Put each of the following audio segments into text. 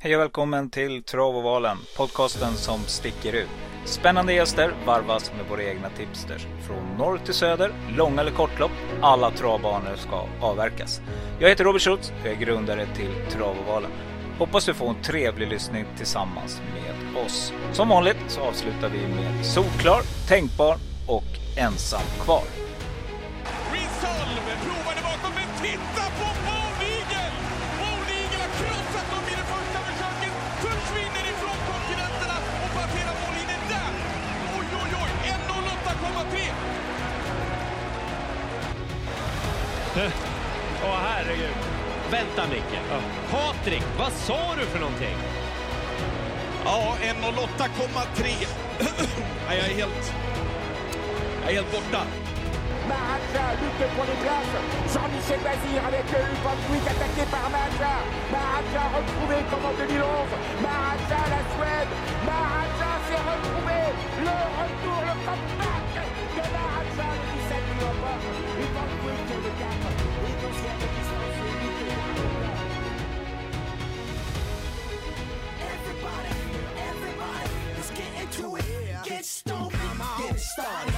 Hej och välkommen till Travovalen, podcasten som sticker ut. Spännande gäster varvas med våra egna tipsters. Från norr till söder, långa eller kortlopp, alla travbanor ska avverkas. Jag heter Robert Schultz och är grundare till Travovalen. Hoppas du får en trevlig lyssning tillsammans med oss. Som vanligt så avslutar vi med Solklar, Tänkbar och Ensam kvar. 1.08,3! Åh herregud. Vänta Micke. Patrik, vad sa du för någonting? Ja, 1.08,3. Nej, jag är helt... Jag är helt borta. Maraja lutte pour les places. Jean-Michel Bazir avec Van Dijk attaqué par Maraja. Maraja retrouvé comme en 2011. Maraja la Suède. Maraja s'est retrouvé. Le retour, le comeback de Maraja le 17 novembre. Et Van le 4. Come on. Get started.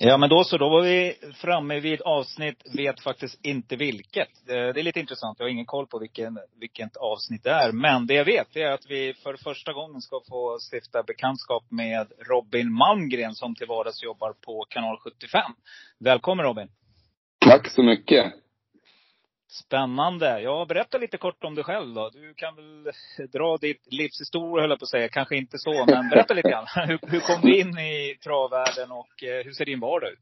Ja, men då så. Då var vi framme vid avsnitt vet faktiskt inte vilket. Det är lite intressant. Jag har ingen koll på vilken, vilket avsnitt det är. Men det jag vet är att vi för första gången ska få stifta bekantskap med Robin Malmgren som till vardags jobbar på kanal 75. Välkommen Robin! Tack så mycket. Spännande. Ja, berätta lite kort om dig själv då. Du kan väl dra ditt livshistoria höll jag på att säga. Kanske inte så, men berätta lite grann. Hur, hur kom du in i travvärlden och eh, hur ser din vardag ut?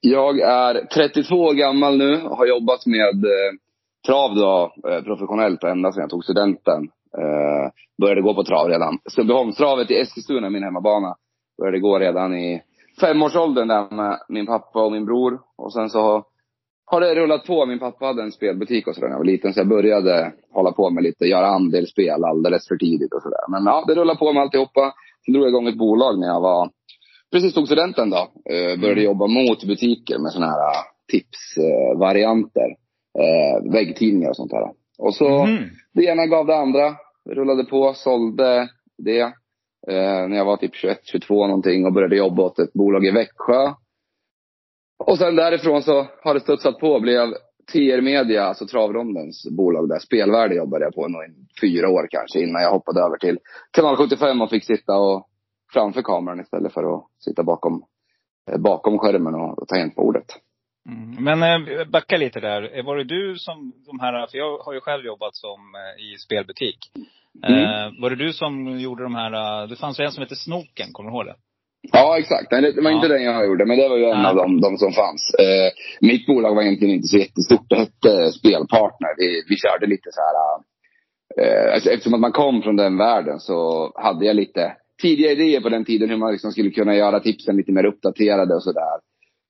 Jag är 32 år gammal nu och har jobbat med eh, trav då, eh, professionellt ända sedan jag tog studenten. Eh, började gå på trav redan. Sundbyholmstravet i Eskilstuna, min hemmabana. Började gå redan i femårsåldern där med min pappa och min bror. Och sen så har det rullat på. Min pappa hade en spelbutik och sådär när jag var liten. Så jag började hålla på med lite, göra andelsspel alldeles för tidigt och sådär. Men ja, det rullade på med alltihopa. Sen drog jag igång ett bolag när jag var, precis tog studenten då. Eh, började jobba mot butiker med sådana här tipsvarianter. Eh, varianter. eh, väggtidningar och sånt där. Och så, Mhm. det ena gav det andra. Rullade på, sålde det. Eh, när jag var typ 21, 22 någonting och började jobba åt ett bolag i Växjö. Och sen därifrån så har det studsat på. Blev TR Media, alltså Travrondens bolag där. Spelvärde jobbade jag på i fyra år kanske innan jag hoppade över till Kanal 75 och fick sitta och framför kameran istället för att sitta bakom, eh, bakom skärmen och, och tangentbordet. Mm. Men eh, backa lite där. Eh, Var det du som, de här, för jag har ju själv jobbat som i spelbutik. Eh, var det du som gjorde de här, det fanns en som hette Snoken, kommer du ihåg det? Ja, exakt. Nej, det var inte Ja. den jag gjorde, men det var ju en Ja. av dem, de som fanns. Eh, mitt bolag var egentligen inte så jättestort. Det hette Spelpartner. Vi, vi körde lite så här... Eh, alltså, eftersom att man kom från den världen så hade jag lite tidiga idéer på den tiden hur man liksom skulle kunna göra tipsen lite mer uppdaterade och sådär.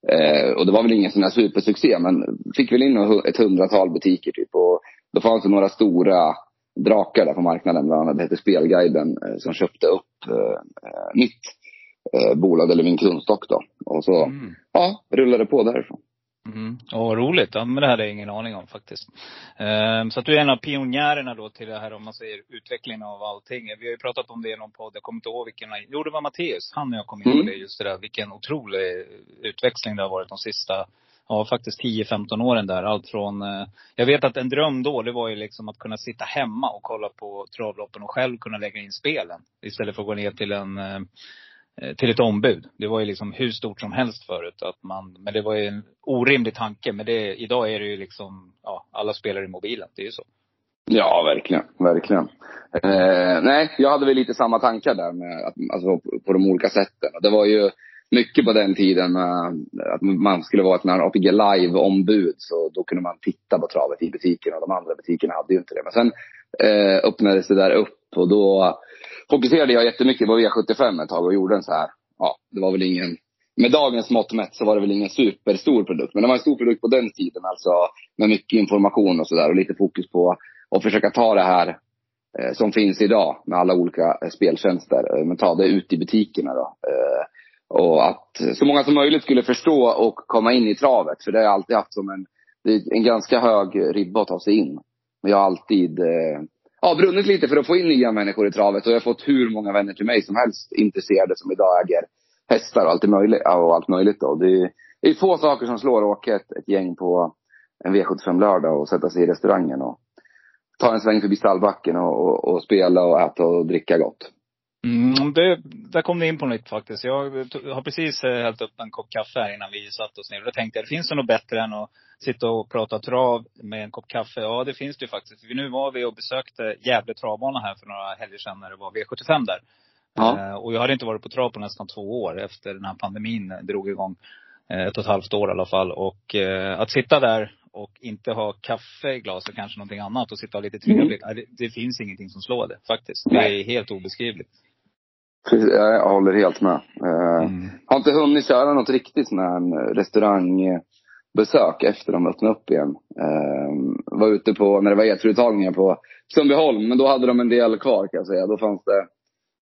Eh, och det var väl ingen sån där supersuccé, men fick väl in ett hundratal butiker typ. Och då fanns det några stora drakar där på marknaden, bland annat det hette Spelguiden, eh, som köpte upp eh, eh, mitt eh, bolag, eller min kundstock då. Och så, Mm. ja, rullade på därifrån. Mm. Åh, roligt. Ja, men det hade jag ingen aning om faktiskt. Ehm, så att du är en av pionjärerna då till det här, om man säger, utvecklingen av allting. Vi har ju pratat om det i någon podd, jag kommer inte ihåg vilken. Jo, det var Matteus. Han och jag kom in på Mm. det, just det där. Vilken otrolig utväxling det har varit de sista, ja faktiskt 10-15 åren där. Allt från, eh, jag vet att en dröm då, det var ju liksom att kunna sitta hemma och kolla på travloppen och själv kunna lägga in spelen. Istället för att gå ner till en eh, Eh, till ett ombud. Det var ju liksom hur stort som helst förut. Att man, men det var ju en orimlig tanke. Men det, idag är det ju liksom, ja, alla spelar i mobilen. Det är ju så. Ja, verkligen. Verkligen. Eh, nej, jag hade väl lite samma tankar där med att, alltså, på, på de olika sätten. Det var ju mycket på den tiden att man skulle vara ett när APG Live-ombud. Så då kunde man titta på travet i butiken och de andra butikerna hade ju inte det. Men sen eh, öppnades det där upp och då fokuserade jag jättemycket på V75 ett tag och gjorde en så här, ja, det var väl ingen, med dagens mått mätt så var det väl ingen superstor produkt. Men det var en stor produkt på den tiden. Alltså med mycket information och sådär. Och lite fokus på att försöka ta det här eh, som finns idag med alla olika eh, speltjänster. Eh, men ta det ut i butikerna då. Eh, och att så många som möjligt skulle förstå och komma in i travet. För det har jag alltid haft som en, det är en ganska hög ribba att ta sig in. Men jag har alltid eh, ja, brunnit lite för att få in nya människor i travet. Och jag har fått hur många vänner till mig som helst intresserade som idag äger hästar och allt möjligt. Och allt möjligt då. Det är, det är få saker som slår att åka ett, ett gäng på en V75 lördag och sätta sig i restaurangen och ta en sväng förbi stallbacken och, och, och spela och äta och dricka gott. Mm, det, där kom du in på nytt faktiskt. Jag har precis eh, hällt upp en kopp kaffe här innan vi satt oss ner. Och då tänkte jag, det finns det något bättre än att sitta och prata trav med en kopp kaffe? Ja, det finns det ju faktiskt. För nu var vi och besökte Gävle travbana här för några helger sedan när det var V75 där. Ja. Eh, och jag hade inte varit på trav på nästan två år efter den här pandemin drog igång. Eh, ett och ett halvt år i alla fall. Och att sitta där och inte ha kaffe i glaset, kanske någonting annat och sitta och lite trevligt. Mm. Det, det, finns ingenting som slår det faktiskt. Det är helt obeskrivligt. Precis, jag håller helt med. Eh, Mm. Har inte hunnit köra något riktigt sån här restaurangbesök efter de öppnade upp igen. Eh, var ute på, när det var E3-uttagningar på Sundbyholm, men då hade de en del kvar kan jag säga. Då fanns det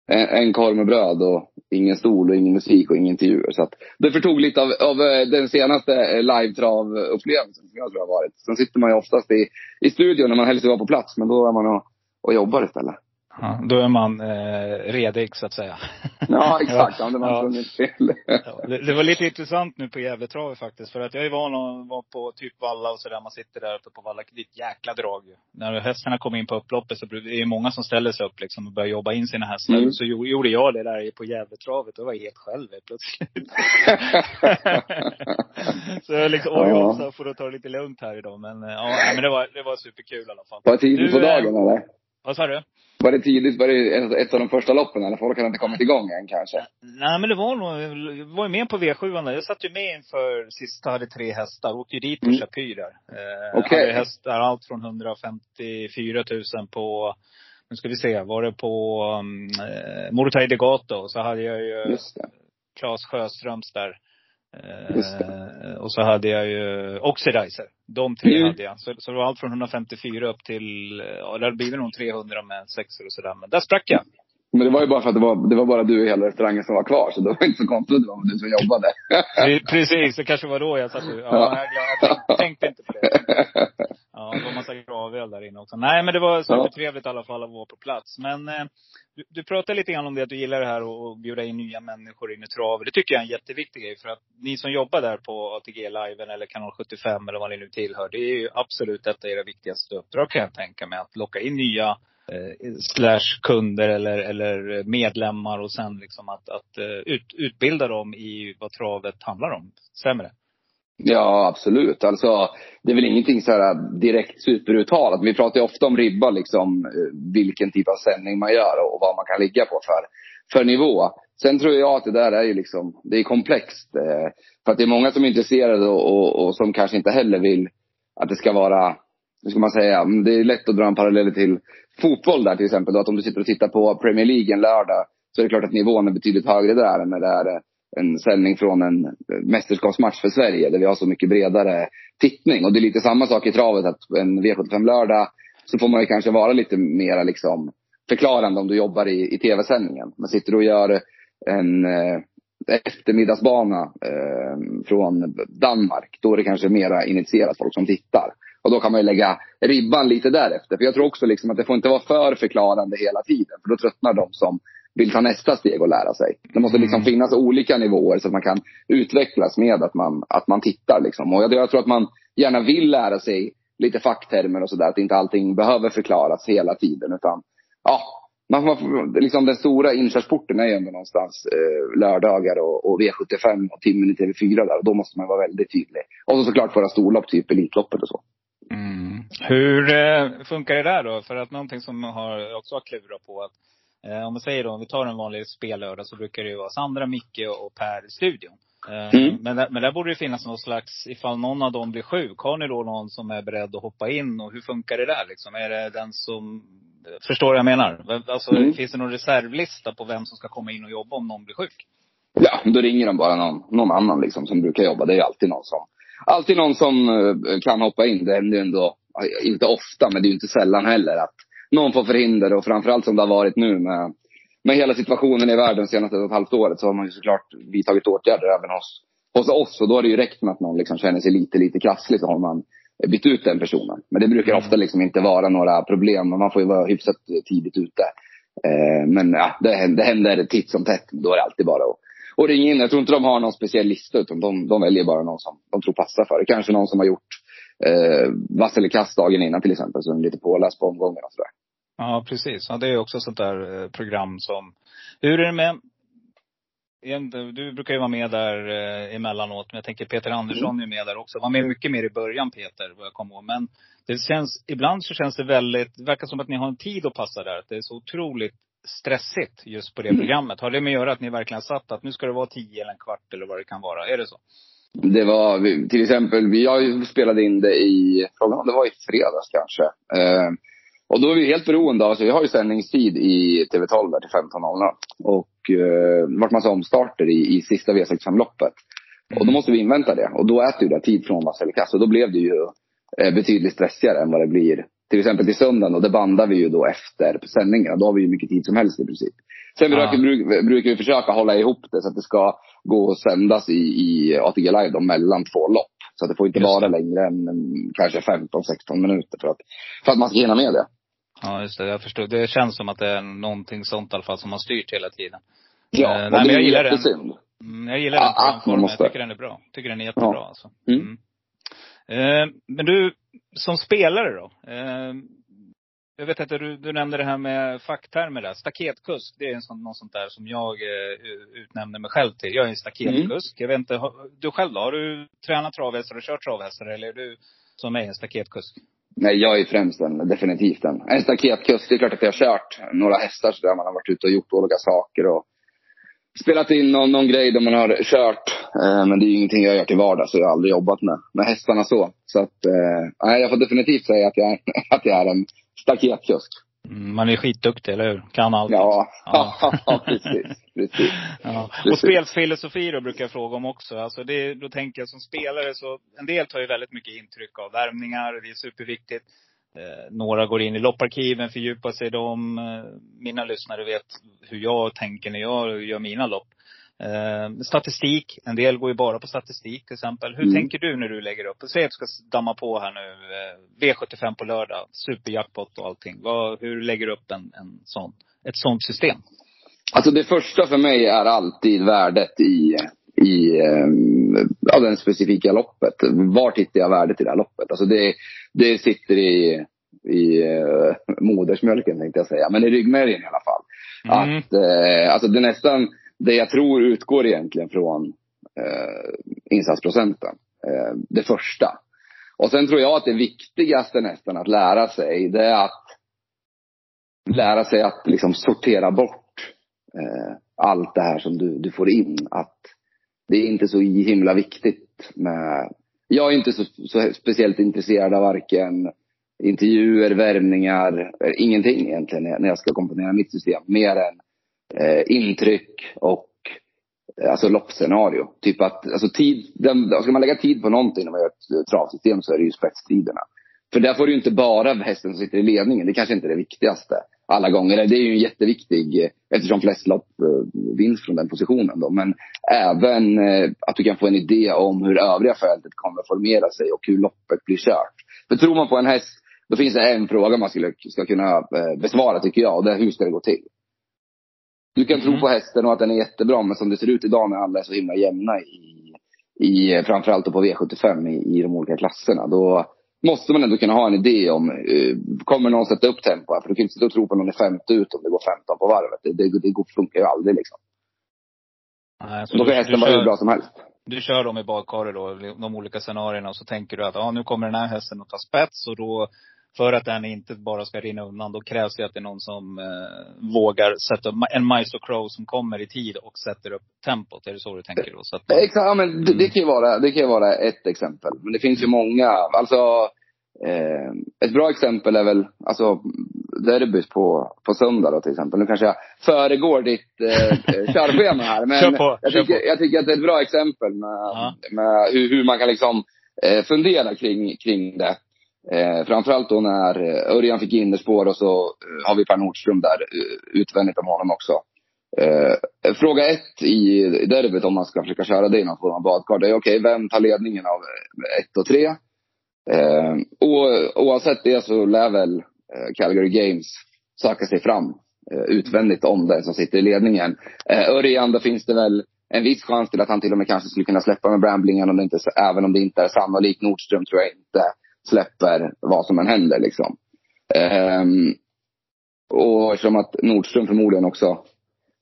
en, en korv med bröd och ingen stol och ingen musik och inga intervjuer. Så att det förtog lite av, av eh, den senaste live-trav-upplevelsen som jag tror har varit. Sen sitter man ju oftast i, i studion när man helst vill vara på plats, men då är man och, och jobbar istället. Ja, då är man eh, redig så att säga. Ja, exakt. Om det var Ja. fel. Ja, det, det var lite intressant nu på Gävletravet faktiskt. För att jag är van att vara på typ Valla och sådär. Man sitter där uppe på Valla. Det är ett jäkla drag ju. När hästarna kommer in på upploppet så blir det är många som ställer sig upp liksom och börjar jobba in sina hästar. Mm. Så gjo- gjorde jag det där på Gävletravet. Då var jag helt själv plötsligt. så jag liksom, oj Ja. hoppsan, får du ta det lite lugnt här idag. Men eh, ja, men det var, det var superkul i alla fall. Var det tidigt på eh, dagen eller? Vad sa du? Var det tidigt? Var det ett, av de första loppen eller? Folk hade inte kommit igång än kanske? Nej men det var nog, jag var ju med på V7 där. Jag satt ju med inför sista, hade tre hästar. Åkte ju dit på Mm. Chapy där. Eh, Okej. Hade hästar allt från 154 000 på, nu ska vi se, var det på um, eh, Morotai Degato. Och så hade jag ju. Claes Sjöströms där. Eh, och så hade jag ju Oxidizer. De tre Mm. hade jag. Så, så det var allt från 154 upp till, ja det blir nog 300 med sexor och sådär. Men där sprack jag. Men det var ju bara för att det var, det var bara du i hela restaurangen som var kvar. Så det var inte så konstigt att det var du som jobbade. Pre- Precis, det kanske var då jag satt och- Ja, jag, jag tänkte, tänkte inte på det. Ja, det var massa gravöl där inne också. Nej, men det var supertrevligt i alla fall att vara på plats. Men eh, du, du pratade lite grann om det, att du gillar det här och, och bjuda in nya människor in i trav. Det tycker jag är en jätteviktig grej. För att ni som jobbar där på ATG Liven eller Kanal 75 eller vad ni nu tillhör. Det är ju absolut ett av era viktigaste uppdrag kan jag tänka mig. Att locka in nya eh, slash kunder eller, eller medlemmar och sen liksom att, att eh, ut, utbilda dem i vad travet handlar om. Stämmer det? Ja, absolut. Alltså, det är väl ingenting så här direkt superuttalat. Vi pratar ju ofta om ribba, liksom, eh, vilken typ av sändning man gör och vad man kan ligga på för, för nivå. Sen tror jag att det där är ju liksom, det är komplext. eh, För att det är många som är intresserade och, och, och som kanske inte heller vill att det ska vara, hur ska man säga, mm, det är lätt att dra en parallell till fotboll där till exempel. Då, att om du sitter och tittar på Premier League en lördag så är det klart att nivån är betydligt högre där än när det är eh, en sändning från en mästerskapsmatch för Sverige där vi har så mycket bredare tittning. Och det är lite samma sak i travet att en V75-lördag så får man ju kanske vara lite mera liksom förklarande om du jobbar i, i tv-sändningen. Men sitter du och gör en eh, eftermiddagsbana eh, från Danmark, då är det kanske mera initierat folk som tittar. Och då kan man ju lägga ribban lite därefter. För jag tror också liksom att det får inte vara för förklarande hela tiden. För då tröttnar de som vill ta nästa steg och lära sig. Det måste liksom Mm. finnas olika nivåer så att man kan utvecklas med att man, att man tittar. Liksom. Och jag, jag tror att man gärna vill lära sig lite facktermer och sådär. Att inte allting behöver förklaras hela tiden. Utan ja, man, man, liksom den stora inkörsporten är ju ändå någonstans eh, lördagar och, och V75 och timmen i TV4 där. Och då måste man vara väldigt tydlig. Och så såklart våra storlopp, typ Elitloppet och så. Mm. Hur eh, funkar det där då? För att någonting som har, jag också har klurat på att om man säger då, om vi tar en vanlig spellördag så brukar det ju vara Sandra, Micke och Per i studion. Eh, Mm. men, där, men där borde det finnas någon slags, ifall någon av dem blir sjuk, har ni då någon som är beredd att hoppa in? Och hur funkar det där liksom? Är det den som, förstår vad jag menar? Alltså Mm. finns det någon reservlista på vem som ska komma in och jobba om någon blir sjuk? Ja, då ringer de bara någon, någon annan liksom som brukar jobba. Det är alltid någon som, alltid någon som eh, kan hoppa in. Det händer ju ändå, eh, inte ofta, men det är ju inte sällan heller att någon får förhinder och framförallt som det har varit nu med, med hela situationen i världen senaste ett och ett halvt året så har man ju såklart vidtagit åtgärder även hos, hos oss. Och då har det ju räckt med att någon liksom känner sig lite, lite krasslig så har man bytt ut den personen. Men det brukar ofta liksom inte vara några problem man får ju vara hyfsat tidigt ute. Eh, men ja, det händer, det händer titt som tätt. Då är det alltid bara att och ringa in. Jag tror inte de har någon speciell lista utan de, de väljer bara någon som de tror passar för det. Kanske någon som har gjort eh, vass eller kast dagen innan till exempel. Så de är lite påläst på omgången och sådär. Ja, precis. Ja, det är också sånt där eh, program som... Hur är det med... Du brukar ju vara med där eh, emellanåt. Men jag tänker Peter Andersson är med där också. Var med mycket mer i början Peter, vad jag kommer ihåg. Men det känns, ibland så känns det väldigt, det verkar som att ni har en tid att passa där. Att det är så otroligt stressigt just på det programmet. Har det med att göra att ni verkligen satt att nu ska det vara tio eller en kvart eller vad det kan vara? Är det så? Det var till exempel, ju spelade in det i, frågan det var i fredags kanske. Och då är vi helt beroende av, alltså vi har ju sändningstid i TV12 där till 15.00. Och eh, vart massa omstarter i, i sista V65-loppet. Och då måste vi invänta det. Och då äter ju det tid från vass eller kast. Och då blev det ju eh, betydligt stressigare än vad det blir till exempel till söndagen. Och det bandar vi ju då efter sändningarna. Då har vi ju mycket tid som helst i princip. Sen Ja. brukar, bruk, brukar vi försöka hålla ihop det så att det ska gå och sändas i, i ATG Live då, mellan två lopp. Så att det får inte Just vara det. längre än mm, kanske 15-16 minuter för att, för att man ska hinna med det. Ja, just det. Jag förstår. Det känns som att det är någonting sånt i alla fall som har styrt hela tiden. Ja, Eh, nej, men det jag är gillar den. Mm, jag gillar den man programformen. måste. Jag tycker den är bra. Tycker den är jättebra Ja. alltså. Mm. Mm. Eh, men du, som spelare då? Eh, jag vet inte, du, du nämnde det här med facktermer där. Staketkusk, det är en sån, något sånt där som jag eh, utnämner mig själv till. Jag är en staketkusk. Jag vet inte, har, du själv då? Har du tränat travhästar och kört travhästar eller är du som mig en staketkusk? Nej, jag är främst en, definitivt en. En staketkusk. Det är klart att jag har kört några hästar så där man har varit ute och gjort olika saker och spelat in någon, någon grej där man har kört. Eh, men det är ju ingenting jag gör till vardags så jag har aldrig jobbat med, med hästarna så. Så att, eh, nej, jag får definitivt säga att jag, är- att jag är en staketkusk. Man är skitduktig, eller hur? Kan allt. Ja, Ja. ja. precis. precis. Ja. Och spelfilosofi då brukar jag fråga om också. Alltså det, då tänker jag som spelare så, en del tar ju väldigt mycket intryck av värmningar, det är superviktigt. Eh, några går in i lopparkiven, fördjupar sig i dem. Eh, mina lyssnare vet hur jag tänker när jag gör mina lopp. Eh, statistik, en del går ju bara på statistik till exempel. Hur Mm. tänker du när du lägger upp? Säg att du ska damma på här nu, eh, V75 på lördag, superjackpot och allting. Vad, hur lägger du upp en, en sån, ett sånt system? Alltså det första för mig är alltid värdet i, i um, ja, den specifika loppet. Var hittar jag värdet i det här loppet? Alltså det, det sitter i, i modersmjölken tänkte jag säga, men i ryggmärgen i alla fall. Mm. Att, eh, alltså det är nästan det jag tror utgår egentligen från eh, insatsprocenten. Eh, det första. Och sen tror jag att det viktigaste nästan att lära sig, det är att lära sig att liksom sortera bort eh, allt det här som du, du får in. Att det är inte så himla viktigt med... Jag är inte så, så speciellt intresserad av varken intervjuer, värmningar, eh, ingenting egentligen när jag ska komponera mitt system. Mer än eh, intryck och eh, alltså loppscenario. Typ att, alltså tid, den, ska man lägga tid på någonting när man gör ett eh, travsystem så är det ju spetstiderna. För där får du ju inte bara hästen som sitter i ledningen. Det kanske inte är det viktigaste alla gånger. Det är ju jätteviktig, eh, eftersom flest lopp eh, vinns från den positionen då. Men även eh, att du kan få en idé om hur övriga fältet kommer formera sig och hur loppet blir kört. För tror man på en häst, då finns det en fråga man skulle, ska kunna eh, besvara tycker jag. Och det är hur ska det gå till? Du kan tro Mm. på hästen och att den är jättebra, men som det ser ut idag när alla är så himla jämna i, i framförallt på V75 i, i de olika klasserna. Då måste man ändå kunna ha en idé om, eh, kommer någon sätta upp tempo här? För du kan inte sitta och tro på någon är femte ut om det går 15 på varvet. Det, det, det funkar ju aldrig liksom. Nej, så Då kan hästen vara hur bra som helst. Du kör dem i badkaret då, de olika scenarierna och så tänker du att ja, nu kommer den här hästen att ta spets och då för att den inte bara ska rinna undan, då krävs det att det är någon som eh, vågar sätta upp, en Maestro Crow som kommer i tid och sätter upp tempot. Är det så du tänker då? Så att man, Exakt, ja, men det, det, kan ju vara, det kan ju vara ett exempel. Men det finns ju många. Alltså, Eh, ett bra exempel är väl, alltså derbyt på, på söndag då till exempel. Nu kanske jag föregår ditt eh, eh körschema här. Men Kör på, jag, kör tycker, på. jag tycker att det är ett bra exempel med, Ja. med hur, hur man kan liksom eh, fundera kring, kring det. Eh, framförallt då när eh, Örjan fick innerspår och så eh, har vi Per Nordström där eh, utvändigt om honom också. Eh, fråga ett i derbyt om man ska försöka köra det i någon form av badkar. Det är okej, vem tar ledningen av ett och tre? Eh, och, oavsett det så lär väl eh, Calgary Games söka sig fram eh, utvändigt om den som sitter i ledningen. Eh, Örjan, då finns det väl en viss chans till att han till och med kanske skulle kunna släppa med Bramblingen om det inte, även om det inte är sannolikt. Nordström tror jag inte släpper vad som än händer liksom. Um, och eftersom att Nordström förmodligen också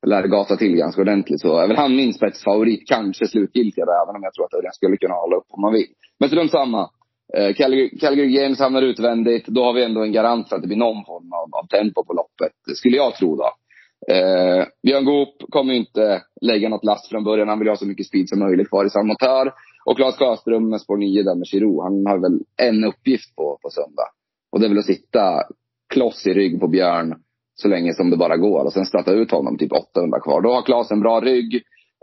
lär gasa till ganska ordentligt så är väl han min spetsfavorit, kanske slutgiltiga där, även om jag tror att Örjan skulle kunna hålla upp om man vill. Men strunt samma. Eh, Calgary, Calgary Games hamnar utvändigt. Då har vi ändå en garant för att det blir någon form av, av tempo på loppet. Skulle jag tro då. Eh, Björn Goop kommer ju inte lägga något last från början. Han vill ha så mycket speed som möjligt kvar i samma motör. Och Claes Sjöström med spår 9 där med Chiro. Han har väl en uppgift på, på söndag. Och det är väl att sitta kloss i rygg på Björn så länge som det bara går. Och sen starta ut honom typ 800 kvar. Då har Claes en bra rygg.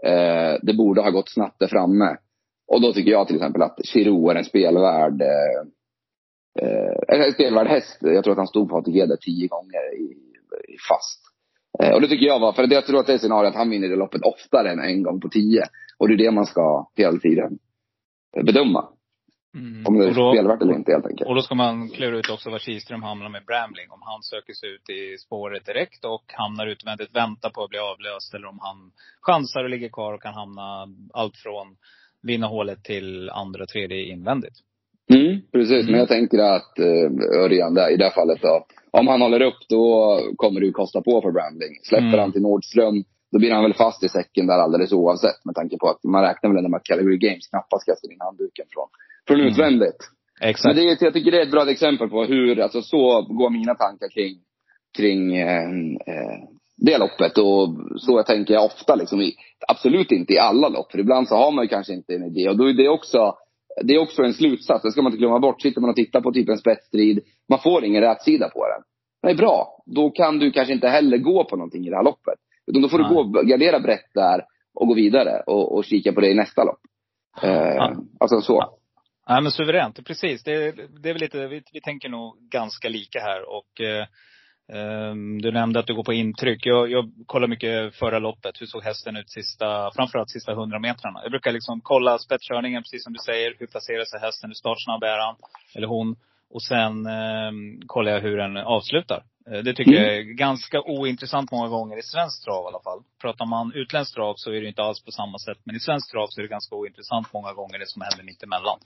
Eh, det borde ha gått snabbt där framme. Och då tycker jag till exempel att Chiro är en spelvärd eh, eh, en spelvärd häst. Jag tror att han stod på ATG där tio gånger i, i fast. Eh, och det tycker jag var, för jag tror att det är scenariot att han vinner det loppet oftare än en gång på tio. Och det är det man ska hela tiden bedöma. Mm. Om det är då- spelvärt eller inte helt enkelt. Och då ska man klura ut också var Kihlström hamnar med Brambling. Om han söker sig ut i spåret direkt och hamnar utvändigt, väntar på att bli avlöst. Eller om han chansar och ligger kvar och kan hamna allt från vinna hålet till andra, tredje invändigt. Mm, precis, men jag tänker att eh, Örjan där, i det här fallet då. Om han håller upp då kommer det ju kosta på för Brandling. Släpper Mm. han till Nordström, då blir han väl fast i säcken där alldeles oavsett. Med tanke på att man räknar väl ändå med att Calgary Games knappast kastar in handduken från, från Mm. utvändigt. Men Exakt. det är, jag tycker det är ett bra exempel på hur, alltså så går mina tankar kring, kring eh, eh, det loppet. Och så jag tänker jag ofta liksom i, absolut inte i alla lopp. För ibland så har man ju kanske inte en idé. Och då är det också, det är också en slutsats. Det ska man inte glömma bort. Sitter man och tittar på typ en spetsstrid, man får ingen rätt sida på den. Det är bra. Då kan du kanske inte heller gå på någonting i det här loppet. Utan då får Nej. du gå, gardera brett där och gå vidare och, och kika på det i nästa lopp. Eh, Ja. Alltså så. Nej men suveränt, precis. Det, det är väl lite, vi, vi tänker nog ganska lika här. Och eh, ehm, du nämnde att du går på intryck. Jag, jag kollar mycket förra loppet. Hur såg hästen ut sista, framförallt sista 100 metrarna? Jag brukar liksom kolla spetskörningen, precis som du säger. Hur placerar sig hästen? Hur startsnabb är han? Eller hon? Och sen ehm, kollar jag hur den avslutar. Eh, Det tycker Mm. jag är ganska ointressant många gånger i svensk trav i alla fall. Pratar man utländskt trav så är det inte alls på samma sätt. Men i svensk trav så är det ganska ointressant många gånger det som händer mitt emellan.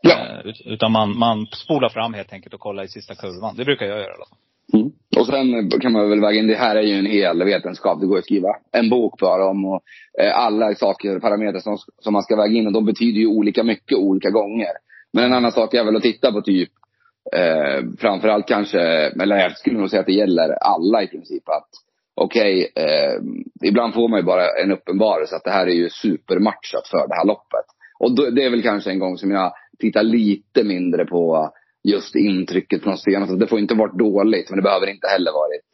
Ja. Eh, ut- Utan man, man spolar fram helt enkelt och kollar i sista kurvan. Det brukar jag göra i alla fall. Mm. Och sen kan man väl väga in, det här är ju en hel vetenskap. Det går att skriva en bok bara om och, eh, alla saker, parametrar som, som man ska väga in. Och de betyder ju olika mycket olika gånger. Men en annan sak är väl att titta på typ, eh, framförallt kanske, eller jag skulle nog säga att det gäller alla i princip. Att okej, eh, ibland får man ju bara en uppenbarelse att det här är ju supermatchat för det här loppet. Och då, det är väl kanske en gång som jag tittar lite mindre på just intrycket från senaste. Alltså, det får inte varit dåligt, men det behöver inte heller varit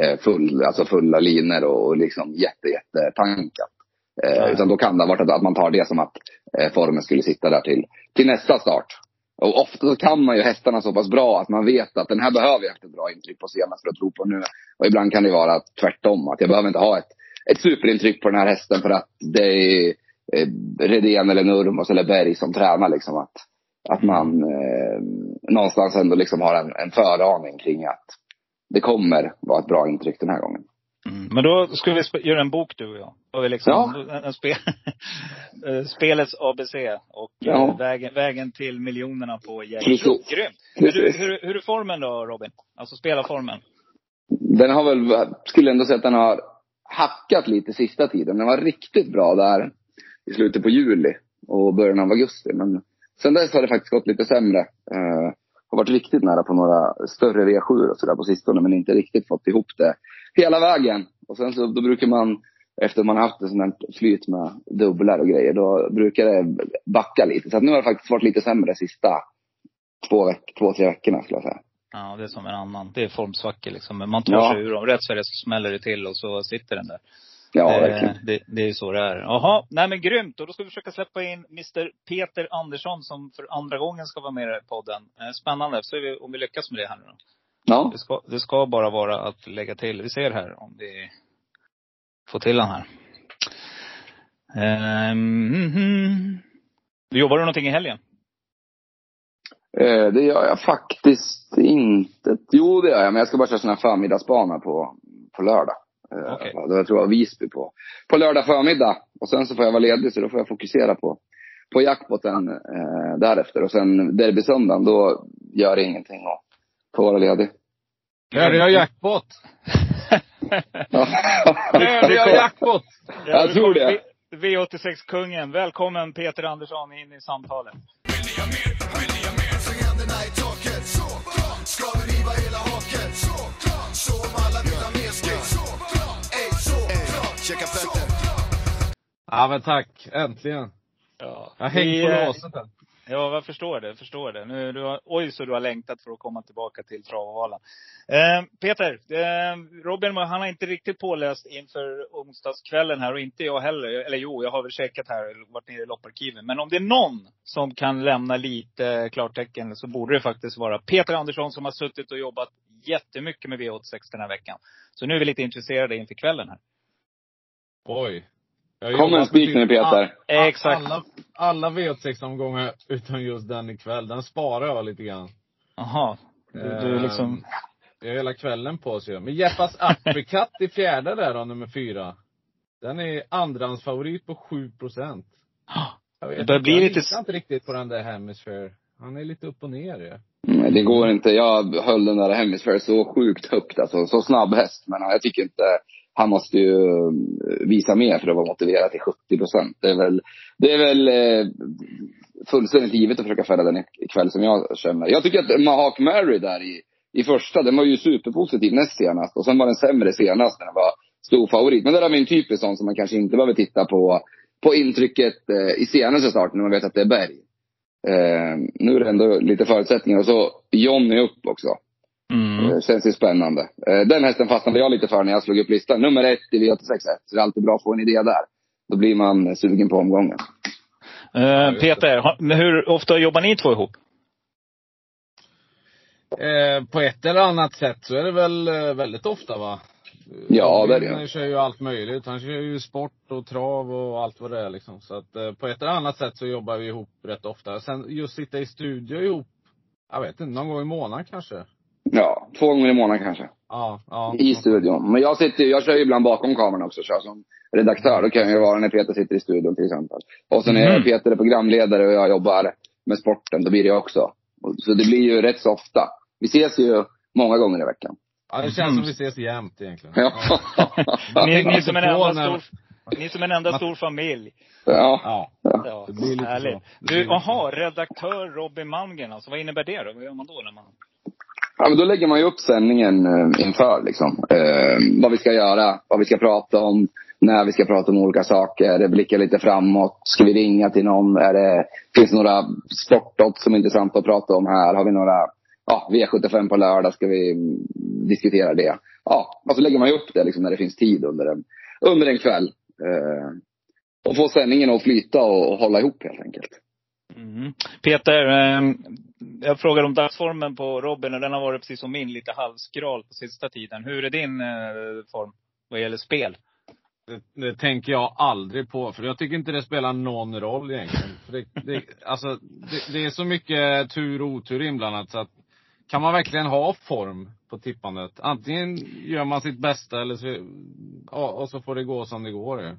eh, full, alltså fulla linor och, och liksom jätte, jätte tankat. Eh, utan då kan det ha varit att, man tar det som att eh, formen skulle sitta där till, till nästa start. Och ofta så kan man ju hästarna så pass bra att man vet att den här behöver jag ett bra intryck på senast för att tro på nu. Och ibland kan det vara tvärtom, att jag behöver inte ha ett, ett superintryck på den här hästen för att det är eh, Redén eller Nurmos eller Berg som tränar liksom. Att, att man eh, någonstans ändå liksom har en, en föraning kring att det kommer vara ett bra intryck den här gången. Mm. Men då skulle vi göra en bok du och jag. Och liksom, Ja. en, en spe, eh, spelets ABC. Och eh, Ja. vägen, vägen till miljonerna på. Precis. Grymt! Hur, hur, hur är formen då Robin? Alltså spelarformen? Den har väl, skulle ändå säga att den har hackat lite sista tiden. Den var riktigt bra där i slutet på juli och början av augusti. Men sen dess har det faktiskt gått lite sämre. Eh, har varit riktigt nära på några större V7 och sådär på sistone men inte riktigt fått ihop det hela vägen. Och sen så då brukar man, efter man har haft ett sånt här flyt med dubblar och grejer, då brukar det backa lite. Så att nu har det faktiskt varit lite sämre sista två, veck, två tre veckorna skulle jag säga. Ja, det är som en annan. Det är formsvackor liksom. Men man tar Ja. sig ur dem. Rätt så det så smäller det till och så sitter den där. Ja, Eh, verkligen. det, det är så det är. Jaha, nej men grymt. Och då ska vi försöka släppa in Mr Peter Andersson som för andra gången ska vara med i podden. Eh, Spännande. Så vi, om vi lyckas med det här nu då. Ja. Det ska, det ska bara vara att lägga till. Vi ser här om vi får till den här. Ehm, mhm. Jobbar du någonting i helgen? Eh, det gör jag faktiskt inte. Jo, det gör jag. Men jag ska bara köra sån här förmiddagsbana på, på lördag. Eh. Då jag tror jag Visby på, på lördag förmiddag. Och sen så får jag vara ledig så då får jag fokusera på, på jackpoten eh, därefter. Och sen derbysöndagen, då gör det ingenting att få vara ledig. Hörde jag jackpot? Hörde jag jackpot? Jag tror det. V- V86-kungen. Välkommen Peter Andersson in i samtalet. Ja men tack, äntligen. Ja. Jag har hängt på eh, låset. Ja, jag förstår det. Jag Förstår det. Nu, du har, oj, så du har längtat för att komma tillbaka till Travavalan. Eh, Peter, eh, Robin han har inte riktigt påläst inför onsdagskvällen här och inte jag heller. Eller jo, jag har väl checkat här, varit nere i lopparkiven. Men om det är någon som kan lämna lite klartecken så borde det faktiskt vara Peter Andersson som har suttit och jobbat jättemycket med V86 den här veckan. Så nu är vi lite intresserade inför kvällen här. Oj. Jag har Kom en spik nu Peter. all- Exakt. Alla, alla V86-omgångar utom just den ikväll. Den sparar jag lite grann. Jaha. Du, du Ehm, liksom, Jag har hela kvällen på sig. Men Jeppas Apricot i fjärde där då, nummer fyra. Den är andrahandsfavorit på 7 procent. Jag Det börjar bli jag lite- litar inte riktigt på den där Hemisphere. Han är lite upp och ner ju. Nej, det går inte. Jag höll den där Hemisphere så sjukt högt alltså. Så snabb häst. Men jag tycker inte, han måste ju eh, visa mer för att vara motiverad till 70 procent. Det är väl, det är väl eh, fullständigt givet att försöka fälla den ikväll som jag känner. Jag tycker att Mahak Mary där i, i första, den var ju superpositiv näst senast. Och sen var den sämre senast när den var stor favorit. Men det där är en typisk sån som man kanske inte behöver titta på, på intrycket eh, i senaste starten när man vet att det är berg. Eh, nu är det ändå lite förutsättningar. Och så Johnny upp också mm. Eh, Känns ju spännande. Eh, Den hästen fastnade jag lite för när jag slog upp listan. Nummer ett i V861. Så det är alltid bra att få en idé där. Då blir man sugen på omgången. Eh, Peter, hur ofta jobbar ni två ihop? Eh, på ett eller annat sätt så är det väl eh, väldigt ofta va? Ja, det är det. Han kör ju allt möjligt. Han kör ju sport och trav och allt vad det är liksom. Så att eh, på ett eller annat sätt så jobbar vi ihop rätt ofta. Sen just sitta i studio ihop, jag vet inte, någon gång i månaden kanske. Ja, två gånger i månaden kanske. Ja, ja. I studion. Men jag sitter ju- jag kör ju ibland bakom kameran också. Kör som redaktör. Då kan jag ju vara när Peter sitter i studion till exempel. Och sen är Mhm. Peter är programledare och jag jobbar med sporten. Då blir det jag också. Så det blir ju rätt så ofta. Vi ses ju många gånger i veckan. Ja, det känns som vi ses jämt egentligen. Ja. Ni, ni, som en enda när- stor, ni som en enda stor familj. ja. Ja. Ja, Det blir lite härligt. så. Du, jaha, redaktör Robin Malmgren alltså. Vad innebär det då? Vad gör man då när man... Ja, men då lägger man ju upp sändningen eh, inför liksom. Eh, vad vi ska göra, vad vi ska prata om, när vi ska prata om olika saker, blicka lite framåt. Ska vi ringa till någon? Är det, finns det några sportodds som är intressanta att prata om här? Har vi några, ja, V75 på lördag, ska vi mm, diskutera det? Ja, och så lägger man ju upp det liksom när det finns tid under en, under en kväll. Eh, och få sändningen att flyta och, och hålla ihop helt enkelt. Mm. Peter, eh, jag frågar om dagsformen på Robin och den har varit precis som min, lite halvskral på sista tiden. Hur är din eh, form vad gäller spel? Det, det tänker jag aldrig på, för jag tycker inte det spelar någon roll egentligen. För det, det, alltså, det, det är så mycket tur och otur inblandat så att kan man verkligen ha form på tippandet? Antingen gör man sitt bästa eller så, ja, och så får det gå som det går.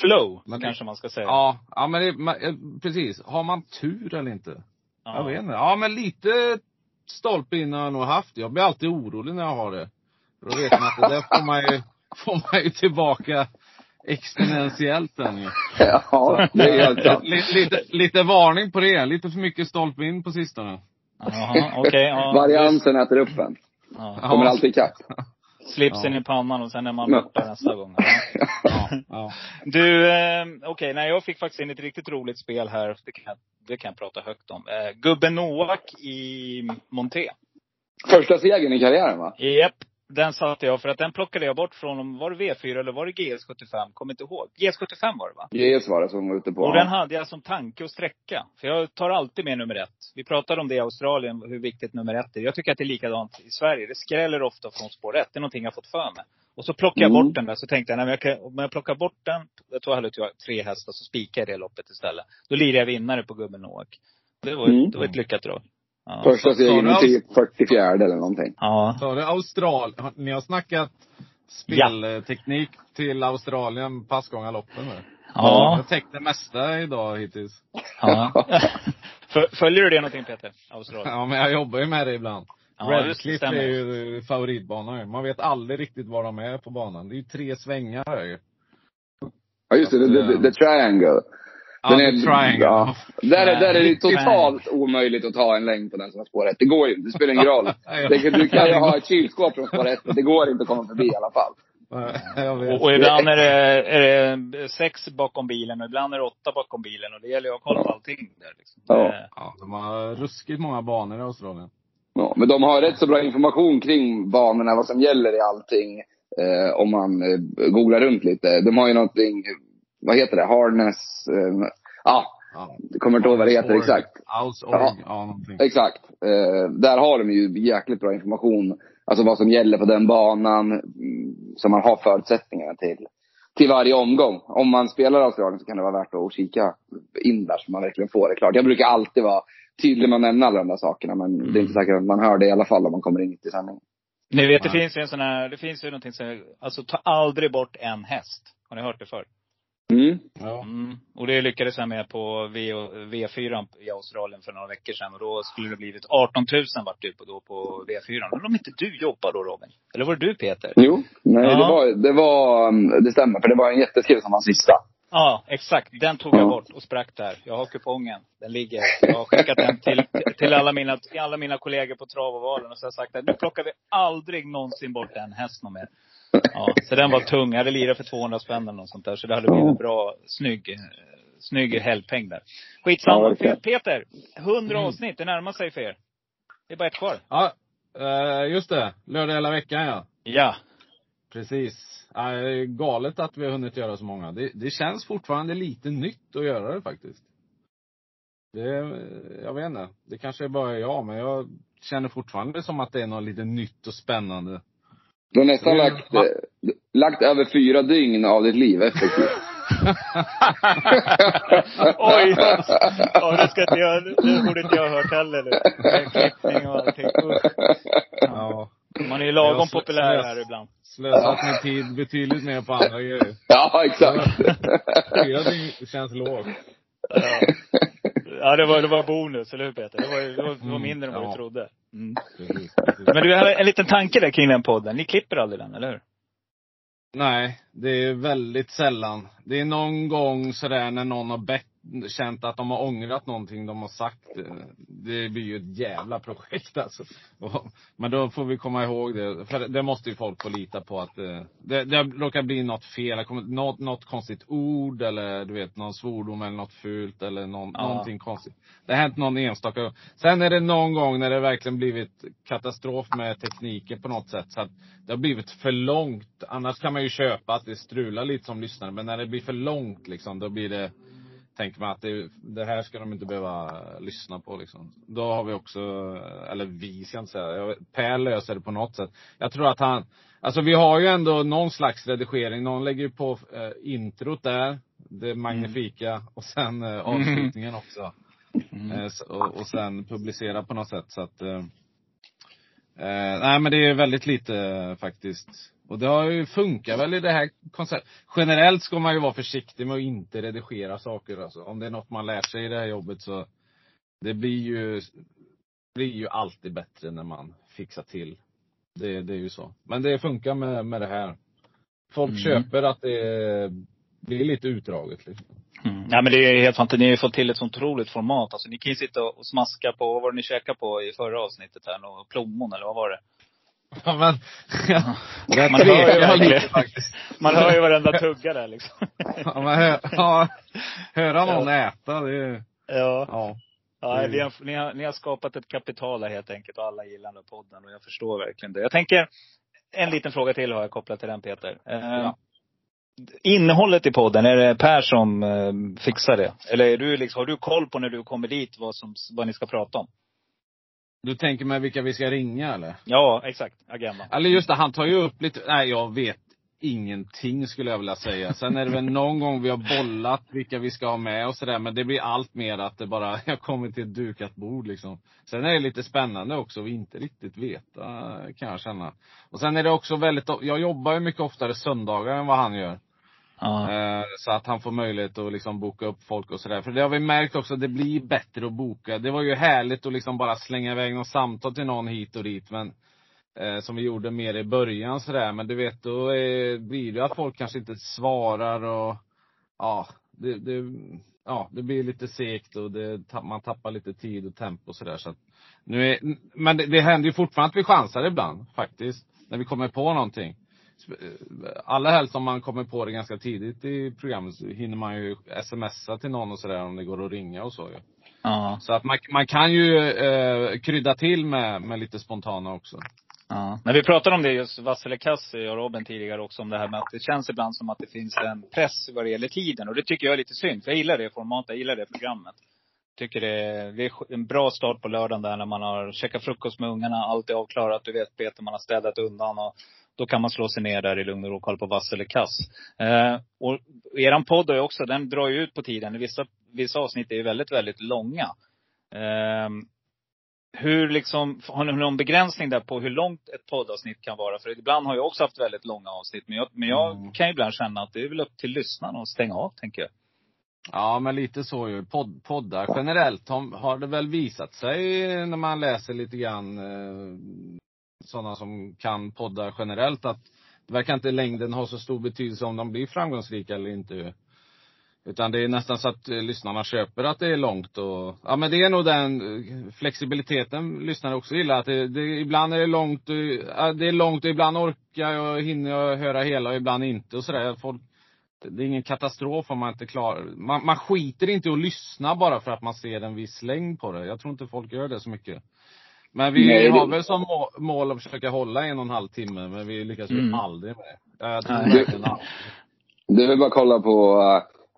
Flow, Men det- kanske man ska säga. Ja, ja men det, man, eh, precis. Har man tur eller inte? Ja. Jag vet inte. Ja men lite stolpe in har jag nog haft. Jag blir alltid orolig när jag har det. För då vet man att det där får man ju, får man ju tillbaka exponentiellt sen ju. Ja, det är helt sant. Lite, lite, lite varning på det. Lite för mycket stolpe in på sistone. Jaha, okej. ja. Variansen äter upp en. Ja. Kommer alltid ikapp. Slipsen Ja. i pannan och sen är man Ja. borta nästa gång. Ja. Ja, ja. Du, eh, okej, nej jag fick faktiskt in ett riktigt roligt spel här. Det kan jag det kan jag prata högt om. Eh, gubben Noak i Monté. Första segern i karriären va? Japp. Den satte jag, för att den plockade jag bort från, om var det V4 eller var det GS75? Kommer inte ihåg. GS75 var det va? GS var det som var ute på. Och den hade jag som tanke att sträcka. För jag tar alltid med nummer ett. Vi pratade om det i Australien, hur viktigt nummer ett är. Jag tycker att det är likadant i Sverige. Det skräller ofta från spår ett. Det är någonting jag fått för mig. Och så plockade jag Mm. bort den där. Så tänkte jag, nej, men jag kan, om jag plockar bort den. Jag tror jag hade tre hästar, så spikar jag det loppet istället. Då lirar jag vinnare på gubben Noak. Det var, Mm. det var ett lyckat drag. Ja. Första Så- segern så- i typ 44 eller någonting. Ja. Så det Austral... har- Ni har snackat spelteknik till Australien passgångarloppen nu? Ja. Jag täckte det mesta idag hittills. ja. Följer du det någonting Peter? Australien? Ja, men jag jobbar ju med det ibland. Ja, Redcliffe är ju favoritbanan. Man vet aldrig riktigt var de är på banan. Det är ju tre svängar här ju. Ja just det, the, the, the triangle. Den det är- triangle. ja. Där, är, där är det totalt omöjligt att ta en längd på den som har spår ett. Det går ju inte. Det spelar ingen roll. Ja. Det, du kan ju ha ett kylskåp från spår ett, men det går inte att komma förbi i alla fall. Och, och ibland är det, är det sex bakom bilen och ibland är det åtta bakom bilen. Och det gäller ju att ha koll på allting där liksom. Ja. Ja, de har ruskigt många banor i Australien. Ja, men de har rätt så bra information kring banorna, vad som gäller i allting. Eh, om man eh, googlar runt lite. De har ju någonting, vad heter det? Harness, eh, ja, Ja. jag kommer inte ihåg vad det heter exakt. House Ja. ja någonting. Exakt. Eh, där har de ju jäkligt bra information. Alltså vad som gäller på den banan. Mm, så man har förutsättningarna till, till varje omgång. Om man spelar Australien så kan det vara värt att kika in där så man verkligen får det klart. Jag brukar alltid vara tydlig med att nämna alla de där sakerna. Men det är inte säkert att man hör det i alla fall om man kommer in i sändningen. Ni vet, det finns ju en sån här, det finns ju någonting som, alltså ta aldrig bort en häst. Har ni hört det förr? Mm. Ja. Mm. Och det lyckades jag med på v, V4 i Australien för några veckor sedan. Och då skulle det blivit 18 000 vart det på, då på V4. Undrar om inte du jobbar då Robin? Eller var det du Peter? Jo, nej Ja. det var, det var, um, det stämmer. För det var en jätteskriv som var sista. Ja, exakt. Den tog jag Ja. bort och sprack där. Jag har kupongen. Den ligger. Jag har skickat den till, till alla, mina, alla mina kollegor på Travovalen. Och så har jag sagt att nu plockar vi aldrig någonsin bort en häst någon mer. Ja, så den var tung. Jag hade lirat för 200 spänn eller något sånt där. Så det hade blivit en bra, snygg, snygg helgpeng där. Ja, Skitsamma. verkligen. Peter, 100 Mm. avsnitt. Det närmar sig för er. Det är bara ett kvar. Ja, eh, just det. Lördag hela veckan ja. Ja. Precis. Ja, det är galet att vi har hunnit göra så många. Det, det känns fortfarande lite nytt att göra det faktiskt. Det, jag vet inte. Det kanske är bara jag, men jag känner fortfarande som att det är något lite nytt och spännande. Du har nästan Mm. lagt, eh, lagt över fyra dygn av ditt liv effektivt. Oj! Ja, det ska inte jag, det borde inte jag ha hört heller nu. Med Klippning och allting. Ja. Man är ju lagom populär här ibland. Slösat min tid betydligt mer på andra grejer. ja, exakt. Fyra dygn känns lågt. Ja, ja det, var, det var bonus, eller hur Peter? Det var, det var, det var mindre än vad Ja. du trodde. Mm. Precis, precis. Men du, har en liten tanke där kring den podden. Ni klipper aldrig den, eller hur? Nej, det är väldigt sällan. Det är någon gång sådär när någon har bett, känt att de har ångrat någonting de har sagt. Det blir ju ett jävla projekt alltså. Men då får vi komma ihåg det. För det måste ju folk få lita på att eh, det, det råkar bli något fel. Något, något konstigt ord eller du vet någon svordom eller något fult eller någon, Ja. någonting konstigt. Det har hänt någon enstaka. Sen är det någon gång när det verkligen blivit katastrof med tekniken på något sätt. Så att det har blivit för långt. Annars kan man ju köpa att det strular lite som lyssnare. Men när det blir för långt liksom, då blir det tänker man att det, det här ska de inte behöva lyssna på liksom. Då har vi också, eller vi ska inte säga, Per löser det på något sätt. Jag tror att han, alltså vi har ju ändå någon slags redigering. Någon lägger ju på eh, introt där, det magnifika, och sen eh, avslutningen också. Eh, s- och, och sen publicera på något sätt så att eh, eh, Nej men det är väldigt lite eh, faktiskt. Och det har ju funkat väl i det här konceptet. Generellt ska man ju vara försiktig med att inte redigera saker alltså. Om det är något man lär sig i det här jobbet så det blir ju, blir ju alltid bättre när man fixar till. Det, det är ju så. Men det funkar med, med det här. Folk Mm. köper att det blir lite utdraget liksom. Mm. Ja men det är helt fantastiskt. Ni har ju fått till ett så otroligt format. Alltså ni kan ju sitta och smaska på, vad var det ni käkade på i förra avsnittet här? Plommon eller vad var det? Ja men, det Man hör ju verkligen. faktiskt. Man hör ju varenda tugga där liksom. Ja, men hö, ja, höra någon äta, det är Ja. Ja. Ja, Det- vi har, ni, har, ni har skapat ett kapital här helt enkelt och alla gillar den här podden och jag förstår verkligen det. Jag tänker, en liten fråga till har jag kopplat till den Peter. Eh, Ja. Innehållet i podden, är det Per som eh, fixar det? Eller är du liksom, har du koll på när du kommer dit vad, som, vad ni ska prata om? Du tänker med vilka vi ska ringa eller? Ja, exakt. Agenda. Eller just det, han tar ju upp lite, nej jag vet ingenting skulle jag vilja säga. Sen är det väl någon gång vi har bollat vilka vi ska ha med och sådär. Men det blir allt mer att det bara, jag kommer till ett dukat bord liksom. Sen är det lite spännande också att inte riktigt veta, kan jag känna. Och sen är det också väldigt, jag jobbar ju mycket oftare söndagar än vad han gör. Ja. Eh, så att han får möjlighet att liksom boka upp folk och sådär. För det har vi märkt också, det blir bättre att boka. Det var ju härligt att liksom bara slänga iväg något samtal till någon hit och dit. Men eh, som vi gjorde mer i början sådär. Men du vet, då är, blir det att folk kanske inte svarar och ja, det, det, ja, det blir lite segt och det, man tappar lite tid och tempo och sådär. Så nu är, men det, det händer ju fortfarande att vi chansar ibland faktiskt. När vi kommer på någonting. Allra helst om man kommer på det ganska tidigt i programmet så hinner man ju smsa till någon och sådär om det går att ringa och så ju. Ja. Så att man, man kan ju eh, krydda till med, med lite spontana också. Ja. När vi pratade om det just, Vassile Kassi och Robin tidigare också, om det här med att det känns ibland som att det finns en press vad det gäller tiden. Och det tycker jag är lite synd. För jag gillar det formatet, jag gillar det programmet. Tycker det är, det är en bra start på lördagen där när man har käkat frukost med ungarna, allt är avklarat, du vet Peter, man har städat undan och då kan man slå sig ner där i lugn och ro och kolla på vass eller kass. Eh, och eran podd ju också, den drar ju ut på tiden. Vissa, vissa avsnitt är ju väldigt, väldigt långa. Eh, hur liksom, har ni någon begränsning där på hur långt ett poddavsnitt kan vara? För ibland har jag också haft väldigt långa avsnitt. Men jag, men jag Mm. kan ibland känna att det är väl upp till lyssnarna att stänga av, tänker jag. Ja, men lite så ju. Podd, poddar generellt har, har det väl visat sig när man läser lite grann eh, sådana som kan poddar generellt att det verkar inte längden ha så stor betydelse om de blir framgångsrika eller inte. Utan det är nästan så att eh, lyssnarna köper att det är långt och, ja men det är nog den eh, flexibiliteten lyssnare också gillar. Att det, det, ibland är det långt, och, ja, det är långt och ibland orkar jag, hinner jag höra hela och ibland inte och sådär. Folk, det är ingen katastrof om man inte klarar man, man skiter inte i att lyssna bara för att man ser en viss längd på det. Jag tror inte folk gör det så mycket. Men vi Nej, det- har väl som må- mål att försöka hålla en och en halv timme, men vi lyckas ju Mm. aldrig med det. Jag tror verkligen aldrig. Du vill bara kolla på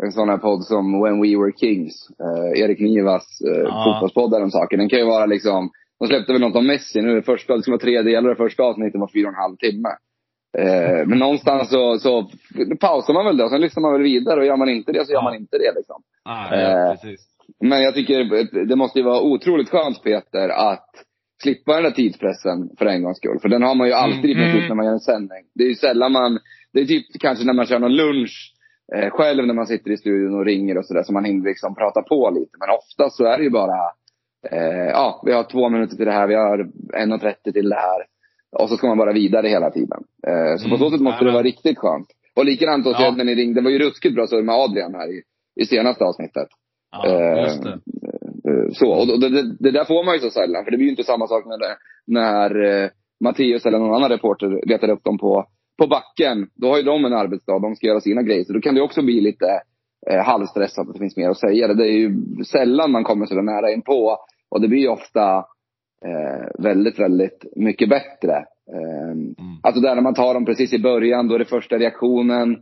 eh, en sån här podd som When We Were Kings. Eh, Erik Nivas uh, Ja. fotbollspodd där om saker. Den kan ju vara liksom, de släppte väl något om Messi nu. Det första, det ska vara tre delar. Det första avsnittet var fyra och en halv timme. Eh, men någonstans så, så pausar man väl det och sen lyssnar man väl vidare. Och gör man inte det så gör man inte det liksom. Nej, ja, Eh, precis. Men jag tycker det måste ju vara otroligt skönt Peter att slippa den där tidspressen för en gångs skull. För den har man ju alltid i Mm. princip när man gör en sändning. Det är ju sällan man, det är typ kanske när man kör någon lunch eh, själv när man sitter i studion och ringer och sådär så man hinner liksom prata på lite. Men ofta så är det ju bara, eh, ja vi har två minuter till det här, vi har 1.30 till det här. Och så ska man bara vidare hela tiden. Eh, så på Mm, så sätt måste det vara riktigt skönt. Och likadant Ja. när ni ringde, det var ju ruskigt bra så med Adrian här i, i senaste avsnittet. Ja, Eh, just det. Eh, Så, och det, det, det där får man ju så sällan. För det blir ju inte samma sak när, det, när eh, Matteus eller någon annan reporter letar upp dem på, på backen. Då har ju de en arbetsdag, de ska göra sina grejer. Så då kan det också bli lite eh, halvstressat att det finns mer att säga. Det är ju sällan man kommer så nära in på Och det blir ju ofta eh, väldigt, väldigt mycket bättre. Eh, Alltså där när man tar dem precis i början, då är det första reaktionen.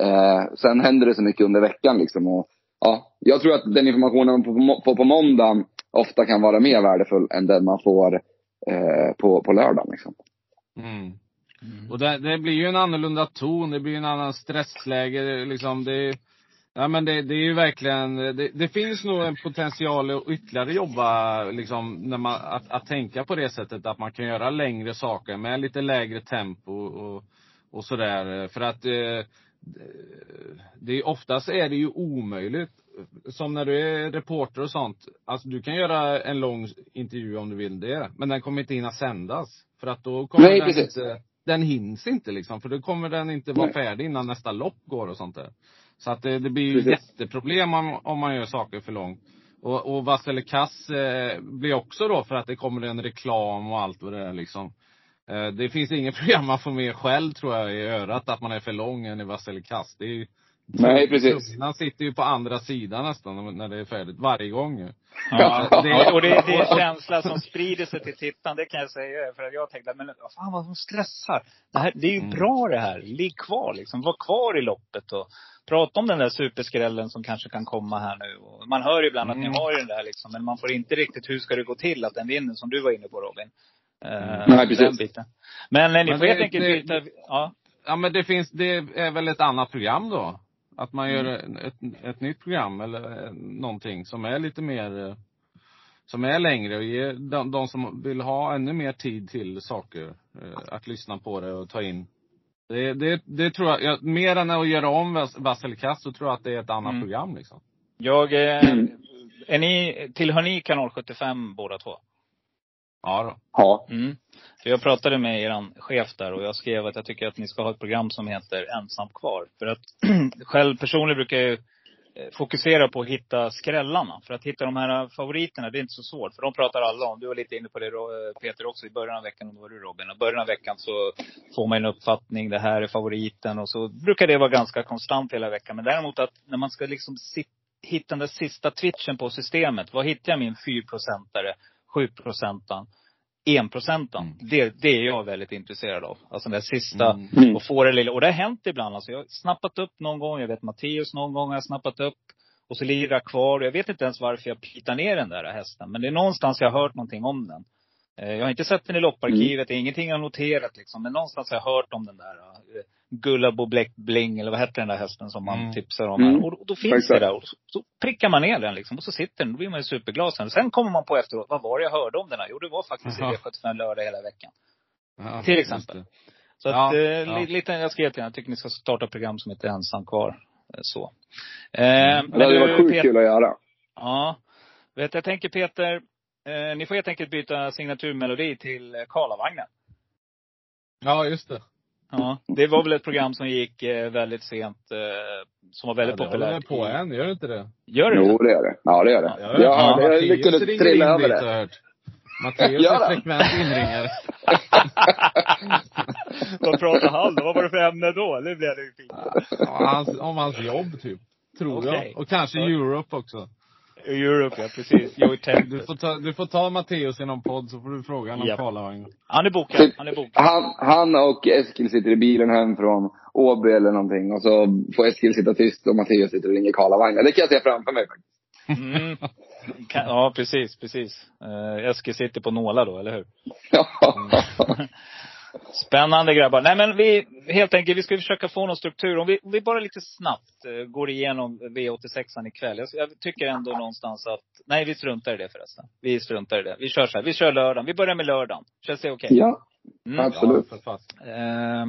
Eh, sen händer det så mycket under veckan liksom. Och, ja, jag tror att den informationen man får på, måndagen ofta kan vara mer värdefull än den man får eh, på, på lördagen. Liksom. Mm. Och det, det blir ju en annorlunda ton, det blir en annan stressläge. det- Liksom det, ja, men det, det är ju verkligen, det, det finns nog en potential att ytterligare jobba, liksom, när man, att, att tänka på det sättet att man kan göra längre saker med lite lägre tempo och, och sådär. För att eh, det är, oftast är det ju omöjligt. Som när du är reporter och sånt. Alltså du kan göra en lång intervju om du vill det. Men den kommer inte hinna sändas. För att då kommer Nej, den precis. inte, den hinns inte liksom. För då kommer den inte vara Nej. färdig innan nästa lopp går och sånt där. Så att det, det blir ju Precis. jätteproblem om, om man gör saker för långt. Och, och vass eller kass eh, blir också då för att det kommer en reklam och allt vad det är liksom. Eh, det finns inget program man får med själv tror jag i örat att man är för lång än i vass eller kass. Det är ju Nej, precis. Tungan sitter ju på andra sidan nästan när det är färdigt. Varje gång ju. Ja, det, och det, det är en känsla som sprider sig till tittaren, det kan jag säga. För att jag tänkte, men vad fan vad de stressar. Det, här, det är ju Mm. bra det här. Ligg kvar liksom. Var kvar i loppet och prata om den där superskrällen som kanske kan komma här nu. Och man hör ibland att Mm. ni har ju den där liksom, men man får inte riktigt, hur ska det gå till att den vinner, som du var inne på Robin. Eh, Nej, precis. Den biten. Men eh, ni Men får det- helt enkelt det- byta, ja. Ja men det finns, det är väl ett annat program då? Att man gör Mm. ett, ett nytt program eller eh, någonting som är lite mer, eh, som är längre och ger de, de som vill ha ännu mer tid till saker, att lyssna på det och ta in. Det, det, det tror jag, mer än att göra om Vas- Vasselkast så tror jag att det är ett annat Mm. program liksom. Jag, Mm. är ni, tillhör ni kanal 75 båda två? Ja då. Ja. Mm. För jag pratade med er chef där och jag skrev att jag tycker att ni ska ha ett program som heter Ensam kvar. För att själv personligen brukar jag ju eh, fokusera på att hitta skrällarna. För att hitta de här favoriterna, det är inte så svårt. För de pratar alla om. Du var lite inne på det eh, Peter också i början av veckan. Och då var du Robin. I början av veckan så får man en uppfattning. Det här är favoriten. Och så brukar det vara ganska konstant hela veckan. Men däremot att när man ska liksom hitta den där sista twitchen på systemet. Var hittar jag min 4-procentare, 7-procentaren? enprocenten. Mm. Det, det är jag väldigt intresserad av. Alltså den där sista, Mm. Mm. och få det lilla. Och det har hänt ibland. Alltså jag har snappat upp någon gång, jag vet Matteus någon gång har jag snappat upp. Och så lirar kvar. Jag vet inte ens varför jag pitar ner den där hästen. Men det är någonstans jag har hört någonting om den. Eh, Jag har inte sett den i lopparkivet, det är ingenting jag har noterat liksom. Men någonstans har jag hört om den där uh, Gullabo Black Bling, eller vad hette den där hästen som man Mm. tipsar om Mm. Och, då finns Exakt. det där. Och så, så prickar man ner den liksom. Och så sitter den, då blir man ju superglad sen. Sen kommer man på efteråt, vad var det jag hörde om den här? Jo, det var faktiskt i Jaha. V75 lördag hela veckan. Ja, Till exempel. Så Ja, att, eh, ja. li- lite, jag skrev till henne, jag tycker ni ska starta ett program som heter Ensam kvar. Eh, Så. Eh, Det men hade du, varit sjukt kul att göra. Ja. Vet, jag tänker Peter, eh, ni får helt enkelt byta signaturmelodi till eh, Karlavagnen. Ja, just det. Ja. Det var väl ett program som gick eh, väldigt sent, eh, som var väldigt ja, det håller populärt. på i- än, gör det inte det? Gör det Jo, det är det. Ja, det är det. Ja, Jag, ja, jag lyckades trilla över det. Gör är frekvent inringare. Vad pratar han då? Vad var det för ämne då? Nu blir jag nyfiken. Ja, hans, om hans jobb typ. Tror Okej. jag. Och kanske. Europe också. Europe, ja precis. Joey Du Tempest. får ta, du får ta Matteus i någon podd så får du fråga honom om Japp. Karlavagnen. Han är bokad. Han är bokad. Han, han och Eskil sitter i bilen hem från Åby eller någonting. Och så får Eskil sitta tyst och Mattias sitter och ringer Karlavagnen. Det kan jag se framför mig faktiskt. Mm. Ja, precis, precis. Uh, Eskil sitter på nålar då, eller hur? Ja. Spännande grabbar. Nej men vi, helt enkelt, vi ska försöka få någon struktur. Om vi, om vi bara lite snabbt eh, går igenom V86an ikväll. Jag, jag tycker ändå någonstans att, nej vi struntar i det förresten. Vi struntar i det. Vi kör så här, vi kör lördagen. Vi börjar med lördagen. Känns det okej? ja, Mm. absolut. Ja. Eh,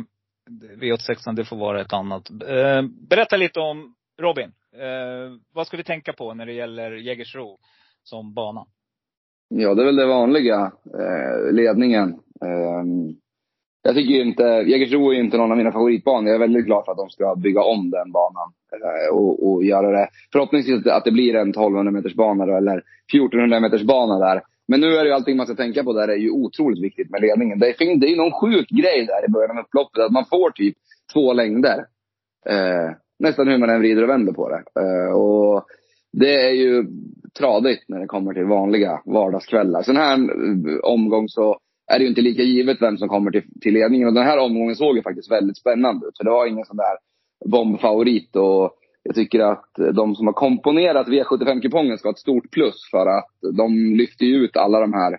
V86an, det får vara ett annat. Eh, berätta lite om Robin. Eh, vad ska vi tänka på när det gäller Jägersro som bana? Ja, det är väl det vanliga. Eh, ledningen. Eh, jag tycker ju inte, Jägersro är ju inte någon av mina favoritbanor. Jag är väldigt glad för att de ska bygga om den banan. Eh, och, och göra det, förhoppningsvis att det, blir en 1200 meters bana då, eller 1400 meters bana där. Men nu är det ju allting man ska tänka på där är ju otroligt viktigt med ledningen. Det är, det är ju någon sjuk grej där i början av upploppet. Att man får typ två längder. Eh, nästan hur man än vrider och vänder på det. Eh, och det är ju tradigt när det kommer till vanliga vardagskvällar. Sån här eh, omgång så är det ju inte lika givet vem som kommer till, till ledningen. Och den här omgången såg ju faktiskt väldigt spännande ut. För det var ingen sån där bombfavorit. Och jag tycker att de som har komponerat V75-kupongen ska ha ett stort plus. För att de lyfter ju ut alla de här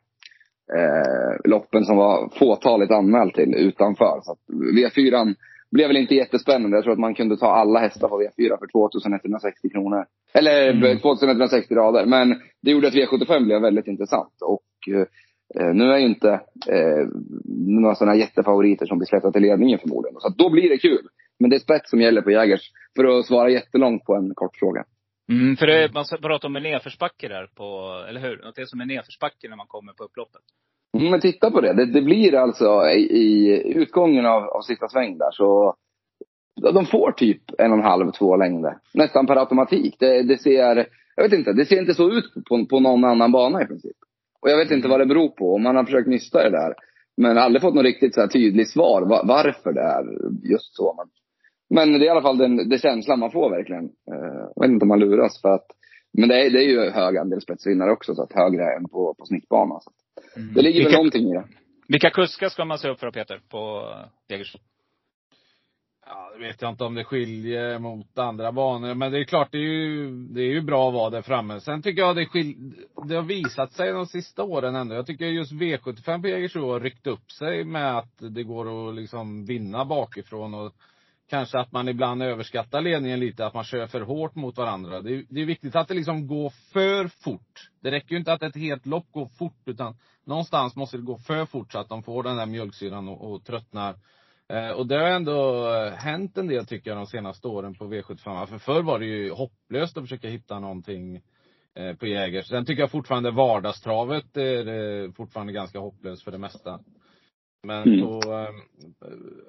eh, loppen som var fåtaligt anmält till utanför. Så att V4 blev väl inte jättespännande. Jag tror att man kunde ta alla hästar på V4 för 2160 kronor. Eller Mm. 2160 rader. Men det gjorde att V75 blev väldigt intressant. Och eh, nu är ju inte eh, några sådana jättefavoriter som blir släppta till ledningen förmodligen. Så då blir det kul. Men det är spets som gäller på Jägers. För att svara jättelångt på en kort fråga. Mm, för det, man pratar om en nedförsbacke där på, eller hur? Att det är som en nedförsbacke när man kommer på upploppet. Mm, Men titta på det. Det, det blir alltså i, i utgången av, av sista sväng där så de får typ en och en halv, två längder. Nästan per automatik. Det, det ser, jag vet inte, det ser inte så ut på, på någon annan bana i princip. Och jag vet inte vad det beror på. Om man har försökt nysta det där. Men aldrig fått något riktigt så här tydligt svar va- varför det är just så. Men Men det är i alla fall den, det känslan man får verkligen. Eh, jag vet inte om man luras för att, men det är, det är ju hög andel spetsvinnare också, så att högre än på, på snittbanan. Så. att Det ligger väl Vilka- någonting i det. Vilka kuskar ska man se upp för Peter, på Jägersro? Ja, det vet jag inte om det skiljer mot andra banor. Men det är klart, det är ju, det är ju bra att vara där framme. Sen tycker jag det, skil, det har visat sig de sista åren ändå. Jag tycker just V75 på Jägersro har ryckt upp sig med att det går att liksom vinna bakifrån och kanske att man ibland överskattar ledningen lite, att man kör för hårt mot varandra. Det är, det är viktigt att det liksom går för fort. Det räcker ju inte att ett helt lopp går fort, utan någonstans måste det gå för fort så att de får den där mjölksyran och, och tröttnar. Eh, och det har ändå eh, hänt en del tycker jag de senaste åren på V75. För förr var det ju hopplöst att försöka hitta någonting eh, på Jägers. Sen tycker jag fortfarande vardagstravet är fortfarande ganska hopplöst för det mesta. Men Mm. på, eh,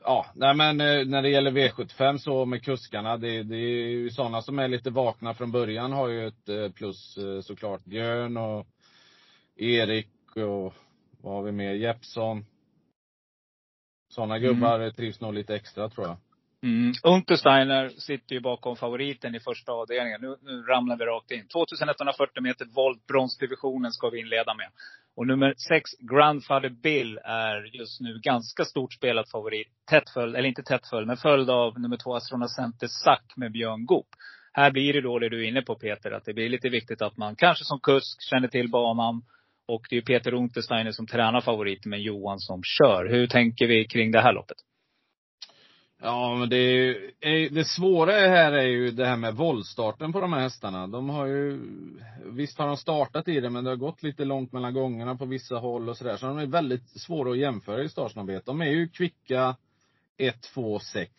ja, nej men när det gäller V75 så med kuskarna, det, det är ju sådana som är lite vakna från början har ju ett plus såklart. Björn och Erik och vad har vi mer? Jeppsson. Sådana gubbar trivs nog lite extra tror jag. Mm. Untersteiner sitter ju bakom favoriten i första avdelningen. Nu, nu ramlar vi rakt in. 2140 meter volt, bronsdivisionen ska vi inleda med. Och nummer sex, Grandfather Bill, är just nu ganska stort spelad favorit. Tätt följd, eller inte tätt följd, men följd av nummer två, Astronacenter Sack med Björn Goop. Här blir det då det du är inne på Peter, att det blir lite viktigt att man kanske som kusk känner till banan. Och det är ju Peter Untersteiner som tränar favoriten, men Johan som kör. Hur tänker vi kring det här loppet? Ja, men det, är, ju- det svåra här är ju det här med våldstarten på de här hästarna. De har ju, visst har de startat i det, men det har gått lite långt mellan gångerna på vissa håll och sådär. Så de är väldigt svåra att jämföra i startsnabbhet. De är ju kvicka 1, 2, 6.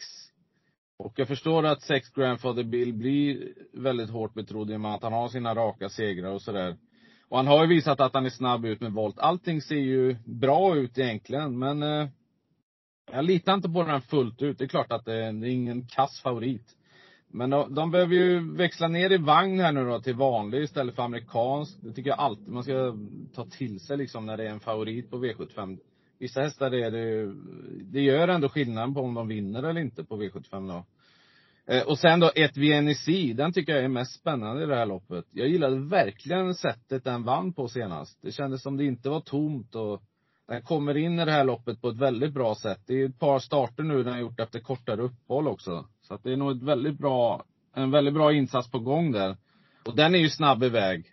Och jag förstår att sex Grandfather Bill blir väldigt hårt betrodd i och med att han har sina raka segrar och sådär. Och han har ju visat att han är snabb ut med volt. Allting ser ju bra ut egentligen, men eh, jag litar inte på den fullt ut. Det är klart att det är, ingen kass favorit. Men de, de behöver ju växla ner i vagn här nu då till vanlig istället för amerikansk. Det tycker jag alltid man ska ta till sig liksom när det är en favorit på V75. Vissa hästar är det ju- det gör ändå skillnad på om de vinner eller inte på V75 då. Eh, och sen då ett VNEC, den tycker jag är mest spännande i det här loppet. Jag gillade verkligen sättet den vann på senast. Det kändes som det inte var tomt och den kommer in i det här loppet på ett väldigt bra sätt. Det är ett par starter nu den har gjort efter kortare uppehåll också. Så att det är nog ett väldigt bra, en väldigt bra insats på gång där. Och den är ju snabb iväg.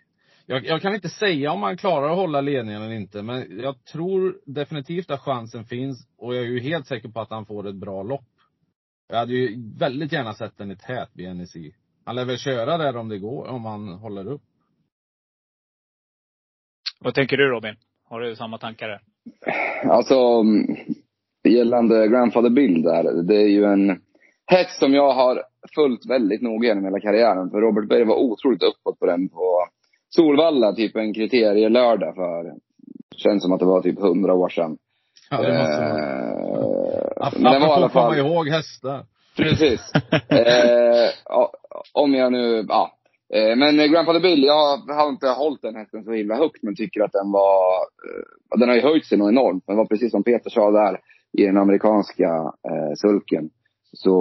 Jag, jag kan inte säga om han klarar att hålla ledningen eller inte, men jag tror definitivt att chansen finns. Och jag är ju helt säker på att han får ett bra lopp. Jag hade ju väldigt gärna sett den i tät BNC. Han lär väl köra där om det går, om han håller upp. Vad tänker du Robin? Har du samma tankar där? Alltså, mm, gällande Grandfather Bill där. Det är ju en häst som jag har följt väldigt noga genom hela karriären. För Robert Berg var otroligt uppåt på den på Solvalla, typ en kriterielördag för, känns som att det var typ hundra år sedan. Ja, det måste. Eh, Apropå men den var i alla komma fall, ihåg hästar. precis. Eh, om jag nu, ja. Eh, Men Grandfather Bill, jag har inte hållit den hästen så himla högt men tycker att den var, eh, den har ju höjt sig något enormt. Men det var precis som Peter sa där i den amerikanska eh, sulken. Så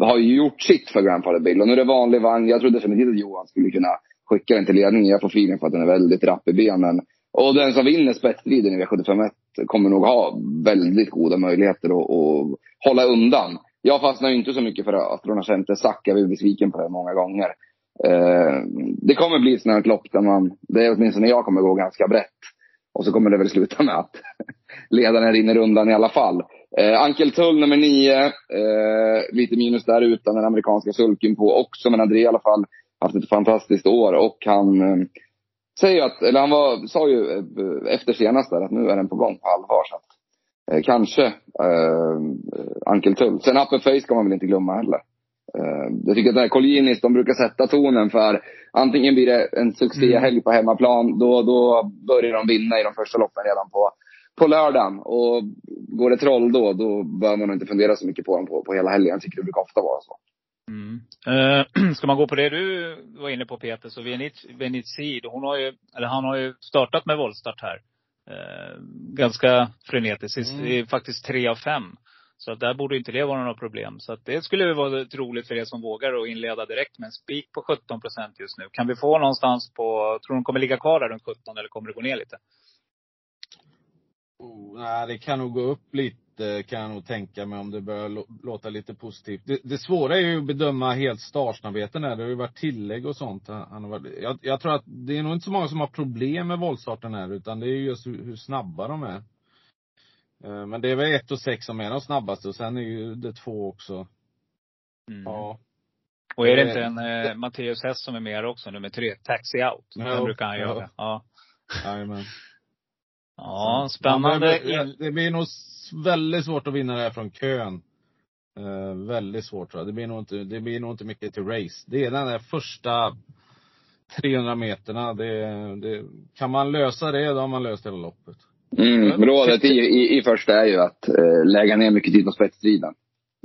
har ju gjort sitt för Grandfather Bill. Och nu är det vanlig vagn. Jag trodde definitivt att Johan skulle kunna skicka den till ledningen. Jag får feeling på att den är väldigt rapp i benen. Och den som vinner spetsstriden i V751 kommer nog ha väldigt goda möjligheter att, att hålla undan. Jag fastnar ju inte så mycket för Astrona Center Sack. Jag blev besviken på det många gånger. Eh, det kommer bli ett sånt här lopp där man, det är åtminstone jag kommer gå ganska brett. Och så kommer det väl sluta med att ledaren rinner undan i alla fall. Eh, Ankel Tull nummer nio, eh, lite minus där utan den amerikanska sulken på också. Men André i alla fall haft ett fantastiskt år och han eh, säger att, eller han var, sa ju eh, efter senast där att nu är den på gång på allvar. Så att, eh, kanske eh, Ankel Tull. Sen Face ska man väl inte glömma heller. Eh, jag tycker att den här Colginis, de brukar sätta tonen för antingen blir det en succéhelg på hemmaplan, då, då börjar de vinna i de första loppen redan på, på lördagen. Och går det troll då, då bör man inte fundera så mycket på dem på, på hela helgen. Jag tycker det brukar ofta vara så. Mm. Eh, ska man gå på det du var inne på Peter, så Venitsid, hon har ju, eller han har ju startat med voltstart här. Eh, ganska frenetiskt. Mm. Det är faktiskt tre av fem. Så att där borde inte det vara några problem. Så att det skulle vara roligt för er som vågar att inleda direkt med en spik på 17 procent just nu. Kan vi få någonstans på, tror du de kommer ligga kvar där runt 17 eller kommer det gå ner lite? Oh, nej, det kan nog gå upp lite, kan jag nog tänka mig om det börjar lå- låta lite positivt. Det, det svåra är ju att bedöma helt startsnabbheten här. Det har ju varit tillägg och sånt. Han har varit, jag, jag tror att det är nog inte så många som har problem med voltstarten här, utan det är ju just hur, hur snabba de är. Eh, Men det är väl ett och sex som är de snabbaste och sen är ju det två också. Mm. Ja. Och är det Eh, inte en eh, Matteus Hess som är med också, nummer tre? Taxi Out. Den brukar han göra. Ja. Jajamän. Ja, spännande. det, det blir nog väldigt svårt att vinna det här från kön. Eh, väldigt svårt tror jag. Det blir, nog inte, det blir nog inte mycket till race. Det är den där första 300 meterna. Det, det, kan man lösa det, då har man löst hela loppet. Mm, rådet i, i, i första är ju att eh, lägga ner mycket tid på spetsstriden.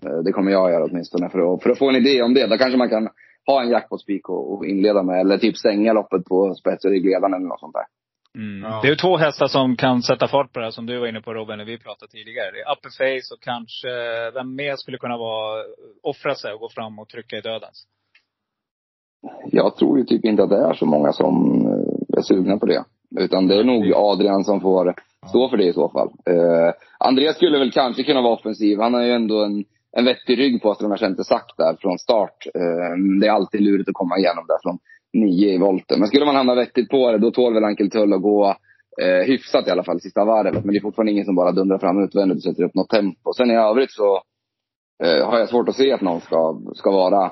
Eh, det kommer jag göra åtminstone för att, för att få en idé om det. Då kanske man kan ha en jackpot-spik och, och inleda med. Eller typ stänga loppet på spets och ryggledaren eller något sånt där. Mm. Ja. Det är ju två hästar som kan sätta fart på det här, som du var inne på Robin, när vi pratade tidigare. Det är Upperface och kanske, vem mer skulle kunna vara, offra sig och gå fram och trycka i dödens? Jag tror ju typ inte att det är så många som eh, är sugna på det. Utan det är nog Adrian som får stå för det i så fall. Eh, Andreas skulle väl kanske kunna vara offensiv. Han har ju ändå en, en vettig rygg på Astrona Center sagt där från start. Eh, det är alltid lurigt att komma igenom där från nio i volten. Men skulle man hamna vettigt på det, då tål väl Ankel Tull att gå eh, hyfsat i alla fall sista varvet. Men det är fortfarande ingen som bara dundrar fram utvändigt och sätter upp något tempo. Sen i övrigt så eh, har jag svårt att se att någon ska, ska vara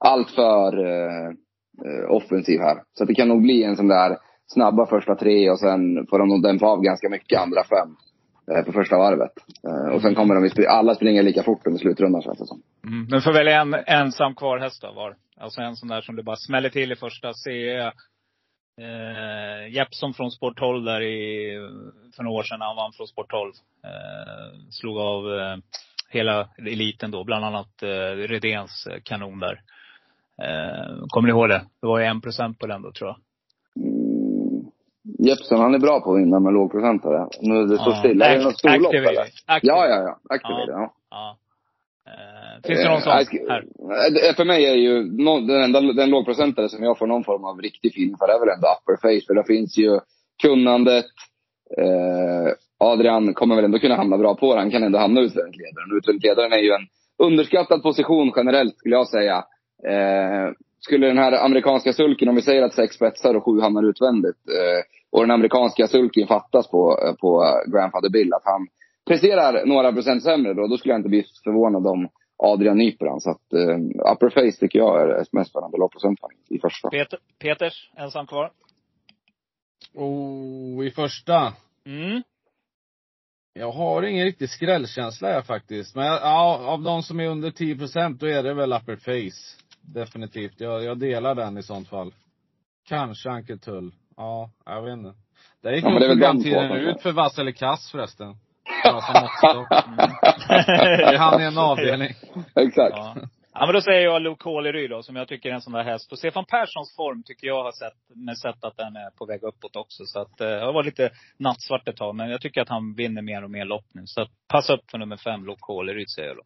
alltför eh, eh, offensiv här. Så det kan nog bli en sån där snabba första tre och sen får de nog dämpa av ganska mycket andra fem på första varvet. Eh, och sen kommer de, alla springa lika fort under slutrundan känns det som. Mm. Men får välja en ensam kvar häst då, var? Alltså en sån där som det bara smäller till i första. Se eh, Jeppsson från Sport 12 där i, för några år sedan. Han vann från Sport 12. Eh, slog av eh, hela eliten då. Bland annat eh, Redéns eh, kanon där. Eh, kommer ni ihåg det? Det var ju en procent på den då tror jag. Jeppsson, han är bra på att vinna med lågprocentare. Nu är det står Ja. stilla. Är det något storlopp eller? Activate. Ja, ja, ja. Activate, ja. Ja. Eh, finns det någon sån Eh, här? eh, För mig är ju den enda den lågprocentare som jag får någon form av riktig feeling för är väl ändå upper face. För det finns ju kunnandet. Eh, Adrian kommer väl ändå kunna hamna bra på det. Han kan ändå hamna utvändigt ledaren. Utvändigt ledaren är ju en underskattad position generellt skulle jag säga. Eh, skulle den här amerikanska sulken, om vi säger att sex spetsar och sju hamnar utvändigt. Eh, och den amerikanska sulken fattas på, eh, på eh, Grandfather Bill. Att han presterar några procent sämre då, då skulle jag inte bli förvånad om Adrian nyper han. Så att eh, upper face tycker jag är ett mest spännande faktiskt, i första. Peter, Peters, ensam kvar. Oh, i första. Mm. Jag har ingen riktig skrällkänsla här faktiskt. Men ja, av de som är under 10 procent, då är det väl upper face. Definitivt. Jag, jag delar den i sånt fall. Kanske Anke Tull. Ja, jag vet inte. Det gick Ja, men nog programtiden ut för Vass eller Kass förresten. Bra som måttstock. Mm. Det är han i en avdelning. Exakt. Ja. ja, men då säger jag Luke Håleryd då, som jag tycker är en sån där häst. Och Stefan Perssons form tycker jag har sett, med sett att den är på väg uppåt också. Så att, eh, jag var lite nattsvart ett tag, men jag tycker att han vinner mer och mer lopp nu. Så att, passa upp för nummer fem, Luke Håleryd säger jag då.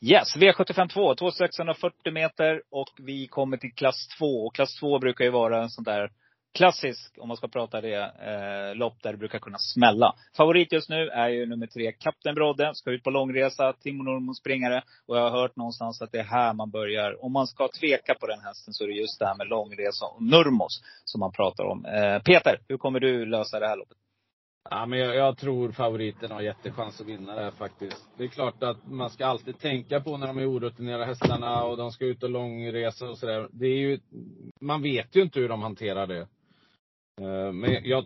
Yes, V752, 2, 2640 meter och vi kommer till klass 2. Och klass 2 brukar ju vara en sån där klassisk, om man ska prata det, eh, lopp där det brukar kunna smälla. Favorit just nu är ju nummer tre, Kapten Brodde. Ska ut på långresa, Timo Nurmos springare. Och jag har hört någonstans att det är här man börjar. Om man ska tveka på den hästen så är det just det här med långresa och Nurmos som man pratar om. Eh, Peter, hur kommer du lösa det här loppet? Ja, men jag, jag tror favoriten har jättechans att vinna det här faktiskt. Det är klart att man ska alltid tänka på när de är orutinerade hästarna och de ska ut och långresa och sådär. Det är ju, man vet ju inte hur de hanterar det. Eh, men jag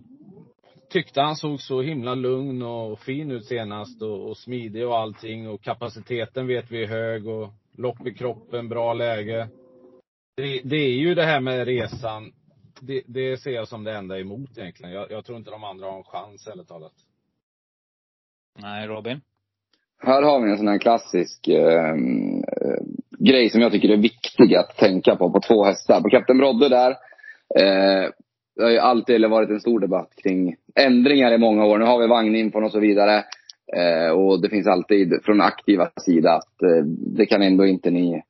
tyckte han såg så himla lugn och fin ut senast och, och smidig och allting och kapaciteten vet vi är hög och lopp i kroppen, bra läge. Det, det är ju det här med resan. Det, det ser jag som det enda emot egentligen. Jag, jag tror inte de andra har en chans ärligt talat. Nej, Robin? Här har vi en sån här klassisk eh, eh, grej som jag tycker är viktig att tänka på, på två hästar. På Kapten Brodde där, eh, det har ju alltid varit en stor debatt kring ändringar i många år. Nu har vi vagninfon och så vidare. Eh, och det finns alltid från aktiva sida att eh, det kan ändå inte ni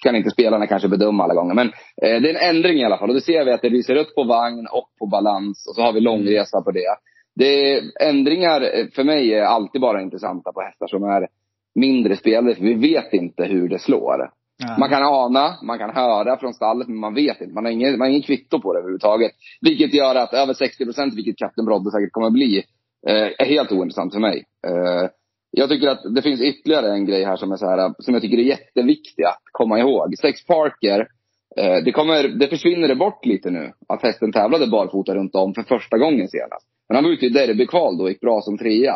kan inte spelarna kanske bedöma alla gånger. Men eh, det är en ändring i alla fall. Och då ser vi att det lyser rött på vagn och på balans. Och så har vi långresa på det. det är, ändringar eh, för mig är alltid bara intressanta på hästar som är mindre spelare. För vi vet inte hur det slår. Ja. Man kan ana, man kan höra från stallet, men man vet inte. Man har ingen, man har ingen kvitto på det överhuvudtaget. Vilket gör att över 60 procent, vilket Kapten Brodde säkert kommer att bli, eh, är helt ointressant för mig. Eh, jag tycker att det finns ytterligare en grej här som, är så här, som jag tycker är jätteviktig att komma ihåg. Sex Parker, eh, det, kommer, det försvinner det bort lite nu. Att hästen tävlade barfota runt om för första gången senast. Men han var ute i derbykval då och gick bra som trea.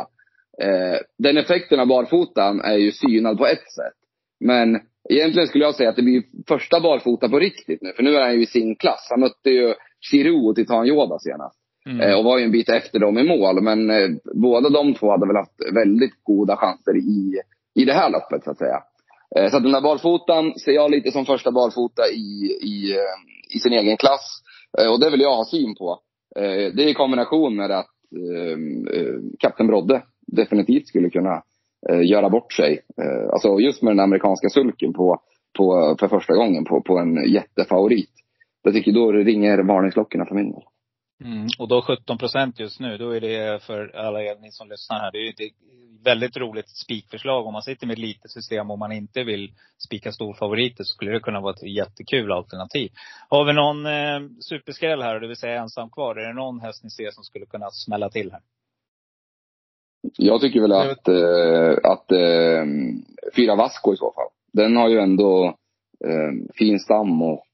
Eh, den effekten av barfotan är ju synad på ett sätt. Men egentligen skulle jag säga att det blir första barfota på riktigt nu. För nu är han ju i sin klass. Han mötte ju Chiro och Titan Yoda senast. Mm. Eh, och var ju en bit efter dem i mål. Men eh, båda de två hade väl haft väldigt goda chanser i, i det här loppet så att säga. Eh, så att den där barfotan ser jag lite som första barfota i, i, eh, i sin egen klass. Eh, och det vill jag ha syn på. Eh, det är i kombination med att eh, eh, Kapten Brodde definitivt skulle kunna eh, göra bort sig. Eh, alltså just med den amerikanska sulken på, på, för första gången på, på en jättefavorit. Jag tycker då ringer varningsklockorna för min del. Mm. Och då 17 procent just nu, då är det för alla er ni som lyssnar här, det är ett väldigt roligt spikförslag. Om man sitter med ett litet system och man inte vill spika storfavoriter så skulle det kunna vara ett jättekul alternativ. Har vi någon eh, superskräll här, det vill säga ensam kvar? Är det någon häst ni ser som skulle kunna smälla till här? Jag tycker väl att, eh, att eh, Fyra Vasco i så fall. Den har ju ändå eh, fin stam och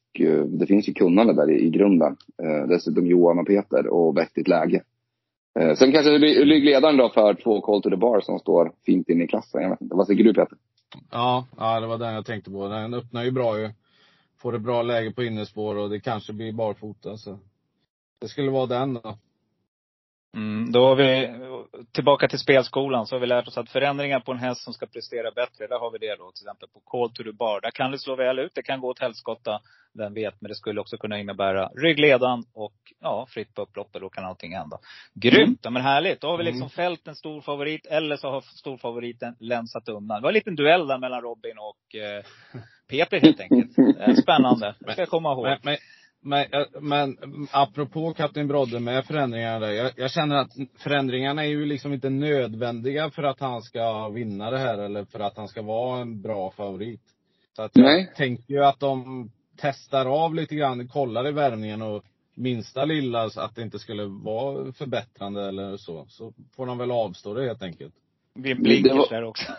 det finns ju kunnande där i, i grunden. Eh, dessutom Johan och Peter och vettigt läge. Eh, sen kanske ryggledaren då för två Call to the Bar som står fint inne i klassen. Jag vet inte. Vad tycker du Peter? Ja, ja, det var den jag tänkte på. Den öppnar ju bra ju. Får ett bra läge på innerspår och det kanske blir barfota. Så. Det skulle vara den då. Mm, då har vi, tillbaka till spelskolan, så har vi lärt oss att förändringar på en häst som ska prestera bättre, där har vi det då till exempel på Call to the Bar. Där kan det slå väl ut, det kan gå åt helskotta, vem vet. Men det skulle också kunna innebära ryggledan och ja, fritt på upploppet, då kan allting hända. Grymt! Ja, men härligt. Då har vi liksom Mm. fällt en stor favorit, eller så har storfavoriten länsat undan. Det var en liten duell där mellan Robin och eh, Peter helt enkelt. Spännande, det ska jag komma ihåg. Men, men, men, eh, men apropå Kapten Brodde med förändringarna där. Jag, jag känner att förändringarna är ju liksom inte nödvändiga för att han ska vinna det här eller för att han ska vara en bra favorit. Så att jag Nej. tänker ju att de testar av lite grann, kollar i värmningen och minsta lilla så att det inte skulle vara förbättrande eller så. Så får de väl avstå det helt enkelt. En Det var- där också.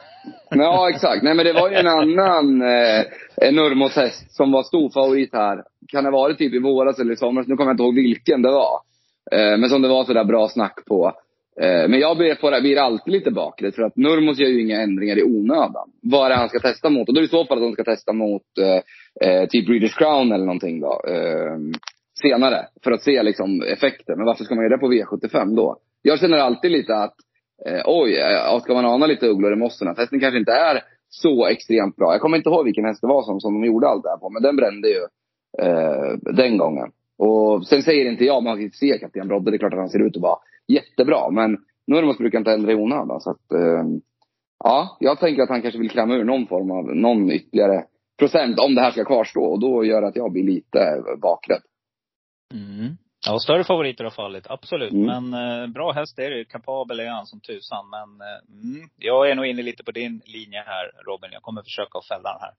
Ja, exakt. Nej, men det var ju en annan eh, Nurmos-häst som var stor favorit här. Kan det ha varit typ i våras eller i somras? Nu kommer jag inte ihåg vilken det var. Eh, men som det var sådär bra snack på. Eh, men jag blir, blir alltid lite bakrädd för att Nurmos gör ju inga ändringar i onödan. Vad är det han ska testa mot? Och då är det i så fall att han ska testa mot eh, eh typ Breeders Crown eller någonting då. Eh, senare. För att se liksom effekten. Men varför ska man göra det på V75 då? Jag känner alltid lite att eh, oj, ja, ska man ana lite ugglor i mossen? Att hästen kanske inte är så extremt bra. Jag kommer inte ihåg vilken häst det var som, som de gjorde allt det här på. Men den brände ju eh, den gången. Och sen säger inte jag, man kan inte se Kapten Brodde. Det är klart att han ser ut att vara jättebra. Men Nurmos brukar inte ändra i onödan. Så att, eh, ja, jag tänker att han kanske vill klämma ur någon form av, någon ytterligare procent om det här ska kvarstå. Och då gör det att jag blir lite bakrädd. Mm. Ja, större favoriter har fallit, absolut. Mm. Men eh, bra häst är det. Kapabel är han som tusan. Men eh, mm, jag är nog inne lite på din linje här Robin. Jag kommer försöka att fälla den här.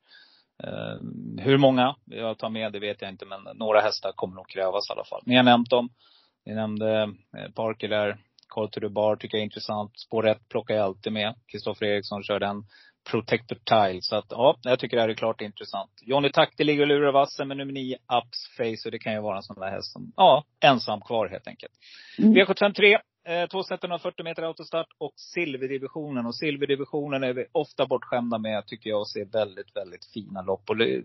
Eh, hur många jag tar med, det vet jag inte. Men några hästar kommer nog krävas i alla fall. Ni har nämnt dem. Ni nämnde eh, Parker där. Call to the Bar tycker jag är intressant. Spår 1 plockar jag alltid med. Kristoffer Eriksson kör den. Protector Tile. Så att ja, jag tycker det här är klart intressant. Johnny Takti ligger och lurar vassen med nummer 9, Ups Face. Och det kan ju vara en sån där häst som, ja, ensam kvar helt enkelt. V753, eh, två set 140 meter autostart och silverdivisionen. Och silverdivisionen är vi ofta bortskämda med, tycker jag, och ser väldigt, väldigt fina lopp. Och det,